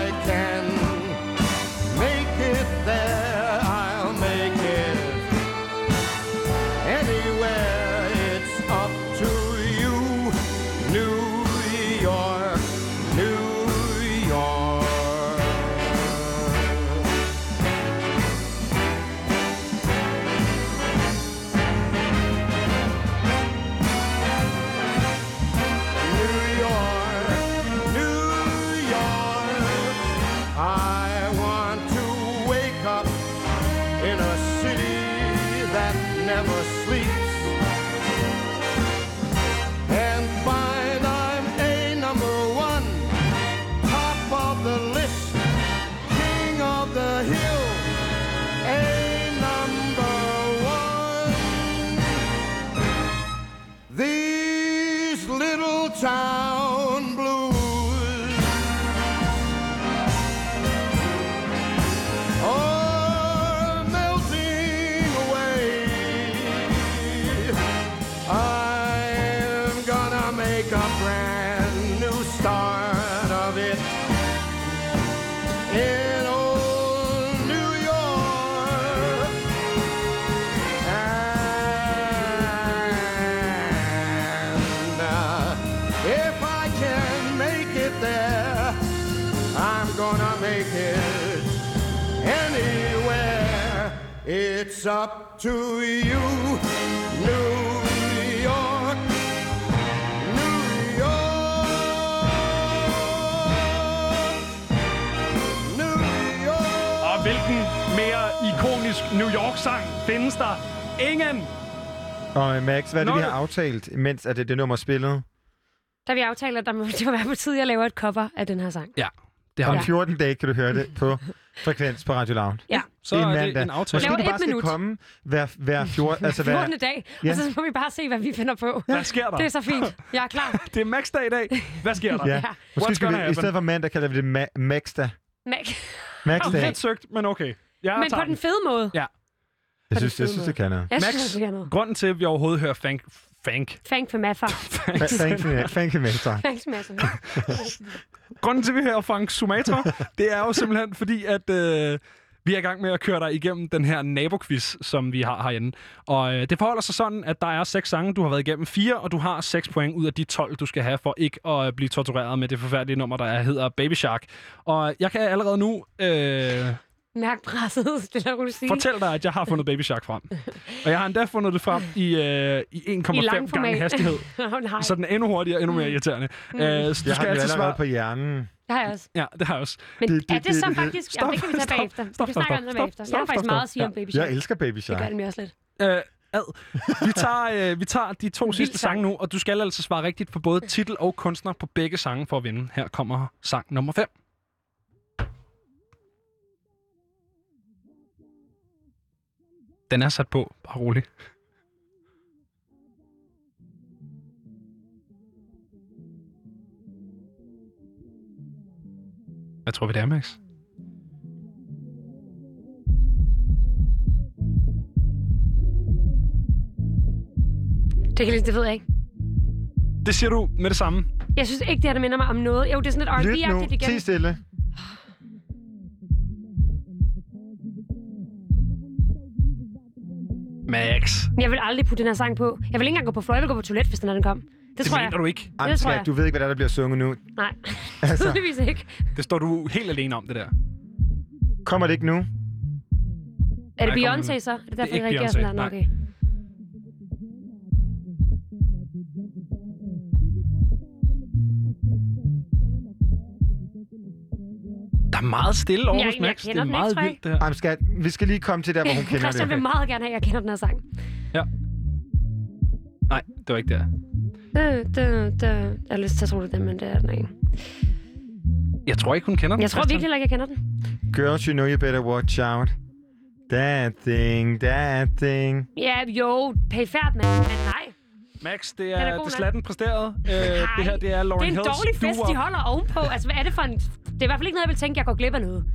S11: It's up to you, New York, New York, New York.
S3: Og hvilken mere ikonisk New York-sang findes der? Ingen!
S2: Og øh, Max, hvad er det, vi
S3: Nå,
S2: har aftalt, mens at det, det nummer spillede?
S10: Da vi aftaler, at der må, det må være på tide, at jeg laver et cover af den her sang.
S3: Ja, det har
S2: Om
S3: vi.
S2: 14 dage kan du høre det på frekvens på Radio Loud.
S10: Ja.
S3: Så
S2: det er
S3: er
S2: en
S3: det en aftale.
S2: Måske du bare
S10: et
S2: skal
S10: minut.
S2: komme hver, hver 14... altså hver,
S10: 14. dag,
S2: Ja.
S10: og så må vi bare se, hvad vi finder på.
S3: Hvad sker der?
S10: Det er så fint. Jeg er klar.
S3: Det er Max-dag i dag. Hvad sker der?
S2: ja. Måske
S3: What's
S2: skal vi, i stedet for mandag, kalder vi det ma- Max-dag.
S10: Mac.
S2: Max-dag.
S3: Lidt søgt, men okay. Jeg
S10: Men på den fede måde.
S3: Ja.
S2: Jeg synes, jeg synes, det kan noget.
S10: Jeg synes,
S3: Max,
S10: det kan noget.
S3: grunden til, at vi overhovedet hører funk, funk
S10: Fang for maffa.
S2: Thank you, thank you, mentor.
S10: Thanks, Mads.
S3: grunden til, at vi hører Frank Sumatra, det er jo simpelthen fordi, at øh, vi er i gang med at køre dig igennem den her naboquiz, som vi har herinde. Og øh, det forholder sig sådan, at der er seks sange, du har været igennem fire, og du har seks point ud af de 12, du skal have for ikke at blive tortureret med det forfærdelige nummer, der er, hedder Baby Shark. Og jeg kan allerede nu øh,
S10: Mærk presset, stille og sige.
S3: fortælle dig, at jeg har fundet Baby Shark frem. Og jeg har endda fundet det frem i, øh, i 1,5
S10: I
S3: gange hastighed.
S10: Nej.
S3: Så den er endnu hurtigere, endnu mere irriterende. Mm. Øh, så du
S2: Jeg har
S3: skal
S2: jo
S3: altid
S2: allerede
S3: svare...
S2: på hjernen.
S10: Det har jeg også.
S3: Ja, det har jeg også.
S10: Men
S2: Det- det-
S10: er det
S2: det-
S10: så
S2: det- det-
S10: faktisk...
S3: stop,
S10: Ja, det kan vi tage
S3: stop,
S10: bagefter.
S3: stop,
S10: vi
S3: stop,
S10: snakker om det
S3: stop,
S10: bagefter.
S3: stop,
S10: Jeg har faktisk
S3: stop,
S10: meget at sige om
S3: stop.
S10: Baby
S2: Jeg
S10: Shark.
S2: elsker Baby
S10: Det
S2: Shark.
S10: gør det mere også lidt.
S3: Øh, ad. Vi tager, øh, vi tager de to sidste
S10: sang.
S3: sange nu, og du skal altså svare rigtigt på både titel og kunstner på begge sange for at vinde. Her kommer sang nummer 5. Den er sat på, bare rolig. Hvad tror vi det er, Max?
S10: Det, kan, det ved jeg ikke.
S3: Det siger du med det samme.
S10: Jeg synes ikke, det her det minder mig om noget. Jo, det er sådan lidt
S2: Lyt nu.
S10: R&B-agtigt igen.
S2: Ti stille.
S3: Max.
S10: Jeg vil aldrig putte den her sang på. Jeg vil ikke engang gå på fløj. Jeg vil gå på toilet, hvis den, her, den kom. Det,
S3: Det
S10: tror jeg.
S3: mener du ikke.
S2: Ej,
S10: Det tror jeg.
S2: du ved ikke, hvad der, er, der bliver sunget nu.
S10: Nej,
S2: Altså,
S10: tydeligvis ikke.
S3: Det står du helt alene om, det der.
S2: kommer det ikke nu?
S10: Er det
S3: Nej,
S10: Beyoncé så? Er det derfor,
S3: ikke
S10: jeg reagerer
S3: Beyoncé,
S10: sådan der? Nå,
S3: nej.
S10: Okay.
S3: Der er meget stille over
S10: Jeg-
S3: hos
S10: jeg
S3: Max. Det
S10: kender
S3: er
S10: den
S3: meget
S10: ikke, tror jeg.
S3: vildt, det her.
S2: Ej, men skat, vi skal lige komme til der, hvor hun kender
S10: Christian vil
S2: det.
S10: meget gerne have, at jeg kender den her sang.
S3: Nej, det var ikke det.
S10: Det, det, det, jeg har lyst til at tro det, er det, men det er den ikke.
S3: Jeg tror ikke, hun kender den.
S10: Jeg tror virkelig heller ikke, jeg kender den.
S2: Girls, you know you better watch out. That thing, that thing.
S10: Ja, jo, pæfærd, men, men nej.
S3: Max, det
S10: Den er
S3: er,
S10: god
S3: det
S10: nok.
S3: slatten præsteret. Øh, det her, det er Lauren
S10: Det er en
S3: Hills
S10: dårlig fest, de holder ovenpå. Altså, hvad er det for en... Det er i hvert fald ikke noget, jeg vil tænke, jeg går glip af noget.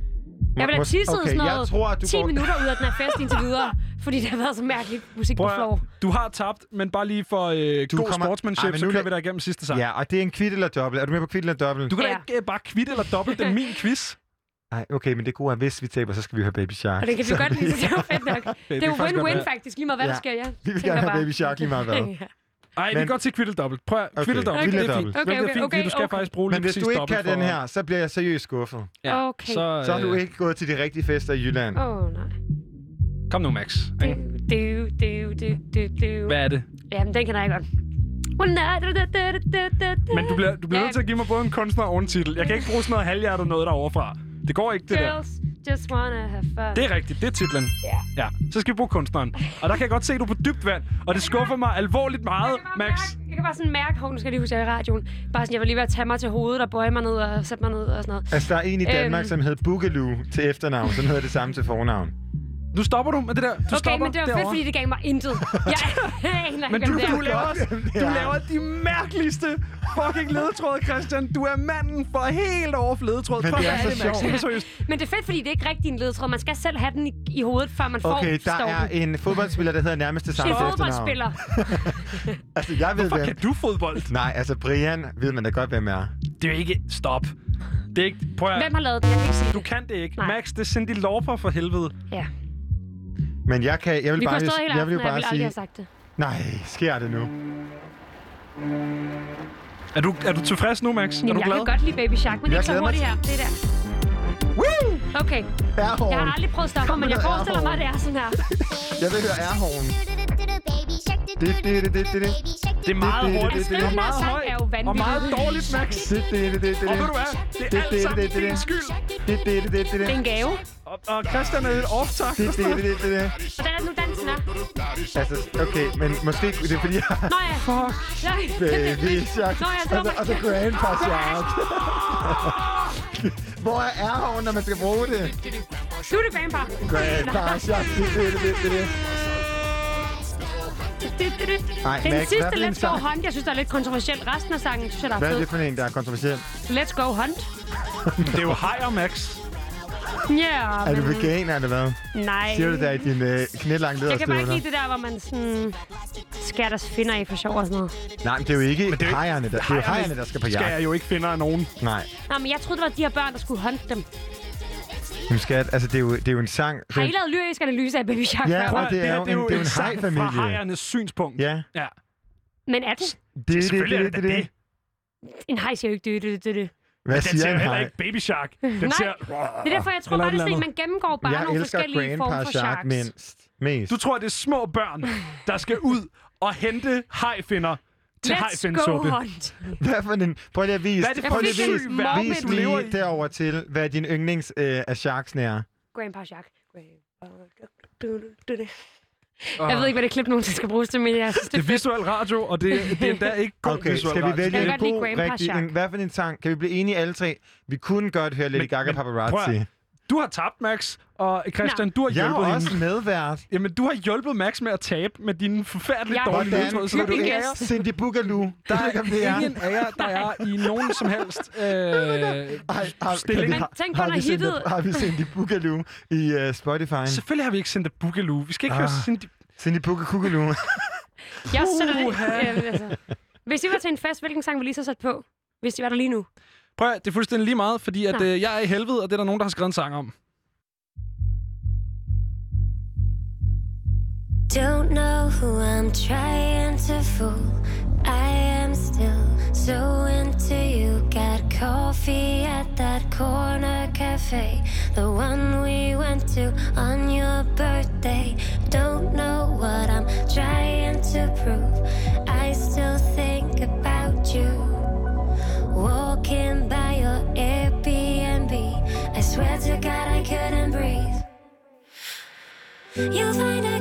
S10: Jeg vil have tisset
S2: okay,
S10: sådan
S2: jeg
S10: noget
S2: tror, at du
S10: 10
S2: går-
S10: minutter ud af den her fest indtil videre, fordi det har været så mærkelig musik på
S3: Prøv at,
S10: floor.
S3: du har tabt, men bare lige for øh,
S2: Du
S3: god
S2: kommer-
S3: sportsmanship,
S2: Ej, men
S3: så
S2: nu
S3: kører vi dig igennem sidste sang.
S2: Ja, og det er en kvit eller dobbelt. Er du med på kvit eller dobbelt?
S3: Du kan
S10: Ja.
S3: da ikke øh, bare kvitte eller dobbelt, det er min quiz.
S2: Nej, okay, men det gode er, hvis vi taber, så skal vi høre Baby Shark.
S10: Og det kan vi godt lide, så det er jo fedt nok. Det er jo win-win faktisk, lige meget hvad der
S2: Ja.
S10: sker. Ja.
S2: Vi vil gerne have Baby Shark lige meget hvad.
S10: Ja.
S3: Ej, vi
S2: Men-
S3: går til kvit eller dobbelt. Prøv at
S2: Okay,
S3: kvit eller dobbelt.
S2: kvit
S3: det er fint.
S10: Okay, okay,
S3: fint, fordi
S10: okay,
S3: du skal
S10: okay.
S3: faktisk bruge
S2: Men
S3: lige
S2: hvis du ikke kan den
S3: for-
S2: her, så bliver jeg seriøst skuffet.
S3: Ja,
S10: Okay.
S3: Så,
S2: Så har du
S3: øh,
S2: ikke gået til de rigtige fester i Jylland.
S10: Åh, oh, nej.
S3: Kom nu, Max.
S10: Du, du, du, du, du, du.
S3: Hvad er det?
S10: Jamen, den kan jeg godt. One night, da, da, da, da, da, da.
S3: Men du bliver, du bliver
S10: Ja.
S3: nødt til at give mig både en kunstner og en titel. Jeg kan ikke bruge sådan noget halvhjertet noget derovre fra. Det går ikke, det der.
S10: Just wanna have fun.
S3: Det er rigtigt, det er titlen.
S10: Ja.
S3: Ja, så skal vi bruge kunstneren. Og der kan jeg godt se, at du er på dybt vand. Og det skuffer mig alvorligt meget,
S10: Jeg
S3: Max.
S10: Mærke, jeg kan bare sådan mærke, hov, nu skal jeg lige huske, jeg i radioen. Bare sådan, jeg var lige ved at tage mig til hovedet og bøje mig ned og sætte mig ned og sådan noget.
S2: Altså, der er en i Danmark,
S10: Øhm.
S2: som hedder Boogaloo til efternavn, som hedder det samme til fornavn.
S3: Nu stopper du med det der. Du
S10: Okay,
S3: stopper
S10: men det var fedt,
S3: derovre.
S10: fordi det gav mig intet. Jeg aner
S3: Men
S10: ikke,
S3: du,
S10: om det
S3: du,
S10: er.
S3: laver,
S2: det
S3: du
S2: er.
S3: laver de mærkeligste fucking ledetråde, Christian. Du er manden for helt over ledetråd.
S2: Men det
S3: at
S2: er
S3: være
S2: så sjovt.
S3: Seriøst.
S10: Men det er fedt, fordi det er ikke rigtig en ledetråd. Man skal selv have den i, i hovedet, før man får
S2: Okay, der er en fodboldspiller, der hedder nærmest det samme
S10: En fodboldspiller.
S2: Altså, jeg ved,
S3: Hvorfor
S2: hvem...
S3: kan du fodbold?
S2: Nej, altså, Brian ved man da godt, hvem er.
S3: Det er jo ikke... Stop. Det er ikke... Prøv at...
S10: Hvem har lavet den? Jeg kan ikke sige
S3: Du
S10: det.
S3: kan det ikke.
S10: Nej.
S3: Max, det er Cindy Lauper for helvede.
S10: Ja.
S2: Men jeg kan... Jeg vil
S10: Vi
S2: bare,
S10: stået hele
S2: jeg vil jo
S10: og jeg
S2: bare
S10: ville aldrig
S2: sige...
S10: have sagt det.
S2: Nej, sker det nu?
S3: Er du, er du tilfreds nu, Max? er
S10: Jamen,
S3: du
S10: jeg
S3: glad?
S10: kan godt lide Baby Shark, men
S2: Jeg
S10: ikke så hurtigt her. Det er der.
S2: Woo!
S10: Okay.
S2: Airhorn.
S10: Jeg har aldrig prøvet stoffer, men jeg forestiller mig, at det er sådan her.
S2: Jeg vil høre airhorn. Det, det, det, det, det, det.
S3: Det er meget
S2: Det- det-
S3: hurtigt.
S2: det-
S3: Det er meget højt.
S10: er.
S3: Og meget dårligt, Max.
S2: Det, det, det, det, det,
S3: Og ved du hvad? Det er alt sammen din skyld.
S2: Det, det, det, det, det,
S10: Det er en gave.
S3: Og, og Christian er lidt off-takt.
S2: Det, det, det, det, det, det.
S10: Hvordan er det nu, dansen er?
S2: Altså, okay, men måske det er fordi, jeg
S10: Nå ja. Fuck.
S2: Baby Shark.
S10: Nå ja, det var
S2: Og så- Og så Grandpa Shark. Hvor er airhorn, når man skal bruge det?
S10: Du er det, grandpa.
S2: Grandpa Shark. Det, det, det, det, det, det. Ej,
S10: Den
S2: Max, hvad
S10: sidste
S2: en
S10: Let's Go? Hunt, jeg synes, der er lidt kontroversielt. Resten af sangen synes jeg, der
S2: Hvad
S10: er
S2: er det for en, der er kontroversiel?
S10: Let's Go Hunt.
S3: Det er jo hajer, Max.
S10: Ja,
S2: Er du
S10: men...
S2: veganer, eller hvad?
S10: Nej.
S2: Siger du der i din øh, knælange
S10: Jeg kan bare ikke lide det der, hvor man sådan skærer deres finder i for sjov og sådan noget.
S2: Nej, men det er jo ikke
S3: det er jo ikke-
S2: hejerne, der, det er jo hejerne, der skal på
S3: Skal
S2: jagt.
S3: jeg jo ikke finde af nogen.
S2: Nej.
S10: Nå, men jeg troede, det var de her børn, der skulle håndte dem.
S2: Jamen skat, altså det er jo, det er jo en sang.
S10: Har I lavet lyrisk analyse af Baby Shark?
S2: Ja,
S10: før?
S2: og det er
S3: her,
S2: jo en- det er jo en
S3: sang
S2: hajfamilie.
S3: Fra hajernes synspunkt.
S2: ja,
S3: ja.
S10: Men er det?
S2: det, det,
S3: er
S2: det,
S3: det
S2: det, det.
S3: det.
S10: En hej siger jo ikke det, det, det, det.
S2: Hvad
S3: Den
S2: siger
S3: ser jo heller ikke Baby Shark. Den
S10: Nej.
S3: ser...
S10: Det er derfor, jeg tror bare, det er sådan, man gennemgår bare
S2: Jeg
S10: nogle forskellige former for
S2: Shark
S10: sharks.
S2: mindst. Mest.
S3: Du tror, det er små børn, der skal ud og hente hajfinder til
S10: Let's go
S3: hajfindsuppe.
S10: hunt.
S2: Hvad for en... Prøv lige at vise.
S3: Hvad er det for
S2: prøv
S10: en
S2: lige at
S10: syg
S2: vise,
S10: verden,
S2: vis
S10: du lever
S2: lige derover til, hvad din yndlings øh, af sharksene er.
S10: Grandpa Shark. Grandpa. Jeg ved ikke, hvad det klip nogensinde skal bruges til, men jeg synes,
S3: Det
S10: det
S3: er visuel radio, og det, det er endda ikke god
S2: Okay,
S3: visuel
S2: skal vi vælge en god, rigtig... En, hvad for en sang? Kan vi blive enige alle tre? Vi kunne godt høre Lady Gaga
S3: men prøv
S2: Paparazzi.
S3: at- Du har tabt, Max, og Christian, du har
S2: Jeg er
S3: hjulpet
S2: også
S3: hende.
S2: medvært.
S3: Jamen, du har hjulpet Max med at tabe med dine forfærdeligt
S10: Jeg er
S3: dårlige udtryk. Så
S2: du ikke
S10: gæst.
S2: Cindy Boogaloo? Der er er.
S3: ingen af jer, der er i nogen som helst øh,
S2: Ej, har,
S3: stilling.
S2: vi-
S10: Men
S2: har-
S10: tænk,
S2: har vi Cindy-
S10: hittet-
S2: Har vi Cindy Boogaloo i uh, Spotify?
S3: Selvfølgelig har vi ikke sendt Boogaloo. Vi skal ikke
S2: Ah.
S3: høre Cindy...
S2: Cindy Boogaloo.
S10: Jeg sætter det. Øh, altså. Hvis I var til en fest, hvilken sang ville I så sætte på? Hvis I var der lige nu.
S3: Prøv at, det er fuldstændig lige meget, fordi at,
S10: Nå.
S3: øh, jeg er i helvede, og det er der nogen, der har skrevet en sang om.
S9: Don't know who I'm trying to fool. I am still so into you. Got coffee at that corner cafe, the one we went to on your birthday. Don't know what I'm trying to prove. I still think about you. Walking by your Airbnb, I swear to God I couldn't breathe. You'll find a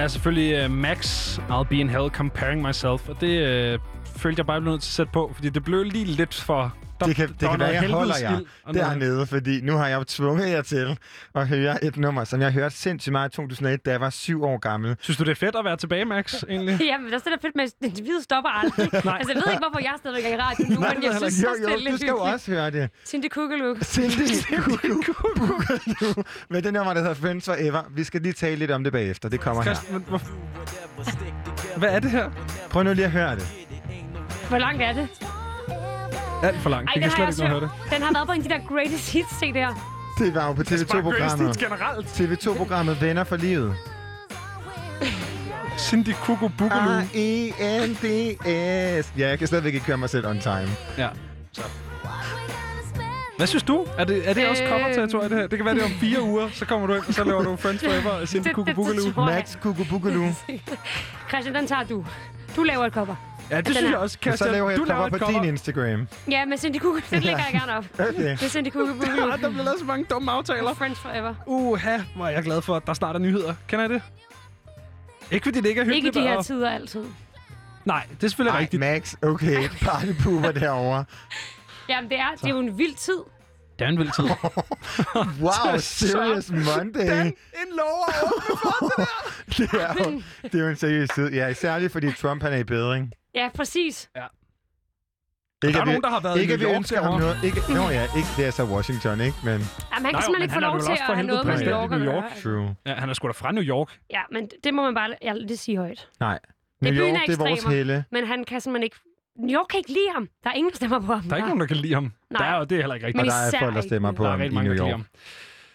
S3: er selvfølgelig uh, Max, I'll be in hell, comparing myself. Og det uh, følte jeg bare blev nødt til at sætte på, fordi det blev lige lidt for... Der,
S2: Det kan, det
S3: der
S2: kan være, jeg holder jer dernede, fordi nu har jeg jo tvunget jer til at høre et nummer, som jeg hørte sindssygt meget i 2001, da jeg var syv år gammel.
S3: Synes du, det er fedt at være tilbage, Max, egentlig?
S10: Ja, men det er det, der er fedt med, at individet stopper aldrig.
S3: Nej.
S10: altså, jeg ved ikke, hvorfor jeg stadigvæk er i radio nu,
S2: Nej,
S10: men
S2: det
S10: jeg synes,
S2: ikke. jo,
S10: stille
S2: jo, du skal jo også høre det.
S10: Cindy Kugeluk.
S2: Cindy Boogaloo med det nummer, der hedder Friends Forever. Vi skal lige tale lidt om det bagefter. Det kommer her.
S3: Hvad er det her?
S2: Prøv nu lige at høre det.
S10: Hvor langt er det?
S3: Alt for langt.
S10: Ej,
S3: det
S10: den
S3: kan slet ikke høre det.
S10: Den har været på en af de der greatest hits CD'er.
S2: Det var jo på TV2-programmet.
S3: generelt.
S2: TV2-programmet Venner for livet.
S3: Cindy Kuku Boogaloo.
S2: R-E-N-D-S. Ja, jeg kan stadigvæk ikke køre mig selv on time.
S3: Ja. Hvad synes du? Er det, er det også
S10: Øh.
S3: cover-territorie, det her? Det kan være, det er om fire uger, så kommer du ind, og så laver du Friends Forever og Cindy
S10: Det- det- det tror jeg.
S2: Max Kukubugaloo.
S10: Christian, den tager du. Du laver et cover.
S3: Ja, det synes
S10: er-
S3: jeg også,
S2: Og så laver jeg
S3: du
S2: et
S3: laver
S2: cover
S3: et
S2: på
S3: cover.
S2: din Instagram.
S10: Ja, men Cindy Kugel, den lægger jeg gerne op.
S2: Okay.
S10: Det er Cindy.
S3: Ah, der bliver lavet så mange dumme aftaler.
S10: Friends forever.
S3: Uha, hvor er jeg glad for, at der snart er nyheder. Kender I det? Ikke fordi det ikke er
S10: Ikke i
S3: hyggeligt.
S10: de her tider altid.
S3: Nej, det er selvfølgelig
S2: Ej,
S3: rigtigt.
S2: Max, okay. Partypooper derovre.
S10: Jamen, det er, det er jo en vild tid.
S3: Det er en vild tid.
S2: Wow, serious Monday.
S3: en lover
S2: Det er, jo, det er jo en seriøs tid. Ja, særligt fordi Trump han er i bedring.
S10: Ja, præcis.
S2: Ikke,
S3: der er
S2: vi-
S3: nogen, der har været i
S2: ikke, at
S3: New
S2: vi
S3: York
S2: ønsker ham
S3: derovre.
S2: noget. Ikke, nå ja, ikke, det er så Washington, ikke? Men
S10: Jamen, han kan
S3: Nej,
S10: simpelthen ikke få
S3: er
S10: lov til at
S3: for
S10: have noget med New York
S3: i New. York.
S2: true.
S3: Ja, han er sgu da fra New York.
S10: Ja, men det må man bare ja, det sige højt.
S2: Nej.
S10: Det er
S2: New
S10: byen
S2: York,
S10: af
S2: det er vores helle.
S10: Men han kan simpelthen ikke... New York kan ikke lide ham. Der er ingen, der stemmer på ham.
S3: Der er ikke nogen, der kan lide ham.
S10: Nej.
S3: Der er, det er heller ikke rigtigt.
S10: Men
S2: der er folk, der
S10: ikke
S2: stemmer på
S3: der er
S2: ham i
S3: mange,
S2: New
S3: der kan lide
S2: York.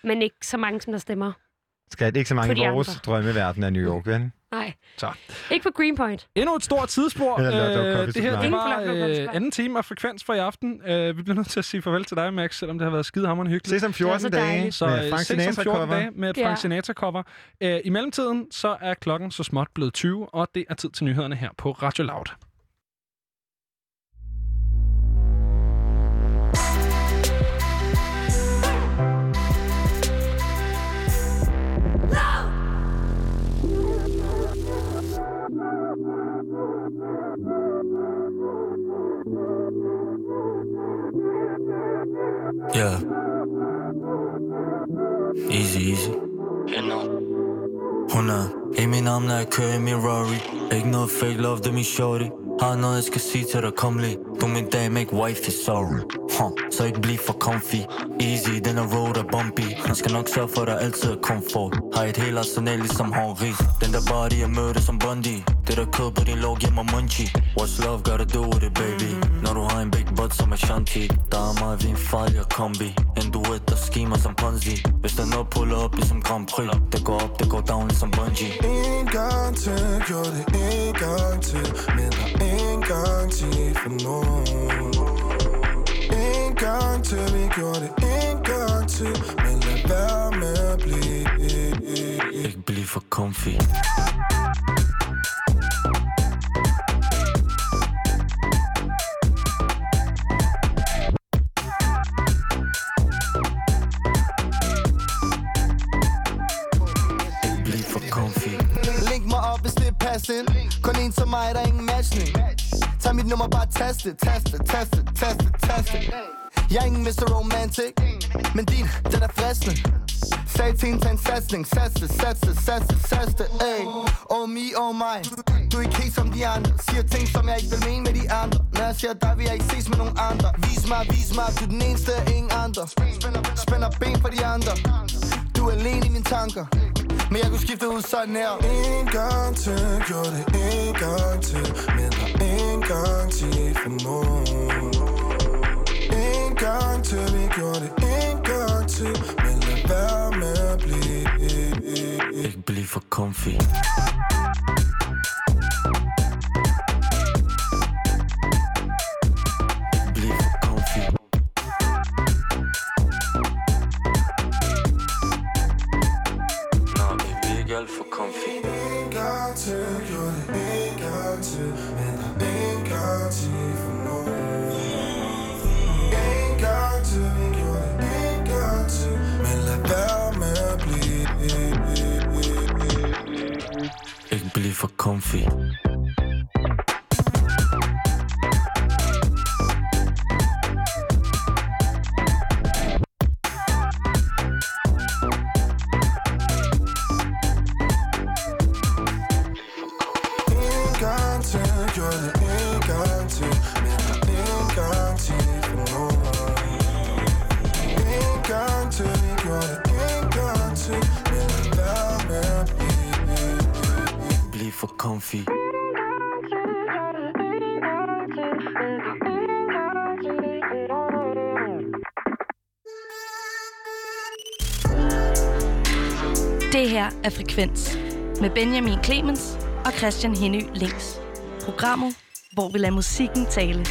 S3: ham.
S10: Men ikke så mange, som der stemmer.
S2: Skal det ikke så mange i vores
S10: andre.
S2: drømmeverden af New York, ven?
S10: Nej.
S3: Så.
S10: Ikke på Greenpoint.
S3: Endnu et stort tidsspor.
S2: Lotto
S3: Øh, det her det var øh, anden time af Frekvens for i aften. Øh, vi bliver nødt til at sige farvel til dig, Max, selvom det har været skidehammerende hyggeligt.
S2: Ses om 14
S10: så
S2: dage.
S3: Så
S2: med Frank
S3: ses om 14
S2: Sinatra-cover.
S3: dage med et
S10: Ja.
S3: Frank Sinatra-cover. Øh, I mellemtiden så er klokken så småt blevet 20, og det er tid til nyhederne her på Radio Loud.
S12: Yeah. Easy, easy. You know. Hun er i min arm, når jeg kører i min Rory Ikke noget fake love, det er min shorty har noget, jeg skal sige til dig, kom lige. Du min dame, ikke wifey, sorry. Huh. Så ikke bliv for comfy. Easy, den er road er bumpy. Han skal nok sørge for, dig altid er komfort. Har et helt arsenal, ligesom Henri. Den der body, jeg mødte som Bundy Det der kød på din lov, giver mig munchie What's love got to do with it, baby? Når du har en big butt som er shanty Der er mig, vi er en farligere kombi. En duet, der skimer som Ponzi. Hvis der er noget, puller op ligesom Grand Prix Det går op, det går down ligesom bungee
S8: En gang til, gjorde det en gang til. Men en garanti for nogen En gang til, vi gjorde det en gang til Men lad være med at blive
S12: Ikke bliv for comfy. Ikke bliv for comfy.
S13: Link mig op, hvis det er passende. Kun en som mig, der er ingen matchning Tag mit nummer, bare tast det, tast det, tast det, tast det, tast det Jeg er ingen Mr. Romantic Men din, den er fristende. Sag til en tag en satsning Satse, satse, satse, satse, ey. Oh me, oh my. Du er ikke helt som de andre. Siger ting, som jeg ikke vil mene med de andre. Når jeg siger dig, vil jeg ikke ses med nogen andre. Vis mig, vis mig, du er den eneste af ingen andre. Spænder ben for de andre. Du er alene i mine tanker. Men jeg kunne skifte ud sådan her.
S8: En gang til, gjorde det en gang til. Men en garanti for En gang til, vi gjorde det en gang til Men lad være med at blive
S12: Ikke bliv for comfy Ikke for comfy comfy
S8: Det
S1: her er Frekvens med Benjamin Clemens og Christian Henny Links. Programmet, hvor vi lader musikken tale.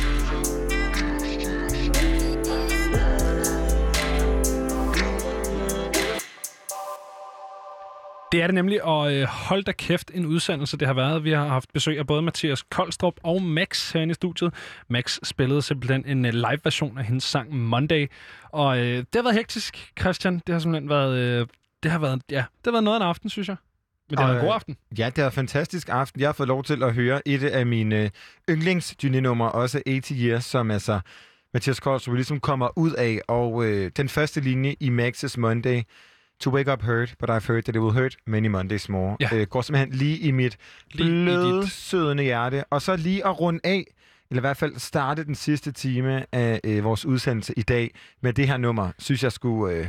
S3: Det er det nemlig, og øh, hold da kæft en udsendelse, det har været. Vi har haft besøg af både Mathias Koldstrup og Max herinde i studiet. Max spillede simpelthen en øh, live-version af hendes sang Monday, og øh, det har været hektisk, Christian. Det har simpelthen været, øh, det har været, ja, det har været noget af en aften, synes jeg. Men det været en god
S2: øh,
S3: aften.
S2: Ja, det er en fantastisk aften. Jeg har fået lov til at høre et af mine yndlings også 80 Years, som altså Mathias Koldstrup ligesom kommer ud af. Og øh, den første linje i Max's Monday, To wake up hurt, but I've heard that it will hurt many Mondays more.
S3: Ja.
S2: Øh, går simpelthen lige i mit
S3: Lige i dit-
S2: sødende hjerte. Og så lige at runde af, eller i hvert fald starte den sidste time af øh, vores udsendelse i dag med det her nummer, synes jeg skulle... Øh,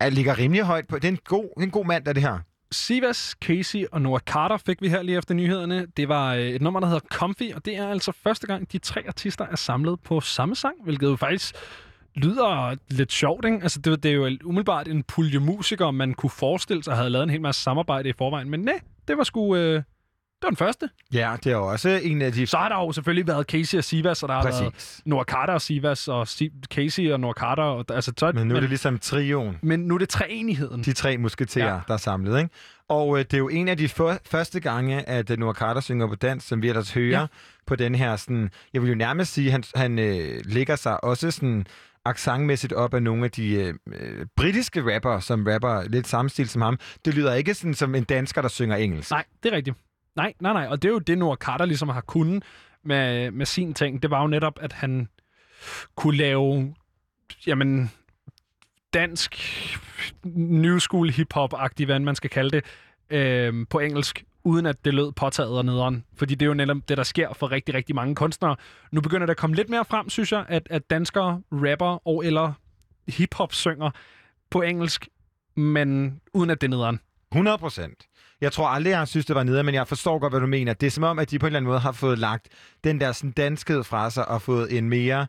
S2: er, ligger rimelig højt på. Det er en god, en god mand, der det her.
S3: Sivas, Casey og Noah Carter fik vi her lige efter nyhederne. Det var øh, et nummer, der hedder Comfy, og det er altså første gang, de tre artister er samlet på samme sang, hvilket jo faktisk lyder lidt sjovt, ikke? Altså, det, det er jo umiddelbart en pulje musikere, man kunne forestille sig havde lavet en hel masse samarbejde i forvejen, men nej, det var sgu... Øh, det var den første.
S2: Ja, det er også en af de...
S3: Så har der jo selvfølgelig været Casey og Sivas, og der har
S2: Præcis.
S3: været Noah Carter og Sivas, og si- Casey og Noah Carter. Og, altså, så,
S2: Men nu er det ligesom trioen.
S3: men nu er det treenigheden.
S2: De tre musketerer,
S3: Ja.
S2: der er samlet, ikke? Og øh, det er jo en af de for, første gange, at øh, Noah Carter synger på dans, som vi ellers hører
S3: Ja.
S2: på den her sådan... Jeg vil jo nærmest sige, at han, han øh, lægger sig også sådan accentmæssigt op af nogle af de øh, øh, britiske rapper, som rapper lidt samme stil som ham. Det lyder ikke sådan som en dansker, der synger engelsk.
S3: Nej, det er rigtigt. Nej, nej, nej. Og det er jo det, Noah Carter ligesom har kunnet med, med sin ting. Det var jo netop, at han kunne lave, jamen, dansk new school hip-hop-agtig, hvad man skal kalde det, øh, på engelsk, uden at det lød påtaget og nederen. Fordi det er jo netop det, der sker for rigtig, rigtig mange kunstnere. Nu begynder det at komme lidt mere frem, synes jeg, at, at danskere rapper og eller hiphop synger på engelsk, men uden at det er nederen.
S2: 100 procent. Jeg tror aldrig, jeg har synes, det var nede, men jeg forstår godt, hvad du mener. Det er som om, at de på en eller anden måde har fået lagt den der sådan, danskhed fra sig og fået en mere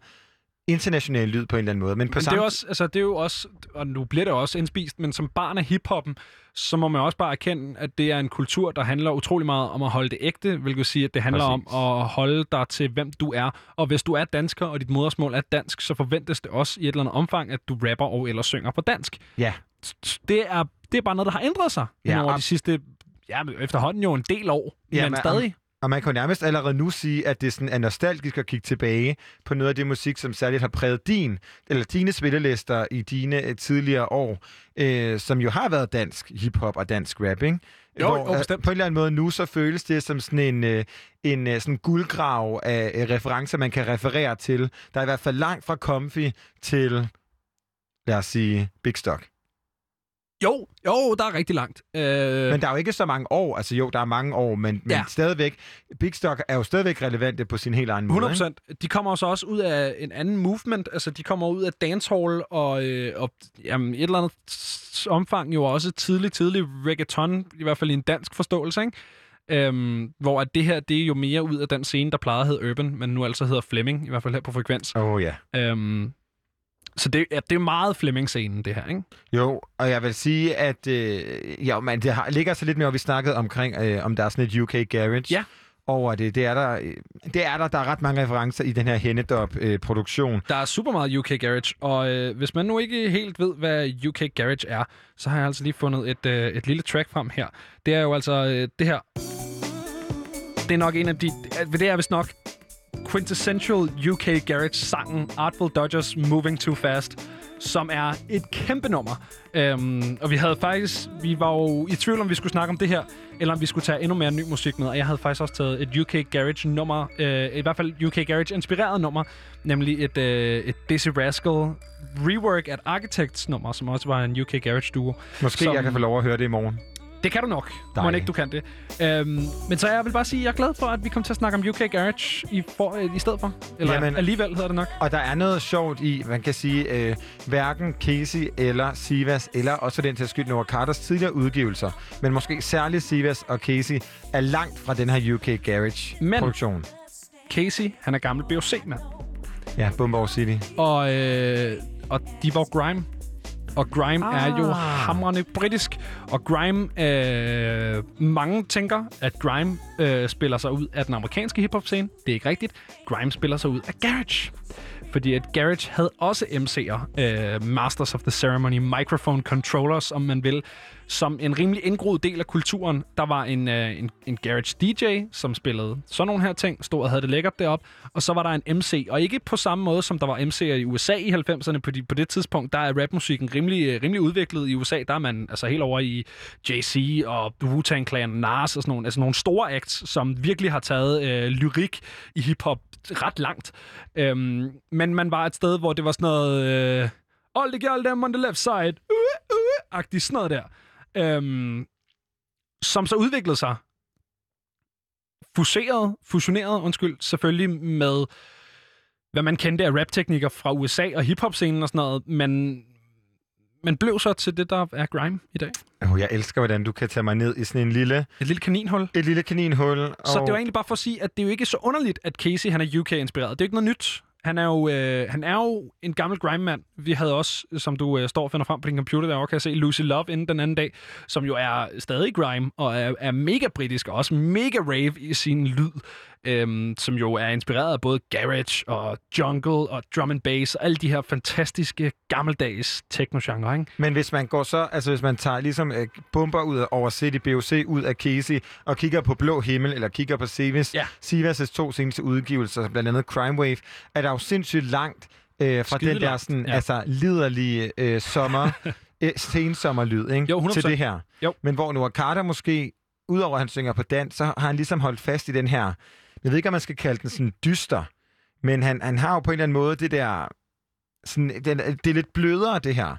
S2: international lyd på en eller anden måde. Men på
S3: Men det er,
S2: samme...
S3: også, altså, det er jo også, og nu bliver det også indspist, men som barn af hiphoppen, så må man også bare erkende, at det er en kultur, der handler utrolig meget om at holde det ægte, hvilket sige, at det handler
S2: Præcis.
S3: om at holde dig til, hvem du er. Og hvis du er dansker, og dit modersmål er dansk, så forventes det også i et eller andet omfang, at du rapper og eller synger på dansk.
S2: Ja.
S3: Det er, det er bare noget, der har ændret sig
S2: Ja,
S3: over de sidste, ja, efterhånden jo en del år,
S2: ja,
S3: men
S2: men-
S3: stadig.
S2: Og man kan jo nærmest allerede nu sige, at det sådan er nostalgisk at kigge tilbage på noget af det musik, som særligt har præget din, eller dine spillelister i dine øh, tidligere år, øh, som jo har været dansk hiphop og dansk rap, ikke?
S3: Jo,
S2: Hvor,
S3: jo,
S2: øh,
S3: bestemt.
S2: på en eller anden måde nu, så føles det som sådan en, øh, en sådan guldgrav af referencer, man kan referere til. Der er i hvert fald langt fra Comfy til, lad os sige, Big Stock.
S3: Jo, jo, der er rigtig langt. Øh,
S2: Men der er jo ikke så mange år. Altså jo, der er mange år, men, men
S3: Ja.
S2: stadigvæk. Big Stock er jo stadigvæk relevante på sin helt egen måde.
S3: 100
S2: ikke?
S3: procent. De kommer også også ud af en anden movement. Altså, de kommer ud af dancehall og, øh, og jamen, et eller andet omfang jo også tidlig, tidlig reggaeton, i hvert fald i en dansk forståelse, ikke? Øhm, hvor at det her, det er jo mere ud af den scene, der plejede at hedde Urban, men nu altså hedder Fleming, i hvert fald her på Frekvens.
S2: Åh oh, ja.
S3: Øhm, så det, ja, det er meget Fleming-scenen, det her, ikke?
S2: Jo, og jeg vil sige, at øh, jo, man, det har, ligger så lidt mere, og vi snakkede omkring, øh, om der er sådan et UK Garage.
S3: Ja.
S2: over det. Det er der, øh, det er der, der er ret mange referencer i den her Hennedop-produktion.
S3: Der er super meget UK Garage, og øh, hvis man nu ikke helt ved, hvad UK Garage er, så har jeg altså lige fundet et, øh, et lille track frem her. Det er jo altså øh, det her. Det er nok en af de... øh, Det er vist nok quintessential UK Garage-sangen Artful Dodgers Moving Too Fast, som er et kæmpe nummer. Øhm, og vi havde faktisk... Vi var jo i tvivl, om vi skulle snakke om det her, eller om vi skulle tage endnu mere ny musik med. Og jeg havde faktisk også taget et UK Garage-nummer, øh, i hvert fald UK Garage-inspireret nummer, nemlig et, øh, et Dizzy Rascal rework at Architects nummer, som også var en UK Garage-duo.
S2: Måske
S3: som-
S2: jeg kan få lov at høre det i morgen.
S3: Det kan du nok. Må ikke, du kan det. Øhm, men så jeg vil bare sige, at jeg er glad for, at vi kom til at snakke om UK Garage i, for, øh, i stedet for. Eller
S2: Jamen-
S3: alligevel hedder det nok.
S2: Og der er noget sjovt i, man kan sige, øh, hverken Casey eller Sivas, eller også den til skyld Noah Carters tidligere udgivelser, men måske særligt Sivas og Casey, er langt fra den her UK Garage-produktion.
S3: Casey, han er gammel BOC-mand.
S2: Ja, Bumborg City.
S3: Og, øh, og de var grime. Og grime ah. er jo hamrende britisk. Og grime, øh, mange tænker, at grime øh, spiller sig ud af den amerikanske hiphop-scene. Det er ikke rigtigt. Grime spiller sig ud af garage. fordi at Garage havde også MC'er, øh, Masters of the Ceremony, Microphone Controllers, om man vil, som en rimelig indgroet del af kulturen. Der var en, øh, en, en Garage DJ, som spillede sådan nogle her ting, stod og havde det lækkert derop, og så var der en MC, og ikke på samme måde, som der var MC'er i USA i 90'erne. På, de, på det tidspunkt, der er rapmusikken rimelig, øh, rimelig udviklet i USA. Der er man altså helt over i JC og Wu-Tang Clan, Nas og sådan nogle, altså nogle store acts, som virkelig har taget øh, lyrik i hiphop ret langt. Øhm, men man var et sted, hvor det var sådan noget... Øh, All the girl them on the left side. Øh, øh, uh, uh, agtig sådan noget der. Øhm, som så udviklede sig. Fuseret, fusioneret, undskyld, selvfølgelig med, hvad man kendte af rapteknikker fra USA og hiphop-scenen og sådan noget, men, men blev så til det, der er grime i dag.
S2: Oh, jeg elsker, hvordan du kan tage mig ned i sådan en lille...
S3: Et lille kaninhul.
S2: Et lille kaninhul.
S3: Så
S2: og...
S3: det var egentlig bare for at sige, at det er jo ikke så underligt, at Casey han er UK-inspireret. Det er jo ikke noget nyt. Han er jo, øh, han er jo en gammel grime-mand. Vi havde også, øh, som du øh, står og finder frem på din computer derovre, kan jeg se Lucy Love inden den anden dag, som jo er stadig grime og er, er mega britisk og også mega rave i sin lyd. Øhm, som jo er inspireret af både garage og jungle og drum and bass og alle de her fantastiske gammeldags techno-genre, ikke?
S2: Men hvis man går så, altså hvis man tager ligesom øh, bomber ud af- over City BOC ud af Casey og kigger på Blå Himmel eller kigger på Sivas,
S3: Ja.
S2: Sivas' to seneste udgivelser, blandt andet Crime Wave, er der jo sindssygt langt øh, fra den der sådan,
S3: ja.
S2: altså liderlige øh, sommer, øh, sensommerlyd, ikke?
S3: Jo, 100%.
S2: til det her.
S3: Jo.
S2: Men hvor Noah Carter måske, udover at han synger på dans, så har han ligesom holdt fast i den her, jeg ved ikke, om man skal kalde den sådan dyster, men han, han har jo på en eller anden måde det der, sådan, den, det er lidt blødere, det her.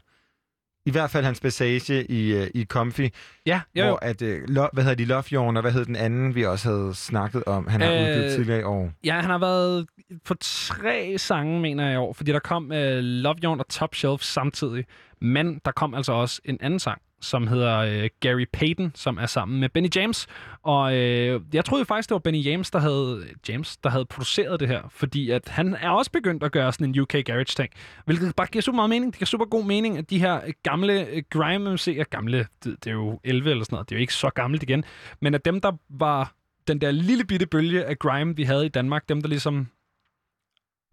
S2: I hvert fald hans passage i, uh, i Comfy,
S3: Ja, jo, jo.
S2: hvor at, uh, lo, hvad hedder de, Love Yorn, og hvad hed den anden, vi også havde snakket om, han har
S3: Øh,
S2: udgivet tidligere i år.
S3: Ja, han har været på tre sange, mener jeg i år, fordi der kom uh, Love Yawn og Top Shelf samtidig. Men der kom altså også en anden sang, som hedder øh, Gary Payton, som er sammen med Benny James. Og øh, jeg troede faktisk, det var Benny James, der havde, James, der havde produceret det her, fordi at han er også begyndt at gøre sådan en UK Garage-ting, hvilket bare giver super meget mening. Det giver super god mening, at de her øh, gamle øh, grime MC'er, gamle, det, det er jo 11 eller sådan noget, det er jo ikke så gammelt igen, men at dem, der var den der lille bitte bølge af grime, vi havde i Danmark, dem der ligesom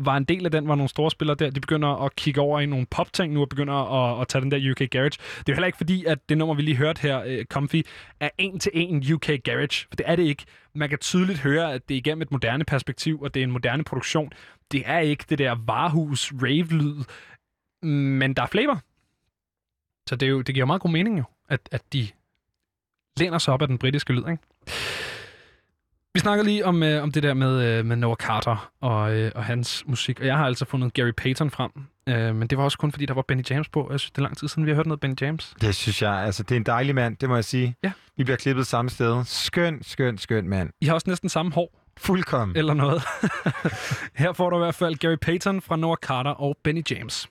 S3: var en del af den, var nogle store spillere der, de begynder at kigge over i nogle popting nu, og begynder at, at tage den der UK Garage. Det er jo heller ikke fordi, at det nummer, vi lige hørte her, uh, Comfy, er en til en UK Garage, for det er det ikke. Man kan tydeligt høre, at det er igennem et moderne perspektiv, og det er en moderne produktion. Det er ikke det der varehus rave-lyd, men der er flavor. Så det, er jo, det giver meget god mening jo, at, at de læner sig op af den britiske lyd, ikke? Vi snakker lige om, øh, om det der med, øh, med Noah Carter og, øh, og hans musik, og jeg har altså fundet Gary Payton frem, øh, men det var også kun fordi, der var Benny James på. Jeg synes, det er lang tid siden, vi har hørt noget Benny James.
S2: Det synes jeg, altså det er en dejlig mand, det må jeg sige.
S3: Ja.
S2: Vi bliver klippet samme sted. Skøn, skøn, skøn mand.
S3: I har også næsten samme hår,
S2: Fuldkommen.
S3: eller noget. Her får du i hvert fald Gary Payton fra Noah Carter og Benny James.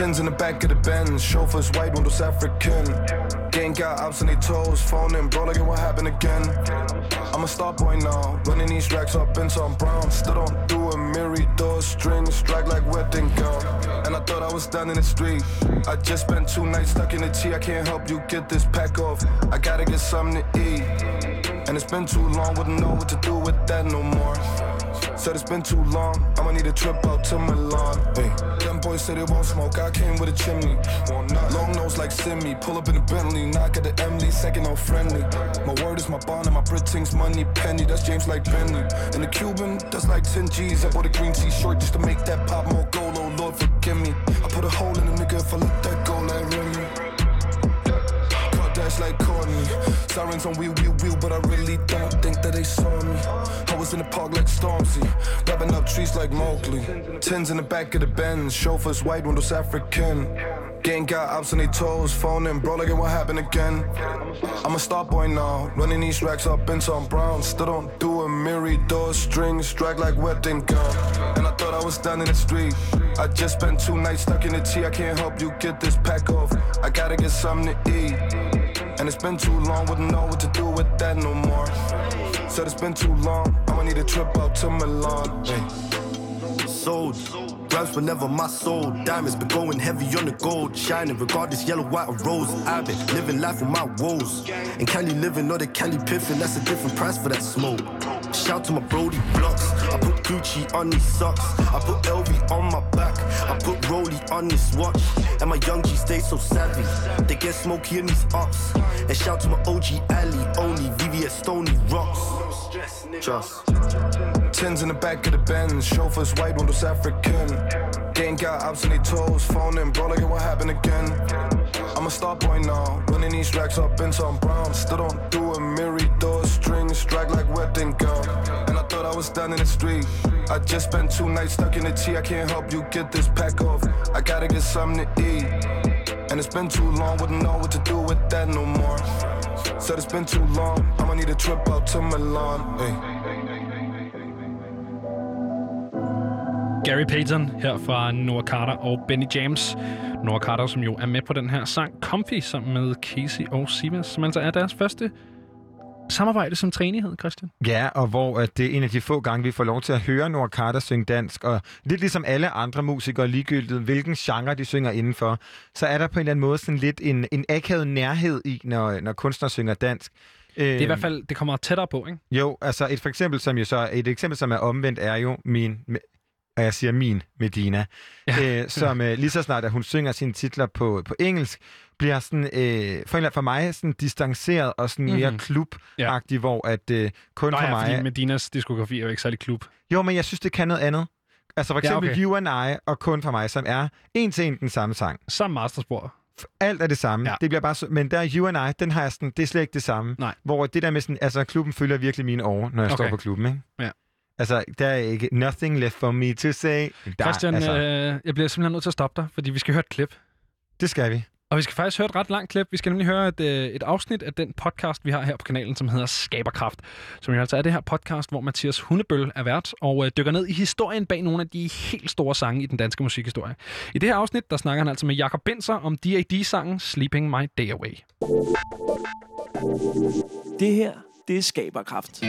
S14: Tins in the back of the Benz, chauffeurs white windows African. Gang got ops on their toes, phone in, bro, it what happened again. I'm a star boy now, running these racks up in some brown. Still don't do a mirror door strings, strike like wedding gown. And I thought I was down in the street. I just spent two nights stuck in the i can't help you get this pack off. I gotta get something to eat. And it's been too long, wouldn't know what to do with that no more. Said it's been too long, I'ma need a trip out to Milan. Hey. Them boys said they won't smoke, I came with a chimney. Long nose like Simi, pull up in a Bentley, knock at the Emily, second no friendly. My word is my bond and my Britings money penny, that's James like Bentley. And the Cuban, that's like 10 G's. I bought a green t-shirt just to make that pop more gold, oh Lord forgive me. I put a hole in a nigga if I let that go dash like Courtney. Sirens on wheel, wheel, wheel, but I really don't think that they saw me. I was in the park like Stormzy, wrapping up trees like Mowgli. Tins in the back of the Benz, chauffeurs white windows African. Gang got ops on their toes, phone in, bro, like it what happened again. I'm a star boy now, running these racks up in some brown. Still don't do a mirror door strings, drag like wedding gown. And I thought I was down in the street. I just spent two nights stuck in the i can't help you get this pack off. I gotta get something to eat. And it's been too long, wouldn't know what to do with that no more. Said it's been too long, I'ma need a trip out to Milan. Hey.
S11: Sold.
S15: But never my soul. Diamonds been going heavy on the gold, shining regardless yellow, white, or rose. I've been living life with my woes. And Cali living, or the Cali piffin', that's a different price for that smoke. Shout to my Brody blocks. I put Gucci on these socks. I put LV on my. I put Rolly on this watch. And my young G stay so savvy. They get smoky in these ops. And shout to my OG Ali, only VVS Stony rocks. Just.
S14: Tens in the back of the Benz, chauffeurs white windows African. Gang got ops on their toes, phone in, bro, like what happened again? I'm a star boy now, running these racks up in some brown. Still don't do a Mary strike like weapon gown. And I thought I was done in the street. I just spent two nights stuck in the tea, I can't help you get this pack off. I gotta get something to eat. And it's been too long, wouldn't know what to do with that no more. Said it's been too long, I'ma need a trip out to Milan. Hey.
S3: Gary Payton her fra Noah Carter og Benny James. Noah Carter, som jo er med på den her sang Comfy, sammen med Casey og Sivas, som altså er deres første samarbejde som træenighed, Christian.
S2: Ja, og hvor at det er en af de få gange, vi får lov til at høre Nord Carter synge dansk, og lidt ligesom alle andre musikere, ligegyldigt hvilken genre de synger indenfor, så er der på en eller anden måde sådan lidt en, en akavet nærhed i, når, når kunstnere synger dansk.
S3: Det er i hvert fald, det kommer tættere på, ikke?
S2: Jo, altså et for eksempel, som jo så, et eksempel, som er omvendt, er jo min, og jeg siger min Medina, ja. øh, som øh, lige så snart, at hun synger sine titler på, på engelsk, bliver sådan, øh, for, en- for mig sådan distanceret og sådan mere
S3: Mhm.
S2: klubagtig, hvor at øh, kun
S3: Nå
S2: for
S3: ja,
S2: mig...
S3: fordi Medinas diskografi er jo ikke særlig klub.
S2: Jo, men jeg synes, det kan noget andet. Altså for
S3: Ja,
S2: eksempel
S3: okay.
S2: You and I og Kun for mig, som er en til en den samme sang.
S3: Samme masterspor.
S2: Alt er det samme.
S3: Ja.
S2: Ja. Det bliver bare så, men der You and I, den har jeg sådan, det er slet ikke det samme.
S3: Nej.
S2: Hvor det der med sådan, altså klubben følger virkelig mine år, når jeg
S3: Okay.
S2: står på klubben, ikke?
S3: Ja.
S2: Altså, der er ikke nothing left for me to say. Der,
S3: Christian,
S2: altså,
S3: øh, jeg bliver simpelthen nødt til at stoppe dig, fordi vi skal høre et klip.
S2: det skal vi.
S3: Og vi skal faktisk høre et ret langt klip. Vi skal nemlig høre et, øh, et afsnit af den podcast, vi har her på kanalen, som hedder Skaberkraft. Som jo altså er det her podcast, hvor Mathias Hundebøl er vært og øh, dykker ned i historien bag nogle af de helt store sange i den danske musikhistorie. I det her afsnit, der snakker han altså med Jakob Benser om D.A.D.-sangen Sleeping My Day Away.
S16: Det her, det er Skaberkraft.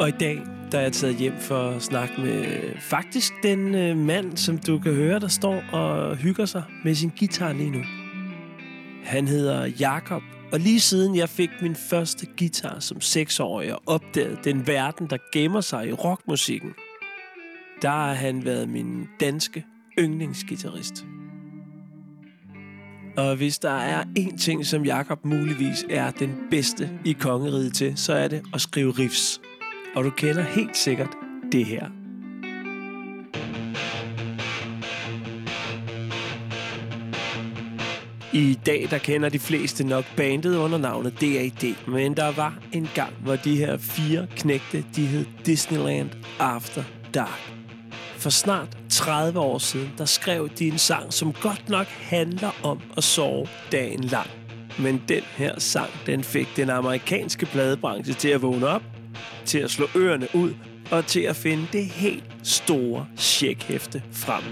S16: Og i dag, der er jeg taget hjem for at snakke med faktisk den øh, mand, som du kan høre, der står og hygger sig med sin guitar lige nu. Han hedder Jakob, og lige siden jeg fik min første guitar som seksårig og opdagede den verden, der gemmer sig i rockmusikken, der har han været min danske yndlingsgitarrist. Og hvis der er én ting, som Jakob muligvis er den bedste i kongeriget til, så er det at skrive riffs. Og du kender helt sikkert det her. I dag der kender de fleste nok bandet under navnet DAD, men der var en gang, hvor de her fire knægte, de hed Disneyland After Dark. For snart 30 år siden, der skrev de en sang, som godt nok handler om at sove dagen lang. Men den her sang, den fik den amerikanske pladebranche til at vågne op, til at slå ørerne ud og til at finde det helt store checkhæfte frem.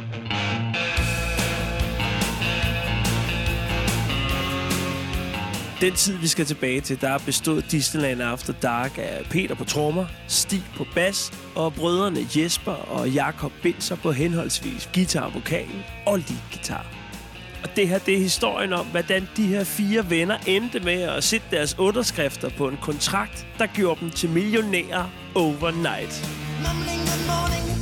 S16: Den tid, vi skal tilbage til, der bestod Disneyland After Dark af Peter på trommer, Stig på bas og brødrene Jesper og Jakob Binser på henholdsvis guitar, vokal og leadguitar. Og det her, det er historien om, hvordan de her fire venner endte med at sætte deres underskrifter på en kontrakt, der gjorde dem til millionærer overnight.
S17: Mumbling good morning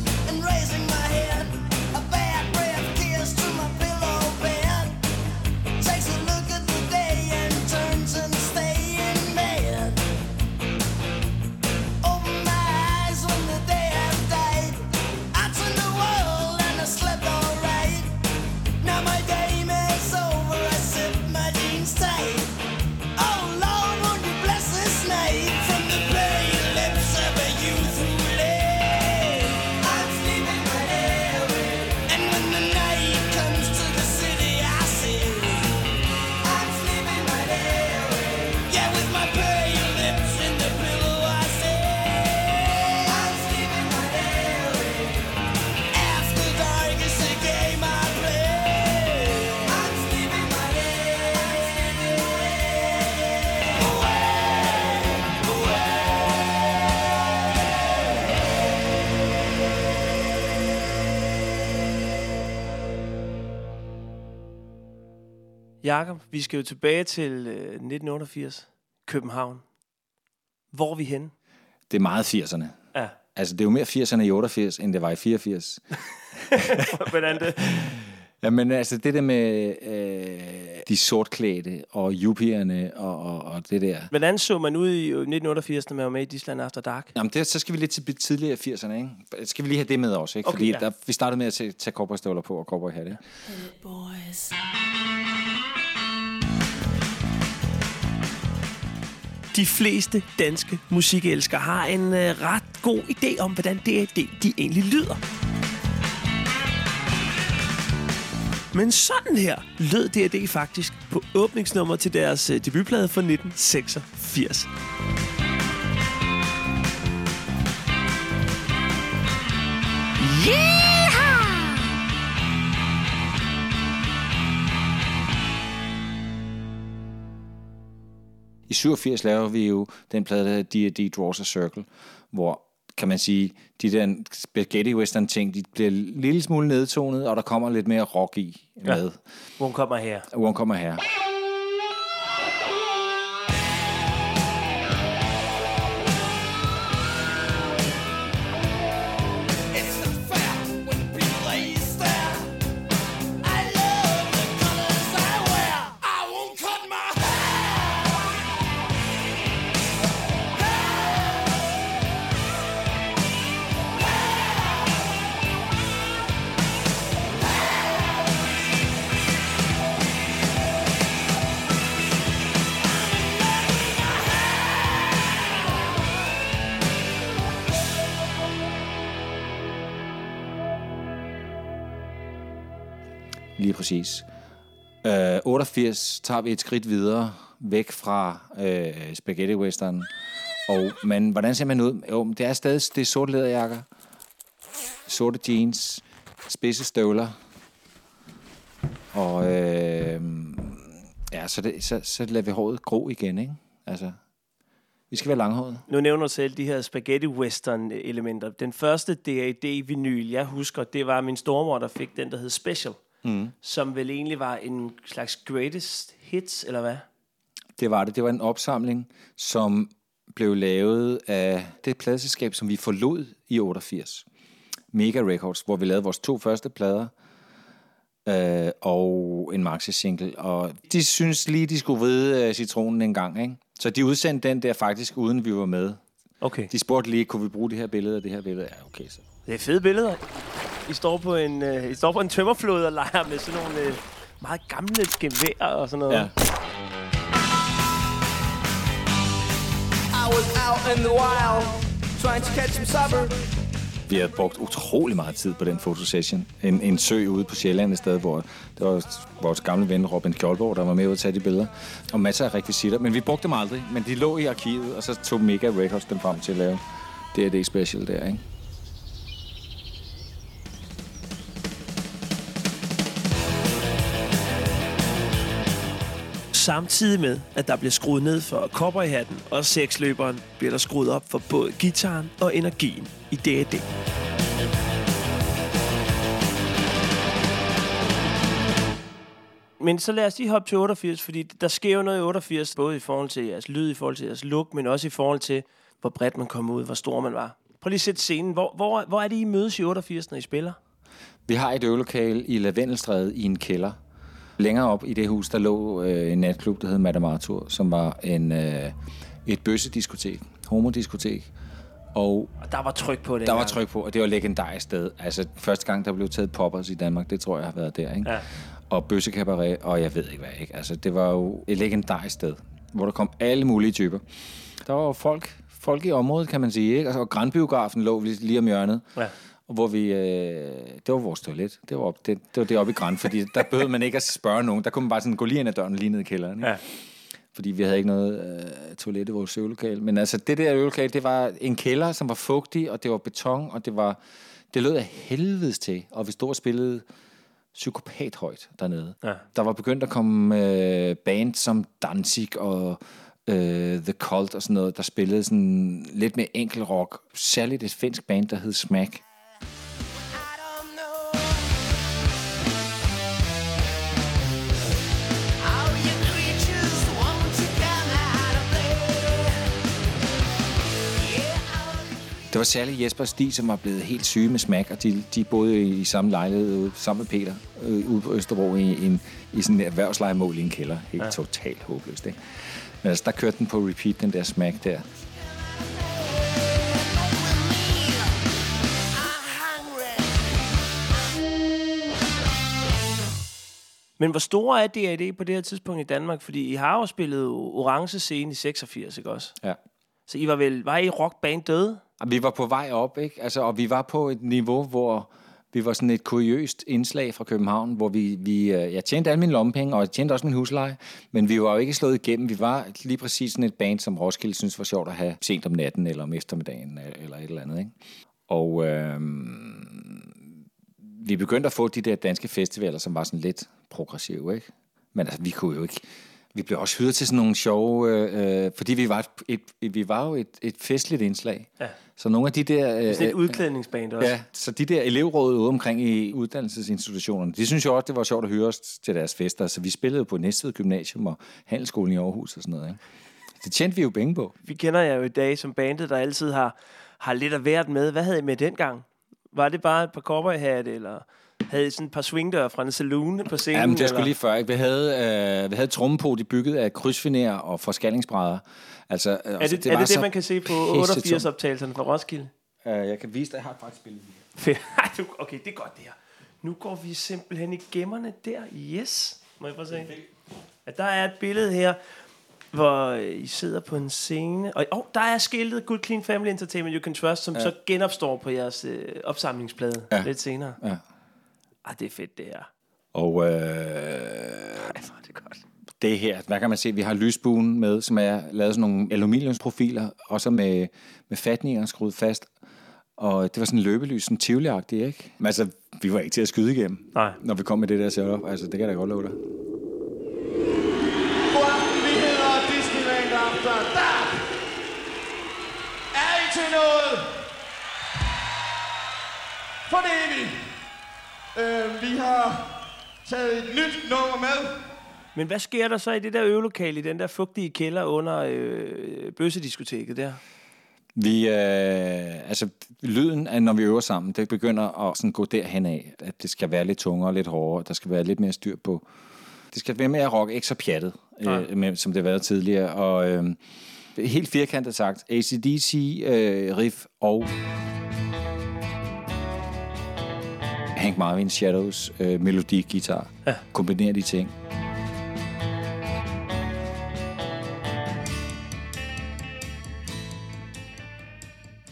S16: Jakob, vi skal jo tilbage til øh, 1988. København. Hvor er vi henne?
S6: Det er meget 80'erne.
S16: Ja.
S6: Altså, det er jo mere 80'erne i 88, end det var i 84.
S16: Hvordan det?
S6: Jamen, altså, det der med øh, de sortklædte og yuppiernes og, og, og det der.
S16: Hvordan så man ud i 1988, når man var med i Disneyland After Dark?
S6: Jamen, det, så skal vi lidt til tidligere 80'erne, ikke? Skal vi lige have det med også, ikke?
S16: Okay,
S6: Fordi
S16: ja.
S6: der, vi startede med at tage, tage på og cowboyhatte.
S18: Boys.
S16: De fleste danske musikelskere har en øh, ret god idé om, hvordan D.A.D. de egentlig lyder. Men sådan her lød D.A.D. faktisk på åbningsnummer til deres øh, debutplade fra 1986.
S6: I 87 laver vi jo den plade, der hedder D&D Draws a Circle, hvor kan man sige, de der spaghetti western ting, de bliver en lille smule nedtonet, og der kommer lidt mere rock i med. Ja.
S16: Hun kommer her.
S6: Hun kommer her. Præcis. Øh, 88 tager vi et skridt videre, væk fra øh, spaghetti western. Og men hvordan ser man ud? Jo, det er stadig det er sorte læderjakker, sorte jeans, spidse støvler. Og øh, ja, så, det, så, så lader vi håret gro igen, ikke? Altså, vi skal være langhåret.
S16: Nu nævner du selv de her spaghetti western elementer. Den første D.A.D. vinyl, jeg husker, det var min stormor, der fik den, der hed Special.
S6: Mm.
S16: Som vel egentlig var en slags greatest hits, eller hvad?
S6: Det var det. Det var en opsamling, som blev lavet af det pladeselskab, som vi forlod i 88. Mega Records, hvor vi lavede vores to første plader øh, og en maxi-single. Og de synes lige, de skulle vride øh, citronen en gang, ikke? Så de udsendte den der faktisk, uden vi var med.
S16: Okay.
S6: De spurgte lige, kunne vi bruge det her billede og det her billede? Ja, okay så.
S16: Det er fede billeder. I står på en, øh, I står på en tømmerflod og leger med sådan nogle øh, meget gamle gevær og sådan noget.
S6: Ja.
S17: I was out in the wild, trying to catch some supper.
S6: Vi havde brugt utrolig meget tid på den fotosession. En, en sø ude på Sjælland et sted, hvor det var vores gamle ven Robin Kjoldborg, der var med ud at tage de billeder. Og masser af rekvisitter. Men vi brugte dem aldrig. Men de lå i arkivet, og så tog Mega Records dem frem til at lave D&D Special der, ikke?
S16: Samtidig med, at der bliver skruet ned for cowboyhatten og seksløberen, bliver der skruet op for både gitaren og energien i D.A.D. Men så lad os lige hoppe til 88, fordi der sker jo noget i 88, både i forhold til jeres lyd, i forhold til jeres look, men også i forhold til, hvor bredt man kom ud, hvor stor man var. Prøv lige at sætte scenen. Hvor, hvor, hvor er det, I mødes i 88, når I spiller?
S6: Vi har et øvelokale i Lavendelstræde i en kælder. Længere op i det hus, der lå øh, en natklub, der hed Madame Arthur, som var en, øh, et bøssediskotek, homodiskotek. Og
S16: Og der var tryk på det.
S6: der var tryk på, og det var legendarisk sted. Altså, første gang, der blev taget poppers i Danmark, det tror jeg har været der, ikke?
S16: Ja.
S6: Og bøssekabaret, og jeg ved ikke hvad, ikke? Altså, det var jo et legendarisk sted, hvor der kom alle mulige typer. Der var folk, folk i området, kan man sige, ikke? Og Grandbiografen lå lige lige om hjørnet.
S16: Ja.
S6: Og hvor vi, øh, det var vores toilet. Det var, op, det, det var deroppe i Grand, fordi der behøvede man ikke at spørge nogen. Der kunne man bare sådan gå lige ind ad døren lige ned i kælderen. Ikke?
S16: Ja.
S6: Fordi vi havde ikke noget øh, toilet i vores øvelokale. Men altså, det der øvelokale, det var en kælder, som var fugtig, og det var beton, og det var, det lød af helvedes til. Og vi stod og spillede psykopat højt dernede.
S16: Ja.
S6: Der var begyndt at komme øh, band som Danzig og øh, The Cult og sådan noget, der spillede sådan lidt mere enkel rock. Særligt et finsk band, der hed Smack. Det var særligt Jesper og Stig, som var blevet helt syge med smag, og de, de boede i, samme lejlighed sammen med Peter øh, ude på Østerbro i, en, i sådan en erhvervslejemål i en kælder. Helt
S16: Ja.
S6: totalt håbløst, ikke? Men altså, der kørte den på repeat, den der smag der.
S16: Men hvor store er D.A.D. på det her tidspunkt i Danmark? Fordi I har jo spillet Orange Scene i 86, ikke også?
S6: Ja.
S16: Så I var vel, var I rockband døde?
S6: Vi var på vej op, ikke? Altså, og vi var på et niveau, hvor vi var sådan et kuriøst indslag fra København, hvor vi, vi øh, jeg tjente alle mine lommepenge, og jeg tjente også min husleje, men vi var jo ikke slået igennem. Vi var lige præcis sådan et band, som Roskilde synes var sjovt at have sent om natten, eller om eftermiddagen, øh, eller et eller andet, ikke? Og øh, vi begyndte at få de der danske festivaler, som var sådan lidt progressive, ikke? Men altså, vi kunne jo ikke... Vi blev også hyret til sådan nogle sjove... Øh, øh fordi vi var, et, et, vi var jo et, et festligt indslag.
S16: Ja.
S6: Så nogle af de der... Øh,
S16: Sådan et
S6: øh,
S16: udklædningsband også.
S6: Ja, så de der elevråd ude omkring i uddannelsesinstitutionerne, de synes jo også, det var sjovt at høre os til deres fester. Så vi spillede på Næstved Gymnasium og Handelsskolen i Aarhus og sådan noget. Ikke? Det tjente vi jo penge på.
S16: Vi kender jer jo i dag som bandet, der altid har, har lidt at været med. Hvad havde I med dengang? Var det bare et par cowboyhatte, eller havde sådan et par swingdør fra en saloon på scenen?
S6: Jamen, det
S16: eller?
S6: sgu lige før. Ikke? Vi havde, øh, vi havde trommepodi bygget af krydsfiner og forskallingsbrædder. Altså, øh,
S16: Er det det, er det, det man kan se på 88-optagelserne fra Roskilde?
S6: Uh, jeg kan vise dig, jeg har faktisk.
S16: Fedt. Ej, du- okay, det er godt det her. Nu går vi simpelthen i gemmerne der. Yes. Må jeg prøve at se? Ja, der er et billede her, hvor øh, I sidder på en scene. Og oh, der er skiltet Good Clean Family Entertainment You Can Trust, som
S6: Ja.
S16: så genopstår på jeres øh, opsamlingsplade
S6: ja.
S16: lidt senere.
S6: Ja.
S16: Ej, det er fedt, det her.
S6: Og øh, det her, hvad kan man se? Vi har lysbuen med, som er lavet sådan nogle aluminiumsprofiler, og så med, med fatninger skruet fast. Og det var sådan en løbelys, sådan tivoli ikke? Men altså, vi var ikke til at skyde igennem,
S16: Nej.
S6: når vi kom med det der setup. Altså, det kan jeg da godt love dig.
S13: Er? For det er vi. Øh, vi har taget et nyt nummer med.
S16: Men hvad sker der så i det der øvelokale, i den der fugtige kælder under øh, bøssediskoteket der?
S6: Vi, øh, altså, lyden af, når vi øver sammen, det begynder at sådan gå derhen af, at det skal være lidt tungere og lidt hårdere. Der skal være lidt mere styr på. Det skal være mere rock, ikke så pjattet,
S16: Nej.
S6: øh, med, som det har været tidligere. Og øh, helt firkantet sagt, ACDC, øh, riff og Hank Marvin Shadows øh, melodi, guitar.
S16: Ja.
S6: Kombinere de ting.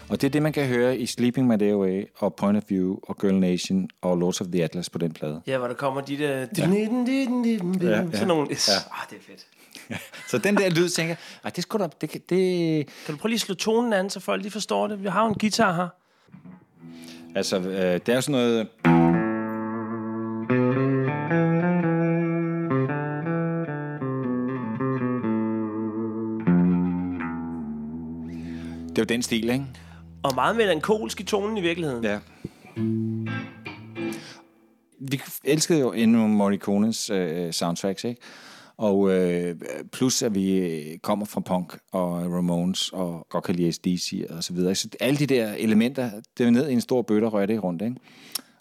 S6: Og det er det, man kan høre i Sleeping My Day Away, og Point of View, og Girl Nation, og Lords of the Atlas på den plade.
S16: Ja, hvor der kommer de der...
S6: Ja.
S16: Sådan nogle...
S6: ja.
S16: Ah, det er fedt.
S6: Så den der lyd, tænker jeg, "Ej, det skulle da... Det, kan- det...
S16: Kan du prøve lige at slå tonen an, så folk lige forstår det? Vi har jo en guitar her.
S6: Altså, øh, det er jo sådan noget... Det er jo den stil, ikke?
S16: Og meget melankolsk i tonen i virkeligheden.
S6: Ja. Vi elskede jo Ennio Morricones øh, soundtracks, ikke? Og øh, plus, at vi øh, kommer fra punk og Ramones og godt kan lide DC og så videre. Så alle de der elementer, det er ned i en stor bøtte og rører det rundt, ikke?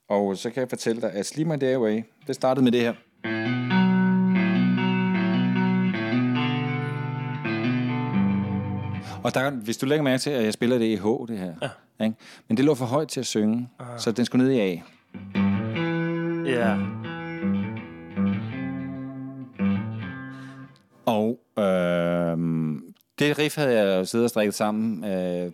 S6: Og så kan jeg fortælle dig, at Sleep My Day Away, det startede med det her. Og der, hvis du lægger mærke til, at jeg spiller det i H, det her. Ja. Ikke? Men det lå for højt til at synge,
S16: Aha.
S6: så den skulle ned i A.
S16: Ja.
S6: Og øh, det riff havde jeg siddet og strikket sammen, øh,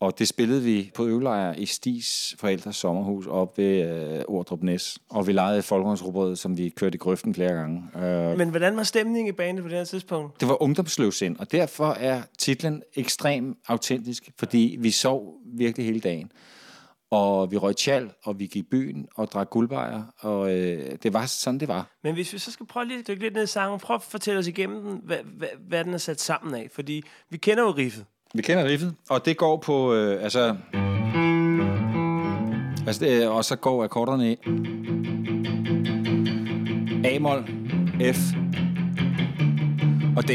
S6: og det spillede vi på øvelejr i Stis forældres sommerhus op ved øh, Ordrup Næs. Og vi legede folkehåndsrobrød, som vi kørte i grøften flere gange. Øh,
S16: Men hvordan var stemningen i bandet på det her tidspunkt?
S6: det var ungdomsløvsind, og derfor er titlen ekstrem autentisk, fordi vi sov virkelig hele dagen. Og vi røg tjal, og vi gik i byen og drak guldbejer, og øh, det var sådan, det var.
S16: Men hvis vi så skal prøve lige at dykke lidt ned i sangen, prøv at fortælle os igennem den, hvad, hvad, hvad den er sat sammen af. Fordi vi kender jo riffet.
S6: Vi kender riffet, og det går på, øh, altså... Altså, det, og så går akkorderne i A-mol, F og D.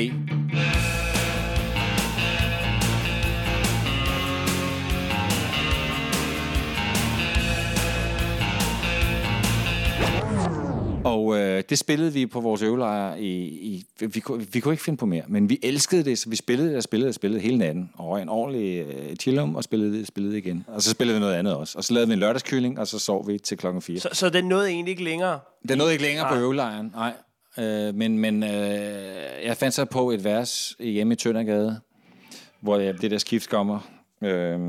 S6: Og øh, det spillede vi på vores øvelejr i, i vi, vi kunne ikke finde på mere, men vi elskede det, så vi spillede og spillede og spillede hele natten. Og røg en ordentlig øh, chillum og spillede spillede igen. Og så spillede vi noget andet også. Og så lavede vi en lørdagskylling, og så sov vi til klokken 4.
S16: Så, så den nåede egentlig ikke længere?
S6: Den nåede ikke længere på
S16: Nej.
S6: øvelejren, nej. Øh, men men øh, jeg fandt så på et vers hjemme i Tøndergade, hvor det der skift kommer. Øh,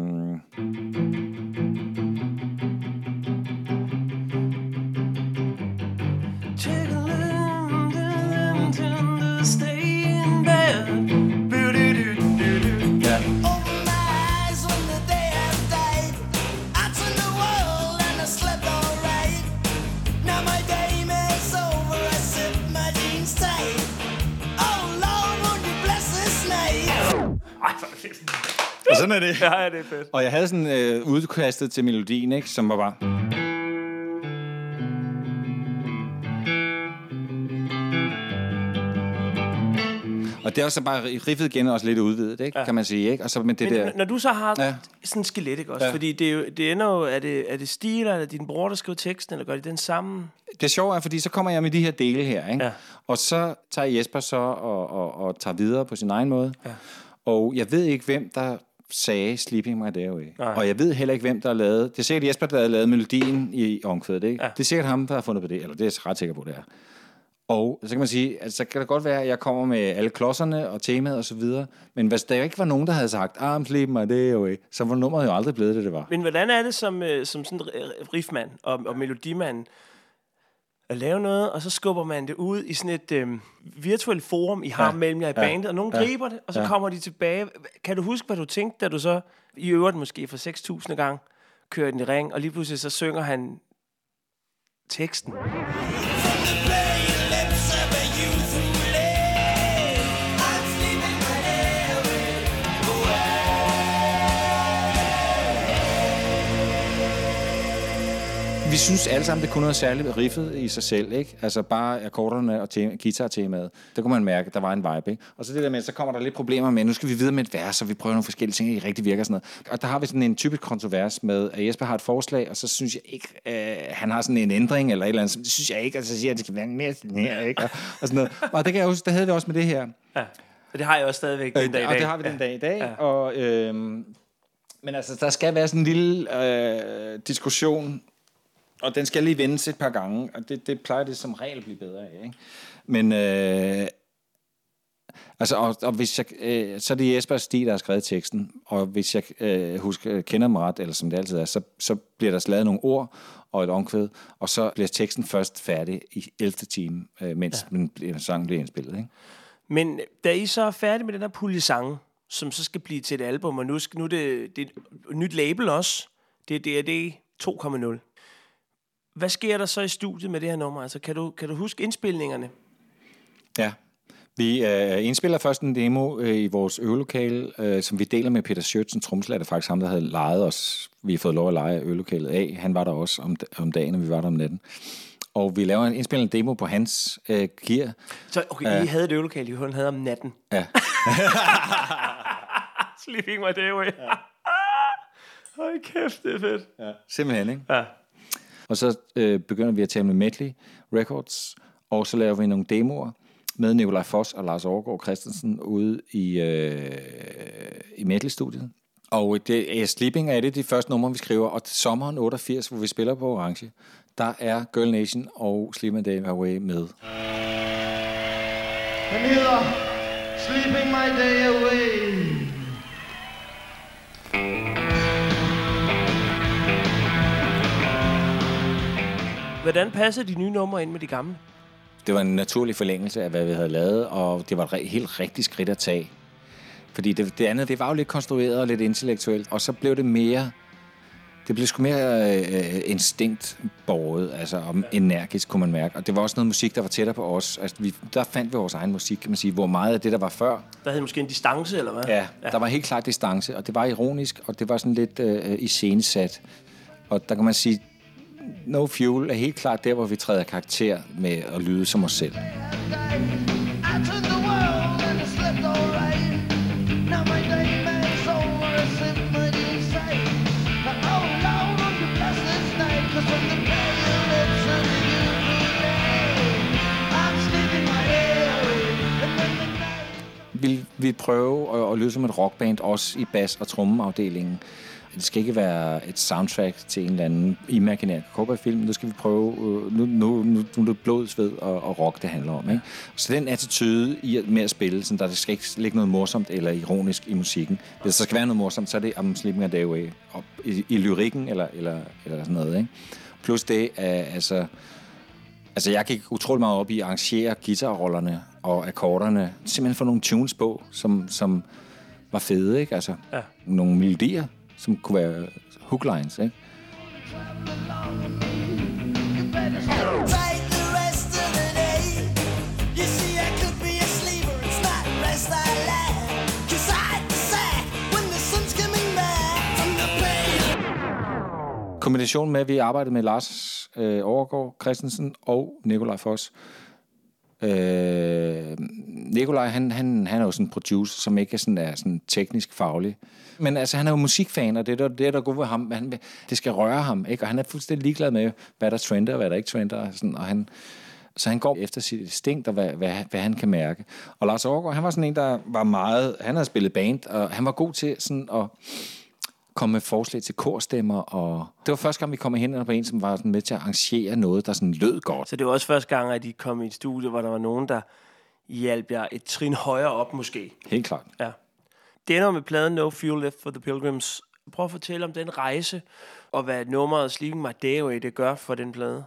S6: Og sådan er det.
S16: Ja, det er fedt.
S6: Og jeg havde sådan øh, udkastet til melodien, ikke, som var bare... Og det er også bare riffet igen også lidt udvidet, ikke? Ja. kan man sige. Ikke? Og så med det
S16: Men
S6: der...
S16: når du så har
S6: Ja.
S16: ja. sådan en skelet, ikke også?
S6: Ja.
S16: Ja. Fordi det, er jo, det ender jo, er det, er det stil, eller er det din bror, der skriver teksten, eller gør de den sammen?
S6: Det sjove er, fordi så kommer jeg med de her dele her, ikke?
S16: Ja.
S6: og så tager Jesper så og, og, og tager videre på sin egen måde.
S16: Ja.
S6: Og jeg ved ikke, hvem der sagde Sleeping My Day Away.
S16: Nej.
S6: Og jeg ved heller ikke, hvem der har lavet... Det er sikkert Jesper, der har lavet melodien i omkvædet, ikke?
S16: Ja.
S6: Det er sikkert ham, der har fundet på det, eller det er jeg ret sikker på, det er. Og så kan man sige, altså, så kan det godt være, at jeg kommer med alle klodserne og temaet og så videre, men hvis der ikke var nogen, der havde sagt, ah, I'm sleeping my day away, så var nummeret jo aldrig blevet det, det var.
S16: Men hvordan er det som, øh, som sådan riffmand og, og melodimand at lave noget, og så skubber man det ud i sådan et øh, virtuelt forum, I har
S6: Ja.
S16: mellem jer i
S6: Ja.
S16: bandet, og nogen Ja. griber det, og så
S6: Ja.
S16: ja. kommer de tilbage. Kan du huske, hvad du tænkte, da du så i øvrigt måske for 6.000 gang kører den i ring, og lige pludselig så synger han teksten?
S6: Vi synes alle sammen, det kunne noget særligt riffet i sig selv, ikke? Altså bare akkorderne og tema, guitar-temaet. Der kunne man mærke, at der var en vibe, ikke? Og så det der med, så kommer der lidt problemer med, nu skal vi videre med et vers, og vi prøver nogle forskellige ting, der ikke rigtig virker og sådan noget. Og der har vi sådan en typisk kontrovers med, at Jesper har et forslag, og så synes jeg ikke, øh, han har sådan en ændring eller et eller andet. Det synes jeg ikke, og så siger jeg, at det skal være mere sådan her, ikke? Og, og sådan noget. Og det, kan jeg huske, det havde vi også med det her.
S16: Ja. Og det har jeg også stadigvæk den
S6: Øh,
S16: dag i
S6: og
S16: dag.
S6: det har vi den dag i dag.
S16: Ja.
S6: Og, øhm, men altså, der skal være sådan en lille øh, diskussion, og den skal lige vendes et par gange, og det, det plejer det som regel at blive bedre af. Ikke? Men øh, altså, og, og hvis jeg, øh, så er det Jesper Stig, der har skrevet teksten, og hvis jeg øh, husker, kender mig ret, eller som det altid er, så, så bliver der lavet nogle ord og et omkvæd, og så bliver teksten først færdig i 11. time, øh, mens ja. den, sangen bliver indspillet. Ikke?
S16: Men da I så er færdige med den her pulje sange, som så skal blive til et album, og nu, skal, nu er det, det er et nyt label også, det er DRD 2.0. Hvad sker der så i studiet med det her nummer? Altså, kan, du, kan du huske indspilningerne?
S6: Ja. Vi øh, indspiller først en demo øh, i vores øvelokale, øh, som vi deler med Peter Schøtz, en tromslærer, der faktisk ham, der havde lejet os. Vi har fået lov at lege øvelokalet af. Han var der også om, om dagen, og vi var der om natten. Og vi laver en indspiller en demo på hans øh, gear.
S16: Så okay,
S6: Ja.
S16: I havde et øvelokale, I havde om natten.
S6: Ja.
S16: Sleeping my day away. Ja. Hold kæft, det er fedt.
S6: Ja. Simpelthen, ikke?
S16: Ja.
S6: Og så øh, begynder vi at tale med Medley Records, og så laver vi nogle demoer med Nikolaj Foss og Lars Overgaard Christensen ude i, øh, i Medley-studiet. Og det er Sleeping er det de første numre, vi skriver, og til sommeren 88, hvor vi spiller på Orange, der er Girl Nation og Sleeping My Day Away med.
S13: Den hedder Sleeping My Day Away.
S16: Hvordan passer de nye numre ind med de gamle?
S6: Det var en naturlig forlængelse af, hvad vi havde lavet, og det var et helt rigtigt skridt at tage. Fordi det, det andet, det var jo lidt konstrueret og lidt intellektuelt, og så blev det mere... Det blev sgu mere øh, instinktborget, altså om energisk, kunne man mærke. Og det var også noget musik, der var tættere på os. Altså, vi, der fandt vi vores egen musik, kan man sige, hvor meget af det, der var før,
S16: Der havde måske en distance, eller hvad?
S6: Ja, der var helt klart distance, og det var ironisk, og det var sådan lidt øh, iscenesat. Og der kan man sige, No Fuel er helt klart der, hvor vi træder karakter med at lyde som os selv. Vil vi prøve at, at lyde som et rockband, også i bas- og trommeafdelingen? Det skal ikke være et soundtrack til en eller anden imaginær cowboyfilm. Nu skal vi prøve, øh, nu, nu, nu, nu er det blod, sved og, og rock, det handler om. Ikke? Så den attitude i at- med at spille, sådan, der skal ikke ligge noget morsomt eller ironisk i musikken. Hvis der skal være noget morsomt, så er det om Sleeping a Day Away. Og i, I lyrikken eller, eller, eller sådan noget. Ikke? Plus det, er, altså, altså jeg gik utrolig meget op i at arrangere guitarrollerne og akkorderne. Simpelthen få nogle tunes på, som, som var fede, ikke? Altså,
S16: Ja.
S6: nogle melodier, som kunne være hooklines, ikke?
S19: Fight the rest of the day. You see, I could be a sleeper. It's not rest I lack. Cause I when the sun's coming back from the pain.
S6: Kombination med, at vi arbejdede med Lars øh, Overgaard Christensen og Nikolaj Foss. Øh, Nikolaj, han, han, han er jo sådan en producer, som ikke er sådan, er sådan teknisk faglig. Men altså, han er jo musikfan, og det er det der går ved ham. Han, det skal røre ham, ikke? Og han er fuldstændig ligeglad med, hvad der trender og hvad der ikke trender. Og sådan, og han, så han går efter sit instinkt og hvad, hvad, hvad han kan mærke. Og Lars Overgaard, han var sådan en, der var meget... Han havde spillet band, og han var god til sådan at komme med forslag til korstemmer. Og det var første gang, vi kom hen på en, som var sådan med til at arrangere noget, der sådan lød godt.
S16: Så det var også første gang, at I kom i et studie, hvor der var nogen, der hjalp jer et trin højere op, måske.
S6: Helt klart.
S16: Ja. Det ender med pladen No Fuel Left for the Pilgrims. Prøv at fortælle om den rejse, og hvad nummeret Sleeping My Day Away, det gør for den plade.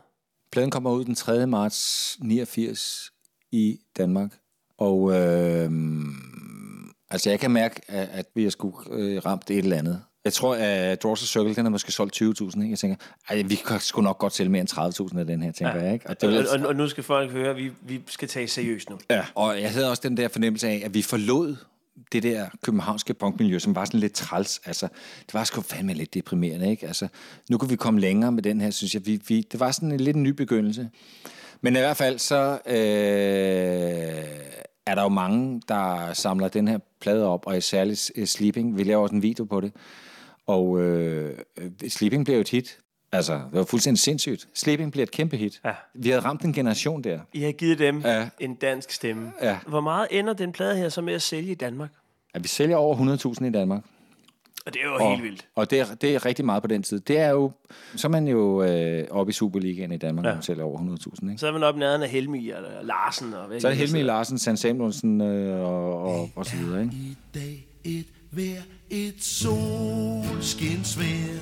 S6: Pladen kommer ud den 3. marts 89 i Danmark. Og øh, altså jeg kan mærke, at, at vi har sgu øh, ramt et eller andet. Jeg tror, at Draws a Circle, den har måske solgt 20.000. Ikke? Jeg tænker, ej, vi kan sgu nok godt sælge mere end 30.000 af den her, tænker ja. jeg. Ikke?
S16: Og,
S6: det
S16: og, og, og, nu skal folk høre, at vi, vi skal tage seriøst nu.
S6: Ja, og jeg havde også den der fornemmelse af, at vi forlod det der københavnske punkmiljø, som var sådan lidt træls. Altså, det var sgu fandme lidt deprimerende, ikke? Altså, nu kunne vi komme længere med den her, synes jeg. Vi, vi, det var sådan en lidt en ny begyndelse. Men i hvert fald, så øh, er der jo mange, der samler den her plade op, og særligt øh, Sleeping. Vi laver også en video på det. Og øh, Sleeping blev jo et hit. Altså, det var fuldstændig sindssygt. Sleeping blev et kæmpe hit.
S16: Ja.
S6: Vi havde ramt en generation der.
S16: I har givet dem
S6: Ja.
S16: en dansk stemme.
S6: Ja.
S16: Hvor meget ender den plade her så med at sælge i Danmark?
S6: At vi sælger over 100.000 i Danmark.
S16: Og det er jo
S6: og,
S16: helt vildt.
S6: Og det er, det er rigtig meget på den tid. Det er jo, så er man jo øh, oppe i Superligaen i Danmark, ja. når man sælger over 100.000. Ikke?
S16: Så er man oppe nærheden af Helmi og Larsen. Og hvad
S6: Så er det
S16: de
S6: Helmi. Larsen, Sand Samuelsen øh, og, og, og så videre. Ikke?
S20: Dag et solskinsvær et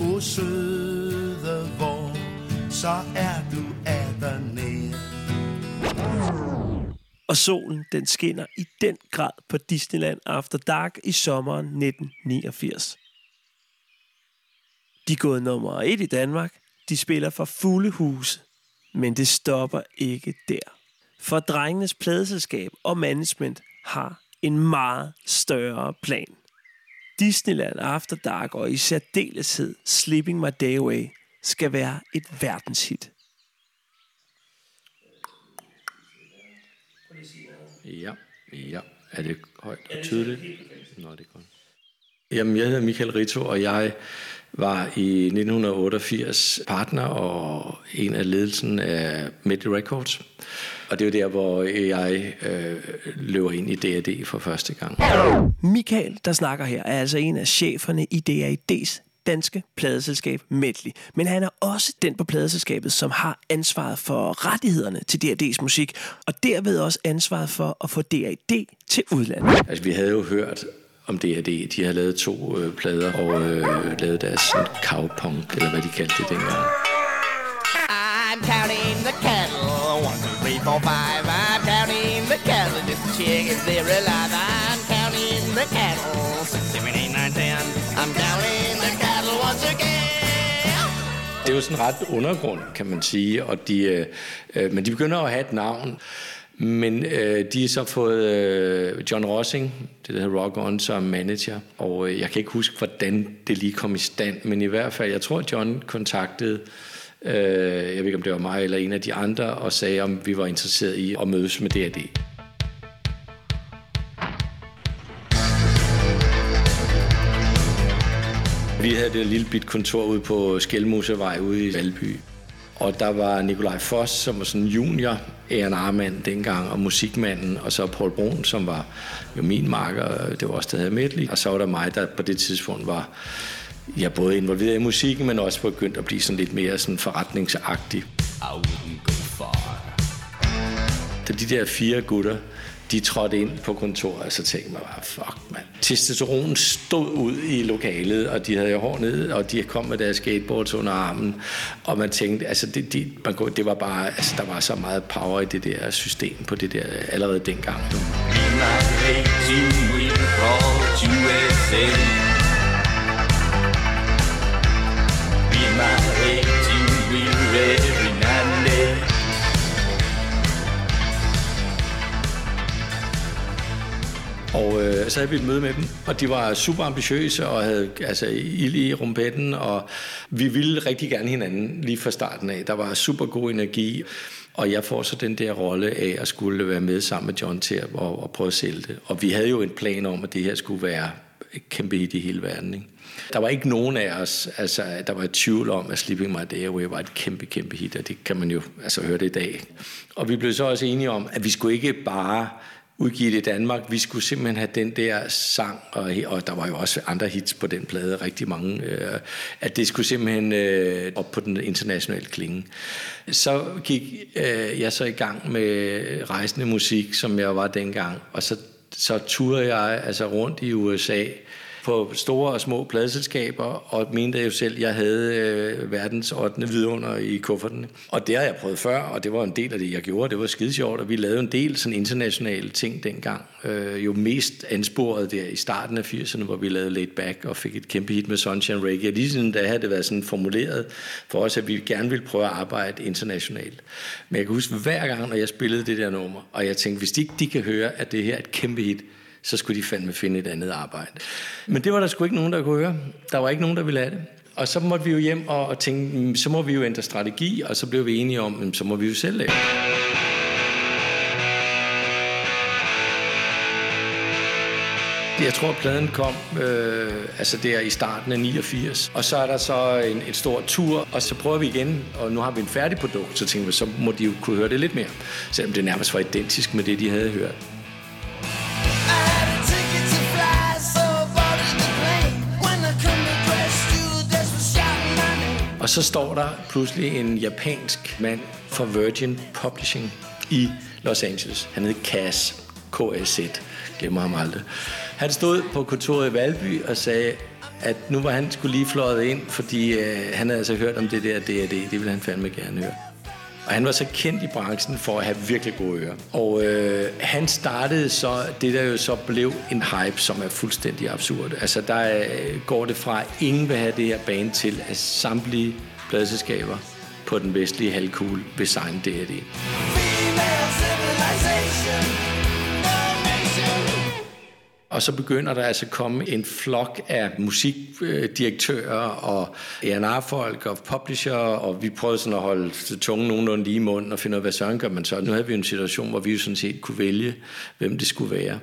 S20: O søde vor, så er du atter nær
S16: Og solen, den skinner i den grad på Disneyland After Dark i sommeren 1989. De er gået nummer et i Danmark. De spiller for fulde huse. Men det stopper ikke der. For drengenes pladeselskab og management har en meget større plan. Disneyland After Dark og i særdeleshed Sleeping My Day Away skal være et verdenshit.
S21: Ja, ja. Er det højt og tydeligt? Nå, det er godt. Jamen, jeg hedder Michael Rito, og jeg var i 1988 partner og en af ledelsen af Mid Records. Og det er jo der, hvor jeg øh, løber ind i D&D for første gang.
S16: Michael, der snakker her, er altså en af cheferne i DAID's danske pladeselskab Medley. Men han er også den på pladeselskabet, som har ansvaret for rettighederne til D&D's musik, og derved også ansvaret for at få D&D til udlandet.
S21: Altså, vi havde jo hørt om D&D. De har lavet to øh, plader og øh, lavet deres sådan, cowpunk, eller hvad de kaldte det dengang.
S17: Three, four, five. I'm counting the cattle just to check if they're alive. I'm counting the cattle. Six, seven, eight, nine, ten. I'm counting the cattle once again.
S21: Det er jo sådan ret undergrund, kan man sige, og de, øh, øh, men de begynder at have et navn. Men øh, de har så fået øh, John Rossing, det der hedder Rock On, som manager. Og øh, jeg kan ikke huske, hvordan det lige kom i stand, men i hvert fald, jeg tror, John kontaktede, øh, øh, jeg ved ikke, om det var mig eller en af de andre, og sagde, om vi var interesseret i at mødes med DRD. Vi havde det lille bit kontor ude på Skelmosevej ude i Valby. Og der var Nikolaj Foss, som var sådan junior A&R-mand dengang, og musikmanden, og så Paul Brun, som var jo min marker, det var også der havde Medley. Og så var der mig, der på det tidspunkt var jeg både involveret i musikken, men også begyndt at blive sådan lidt mere sådan forretningsagtig. Da de der fire gutter, de trådte ind på kontoret, så tænkte jeg bare, fuck mand. Testosteronen stod ud i lokalet, og de havde jo hår nede, og de kom med deres skateboards under armen. Og man tænkte, altså det, det, man, kunne- det var bare, altså der var så meget power i det der system på det der allerede dengang. Og øh, så havde vi et møde med dem, og de var super ambitiøse og havde altså, ild i rumpetten, og vi ville rigtig gerne hinanden lige fra starten af. Der var super god energi, og jeg får så den der rolle af at skulle være med sammen med John til at og, og prøve at sælge det. Og vi havde jo en plan om, at det her skulle være et kæmpe hit i hele verden. Ikke? Der var ikke nogen af os, altså, der var i tvivl om, at Sleeping My Day Away var et kæmpe, kæmpe hit, og det kan man jo altså, høre det i dag. Og vi blev så også enige om, at vi skulle ikke bare udgive det i Danmark. Vi skulle simpelthen have den der sang, og, og der var jo også andre hits på den plade, rigtig mange, øh, at det skulle simpelthen øh, op på den internationale klinge. Så gik øh, jeg så i gang med rejsende musik, som jeg var dengang, og så, så turede jeg altså rundt i USA, på store og små pladselskaber, og mente jo selv, at jeg havde øh, verdens 8. vidunder i kufferten. Og det har jeg prøvet før, og det var en del af det, jeg gjorde. Det var skide sjovt, og vi lavede en del sådan internationale ting dengang. Øh, jo mest ansporet der i starten af 80'erne, hvor vi lavede Laid Back og fik et kæmpe hit med Sunshine Reggae. Lige siden da havde det været sådan formuleret for os, at vi gerne ville prøve at arbejde internationalt. Men jeg kan huske hver gang, når jeg spillede det der nummer, og jeg tænkte, hvis de ikke de kan høre, at det her er et kæmpe hit, så skulle de fandme finde et andet arbejde. Men det var der sgu ikke nogen, der kunne høre. Der var ikke nogen, der ville have det. Og så måtte vi jo hjem og, og tænke, mm, så må vi jo ændre strategi, og så blev vi enige om, mm, så må vi jo selv lave. det." Jeg tror, at pladen kom øh, altså der i starten af 89. Og så er der så en, en stor tur, og så prøver vi igen, og nu har vi en færdig produkt, så tænker vi, så må de jo kunne høre det lidt mere. Selvom det nærmest var identisk med det, de havde hørt. Og så står der pludselig en japansk mand fra Virgin Publishing i Los Angeles. Han hed Cass, K-A-Z, glemmer ham aldrig. Han stod på kontoret i Valby og sagde, at nu var han skulle lige fløjet ind, fordi øh, han havde altså hørt om det der D&D, det ville han fandme gerne høre. Og han var så kendt i branchen for at have virkelig gode ører. Og øh, han startede så det, der jo så blev en hype, som er fuldstændig absurd. Altså der øh, går det fra, at ingen vil have det her bane til, at samtlige pladselskaber på den vestlige halvkugle vil signe D&D. Og så begynder der altså at komme en flok af musikdirektører og A&R-folk og publisher, og vi prøvede sådan at holde tungen nogenlunde lige i munden og finde ud af, hvad søren gør man så. Nu havde vi en situation, hvor vi jo sådan set kunne vælge, hvem det skulle være.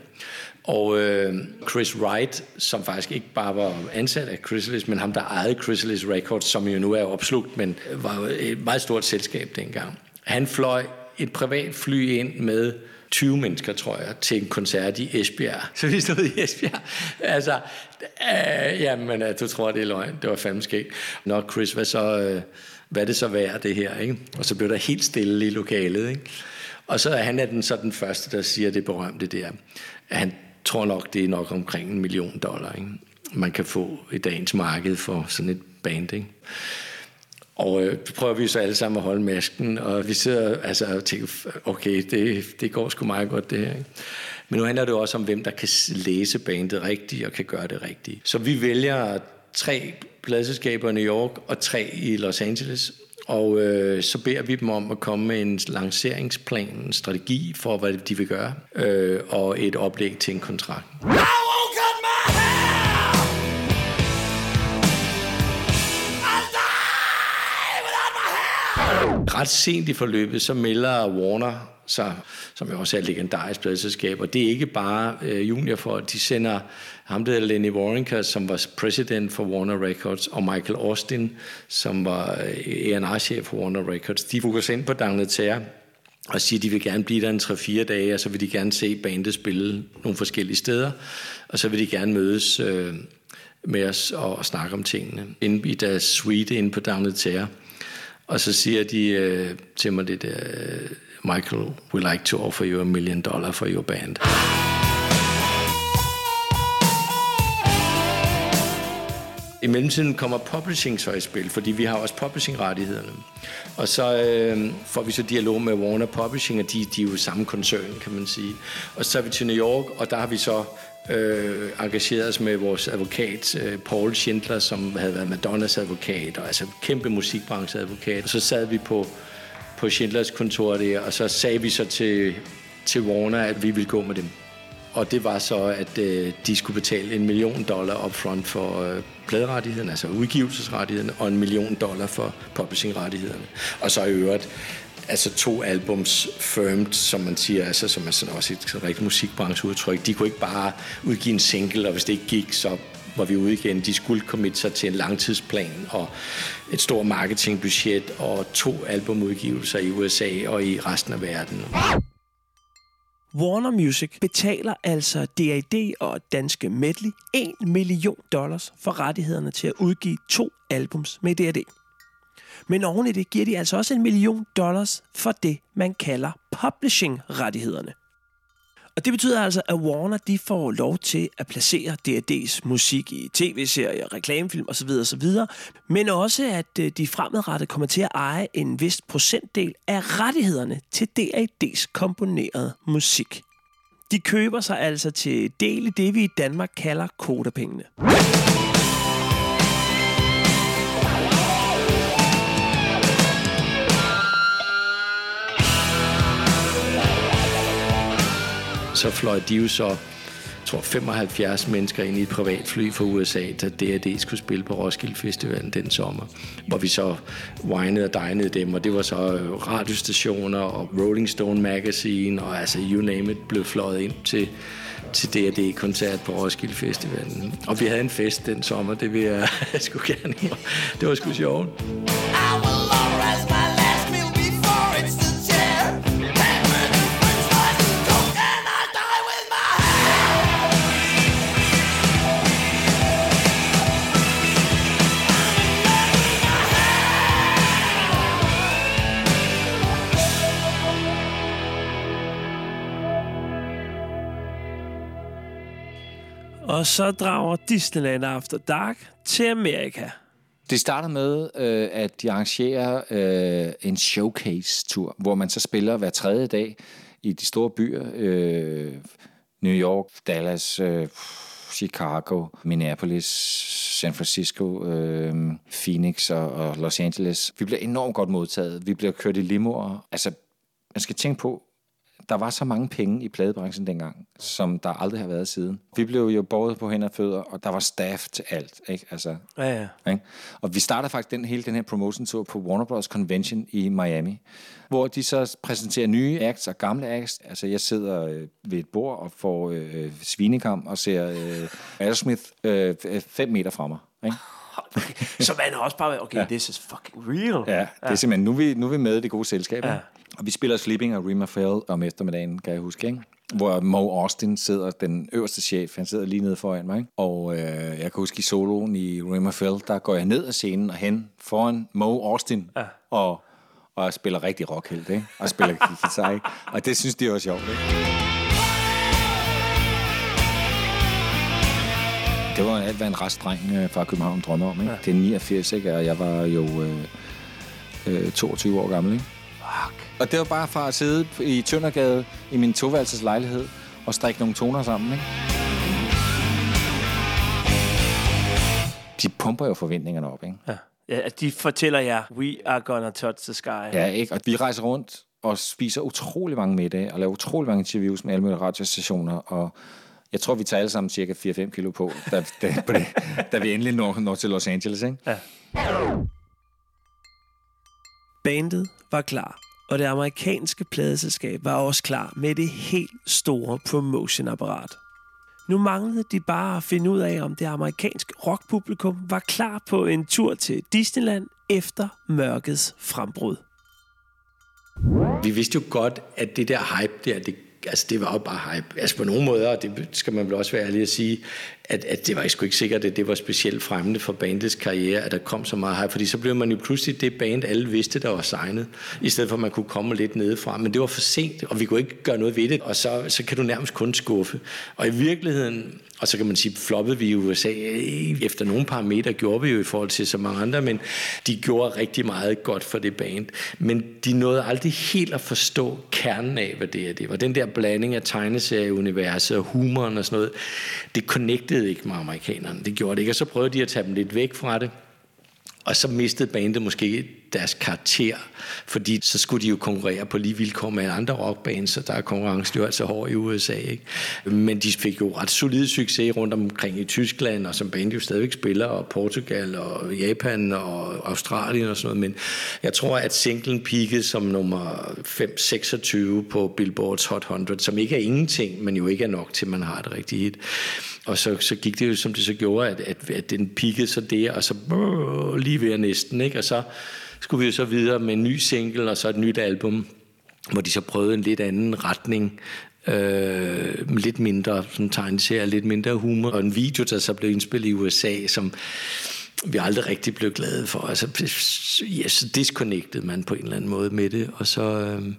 S21: Og øh, Chris Wright, som faktisk ikke bare var ansat af Chrysalis, men ham, der ejede Chrysalis Records, som jo nu er opslugt, men var et meget stort selskab dengang. Han fløj et privat fly ind med 20 mennesker, tror jeg, til en koncert i Esbjerg. Så vi stod i Esbjerg. Altså, øh, jamen, øh, du tror, det er løgn. Det var fandme skægt. Nå, Chris, hvad, så, øh, hvad det så værd, det her? Ikke? Og så blev der helt stille i lokalet. Ikke? Og så er han er den, så den første, der siger det berømte der. At han tror nok, det er nok omkring en million dollar, ikke? man kan få i dagens marked for sådan et band. Ikke? Og øh, prøver vi så alle sammen at holde masken, og vi sidder altså, og tænker, okay, det, det går sgu meget godt det her. Ikke? Men nu handler det jo også om, hvem der kan læse bandet rigtigt og kan gøre det rigtigt. Så vi vælger tre pladselskaber i New York og tre i Los Angeles. Og øh, så beder vi dem om at komme med en lanceringsplan, en strategi for, hvad de vil gøre, øh, og et oplæg til en kontrakt. Ret sent i forløbet, så melder Warner sig, som jo også er et legendarisk pladeselskab. Og det er ikke bare øh, juniorfolk. De sender ham, der hedder Lenny Warrenker, som var president for Warner Records, og Michael Austin, som var øh, A&R-chef for Warner Records. De fokuserer ind på D'Angleterre og siger, at de vil gerne blive der en 3-4 dage, og så vil de gerne se bandet spille nogle forskellige steder, og så vil de gerne mødes øh, med os og, og snakke om tingene inde i deres suite inde på D'Angleterre. Og så siger de øh, til mig det der, øh, Michael, we like to offer you a million dollar for your band. I mellemtiden kommer publishing så i spil, fordi vi har også publishing-rettighederne. Og så øh, får vi så dialog med Warner Publishing, og de, de er jo samme koncern, kan man sige. Og så er vi til New York, og der har vi så øh, engageret os med vores advokat, øh, Paul Schindler, som havde været Madonnas advokat, og altså kæmpe musikbrancheadvokat. Og så sad vi på, på Schindlers kontor der, og så sagde vi så til, til Warner, at vi ville gå med dem. Og det var så, at øh, de skulle betale en million dollar upfront for øh, pladerettigheden, altså udgivelsesrettigheden, og en million dollar for publishingrettighederne. Og så i øvrigt, altså to albums firmed, som man siger, altså, som er sådan også et rigtigt musikbrancheudtryk. De kunne ikke bare udgive en single, og hvis det ikke gik, så var vi ude igen. De skulle committe sig til en langtidsplan og et stort marketingbudget og to albumudgivelser i USA og i resten af verden.
S16: Warner Music betaler altså D.A.D. og Danske Medley 1 million dollars for rettighederne til at udgive to albums med D.A.D. Men oven i det giver de altså også en million dollars for det, man kalder publishing-rettighederne. Og det betyder altså, at Warner de får lov til at placere D.A.D.'s musik i tv-serier, reklamefilm osv. osv. Men også, at øh, de fremadrettet kommer til at eje en vis procentdel af rettighederne til D.A.D.'s komponerede musik. De køber sig altså til del i det, vi i Danmark kalder kodapengene.
S21: Så fløj de jo så, jeg tror 75 mennesker ind i et privatfly fra USA, da D.A.D. skulle spille på Roskilde Festivalen den sommer, hvor vi så winede og dinede dem, og det var så øh, radiostationer og Rolling Stone Magazine, og altså you name it, blev fløjet ind til, til D.A.D.-koncert på Roskilde Festivalen. Og vi havde en fest den sommer, det vil jeg, jeg skulle gerne Det var sgu sjovt.
S16: Og så drager Disneyland After Dark til Amerika.
S6: Det starter med, øh, at de arrangerer øh, en showcase-tur, hvor man så spiller hver tredje dag i de store byer. Øh, New York, Dallas, øh, Chicago, Minneapolis, San Francisco, øh, Phoenix og, og Los Angeles. Vi bliver enormt godt modtaget. Vi bliver kørt i limoer. Altså, man skal tænke på, der var så mange penge i pladebranchen dengang, som der aldrig har været siden. Vi blev jo båret på hænder og fødder, og der var staff til alt. Ikke? Altså,
S16: Ja, ja.
S6: ikke? Og vi starter faktisk den, hele den her promotion tour på Warner Bros. Convention i Miami, hvor de så præsenterer nye acts og gamle acts. Altså, jeg sidder øh, ved et bord og får øh, svinekam og ser øh, Aerosmith øh, fem meter fra mig. Ikke?
S16: Så man har også bare været, okay,
S6: Ja.
S16: this is fucking real.
S6: Ja, det er simpelthen, nu er vi, nu er vi med i det gode selskab.
S16: Ja.
S6: Og vi spiller Sleeping og Rima Fell om eftermiddagen, kan jeg huske, ikke? Hvor Mo Austin sidder, den øverste chef, han sidder lige nede foran mig, ikke? Og øh, jeg kan huske i soloen i Rima Fell, der går jeg ned af scenen og hen foran Mo Austin,
S16: ja.
S6: og, og jeg spiller rigtig rockhelt, ikke? Og spiller guitar, ikke? Og det synes de også sjovt, ikke? Det var alt, hvad en restdreng øh, fra København drømmer om, ikke? Ja. Det er 89, ikke? Og jeg var jo øh, øh, 22 år gammel, ikke? Fuck. Og det var bare fra at sidde i Tøndergade i min toværelses lejlighed og strikke nogle toner sammen, ikke? De pumper jo forventningerne op, ikke?
S16: Ja. ja. at De fortæller jer, we are gonna touch the sky.
S6: Ja, ikke? Og vi rejser rundt og spiser utrolig mange middage og laver utrolig mange interviews med alle mulige radiostationer, og jeg tror, vi tager alle sammen cirka 4-5 kilo på, da, da, på det, da vi endelig når, når til Los Angeles, ikke?
S16: Ja. Bandet var klar, og det amerikanske pladeselskab var også klar med det helt store promotionapparat. Nu manglede de bare at finde ud af, om det amerikanske rockpublikum var klar på en tur til Disneyland efter mørkets frembrud.
S21: Vi vidste jo godt, at det der hype der, det, altså det var jo bare hype. Altså på nogle måder, og det skal man vel også være ærlig at sige, at, at det var sgu ikke sikkert, at det var specielt fremmende for bandets karriere, at der kom så meget hype, fordi så blev man jo pludselig det band, alle vidste, der var signet, i stedet for at man kunne komme lidt nedefra. Men det var for sent, og vi kunne ikke gøre noget ved det, og så, så kan du nærmest kun skuffe. Og i virkeligheden, og så kan man sige, floppede vi i USA. Øh, efter nogle parametre gjorde vi jo i forhold til så mange andre, men de gjorde rigtig meget godt for det band. Men de nåede aldrig helt at forstå kernen af, hvad det er. Det var den der blanding af tegneserieuniverset og humoren og sådan noget. Det connectede ikke med amerikanerne. Det gjorde det ikke, og så prøvede de at tage dem lidt væk fra det. Og så mistede bandet måske deres karakter, fordi så skulle de jo konkurrere på lige vilkår med andre rockbands, så der er konkurrencen jo altså hård i USA. Ikke? Men de fik jo ret solid succes rundt omkring i Tyskland, og som band jo stadigvæk spiller, og Portugal, og Japan, og Australien og sådan noget. Men jeg tror, at singlen peakede som nummer 5-26 på Billboards Hot 100, som ikke er ingenting, men jo ikke er nok til, man har det rigtige hit. Og så, så gik det jo, som det så gjorde, at, at, at den pikkede så der, og så brrr, lige ved næsten, ikke? Og så skulle vi jo så videre med en ny single, og så et nyt album, hvor de så prøvede en lidt anden retning, øh, lidt mindre sådan tegneserie, lidt mindre humor, og en video, der så blev indspillet i USA, som vi aldrig rigtig blev glade for. Altså, ja, så disconnected man på en eller anden måde med det, og så... Øh,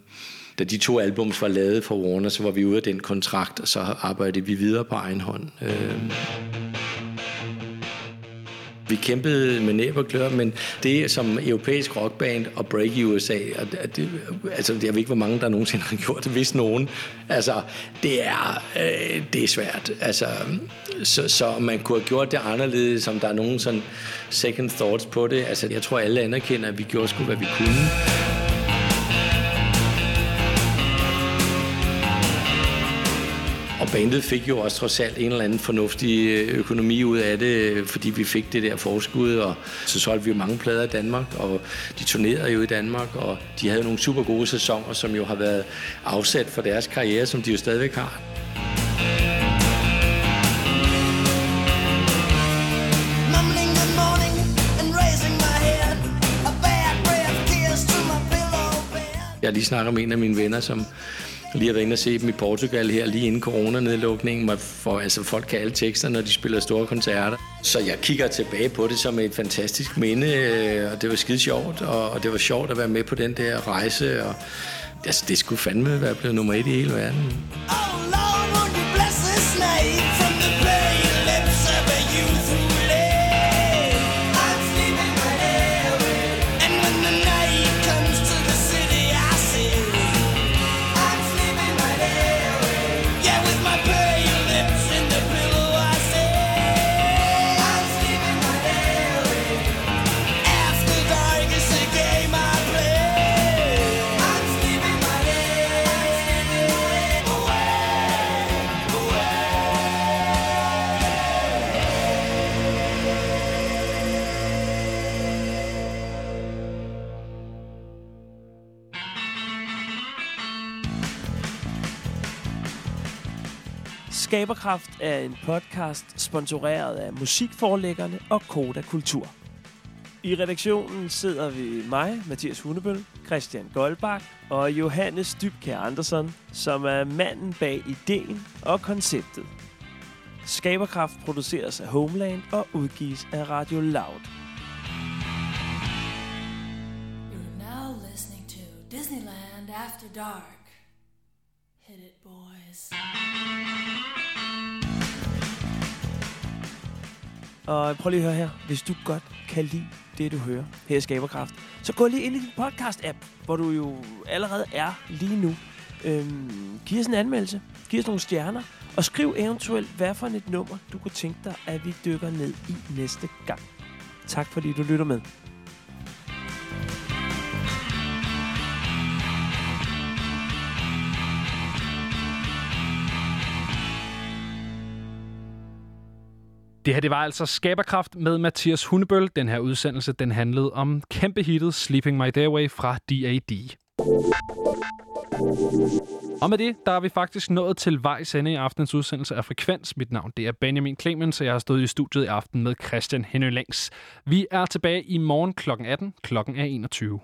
S21: da de to albums var lavet for Warner, så var vi ude af den kontrakt, og så arbejdede vi videre på egen hånd. Øh. Vi kæmpede med næb og klør, men det som europæisk rockband og break i USA, og det, altså jeg ved ikke, hvor mange der nogensinde har gjort det, hvis nogen. Altså, det er, øh, det er svært. Altså, så, så man kunne have gjort det anderledes, som der er nogen sådan second thoughts på det. Altså, jeg tror, alle anerkender, at vi gjorde sgu, hvad vi kunne. Bandet fik jo også trods alt en eller anden fornuftig øh, økonomi ud af det, fordi vi fik det der forskud, og så solgte vi jo mange plader i Danmark, og de turnerede jo i Danmark, og de havde nogle super gode sæsoner, som jo har været afsat for deres karriere, som de jo stadigvæk har. Jeg lige snakket med en af mine venner, som lige har været inde og se dem i Portugal her, lige inden coronanedlukningen, for, altså, folk kan alle tekster, når de spiller store koncerter. Så jeg kigger tilbage på det som et fantastisk minde, øh, og det var skide sjovt, og, og det var sjovt at være med på den der rejse, og altså, det skulle fandme være blevet nummer et i hele verden.
S11: Oh, Lord,
S16: Skaberkraft er en podcast sponsoreret af musikforlæggerne og Koda Kultur. I redaktionen sidder vi mig, Mathias Hunebøl, Christian Goldbach og Johannes Dybkær Andersen, som er manden bag ideen og konceptet. Skaberkraft produceres af Homeland og udgives af Radio Loud.
S5: You're now listening to Disneyland After Dark. Hit it, boys.
S16: Og prøv lige at høre her. Hvis du godt kan lide det, du hører her i Skaberkraft, så gå lige ind i din podcast-app, hvor du jo allerede er lige nu. Øhm, giv os en anmeldelse. Giv os nogle stjerner. Og skriv eventuelt, hvad for et nummer, du kunne tænke dig, at vi dykker ned i næste gang. Tak fordi du lytter med.
S3: Det her, det var altså Skaberkraft med Mathias Hundebøl. Den her udsendelse, den handlede om kæmpe hittet Sleeping My Day Away fra D.A.D. Og med det, der er vi faktisk nået til vejs ende i aftens udsendelse af Frekvens. Mit navn det er Benjamin Clemens, og jeg har stået i studiet i aften med Christian Henø Længs. Vi er tilbage i morgen kl. 18. Klokken er 21.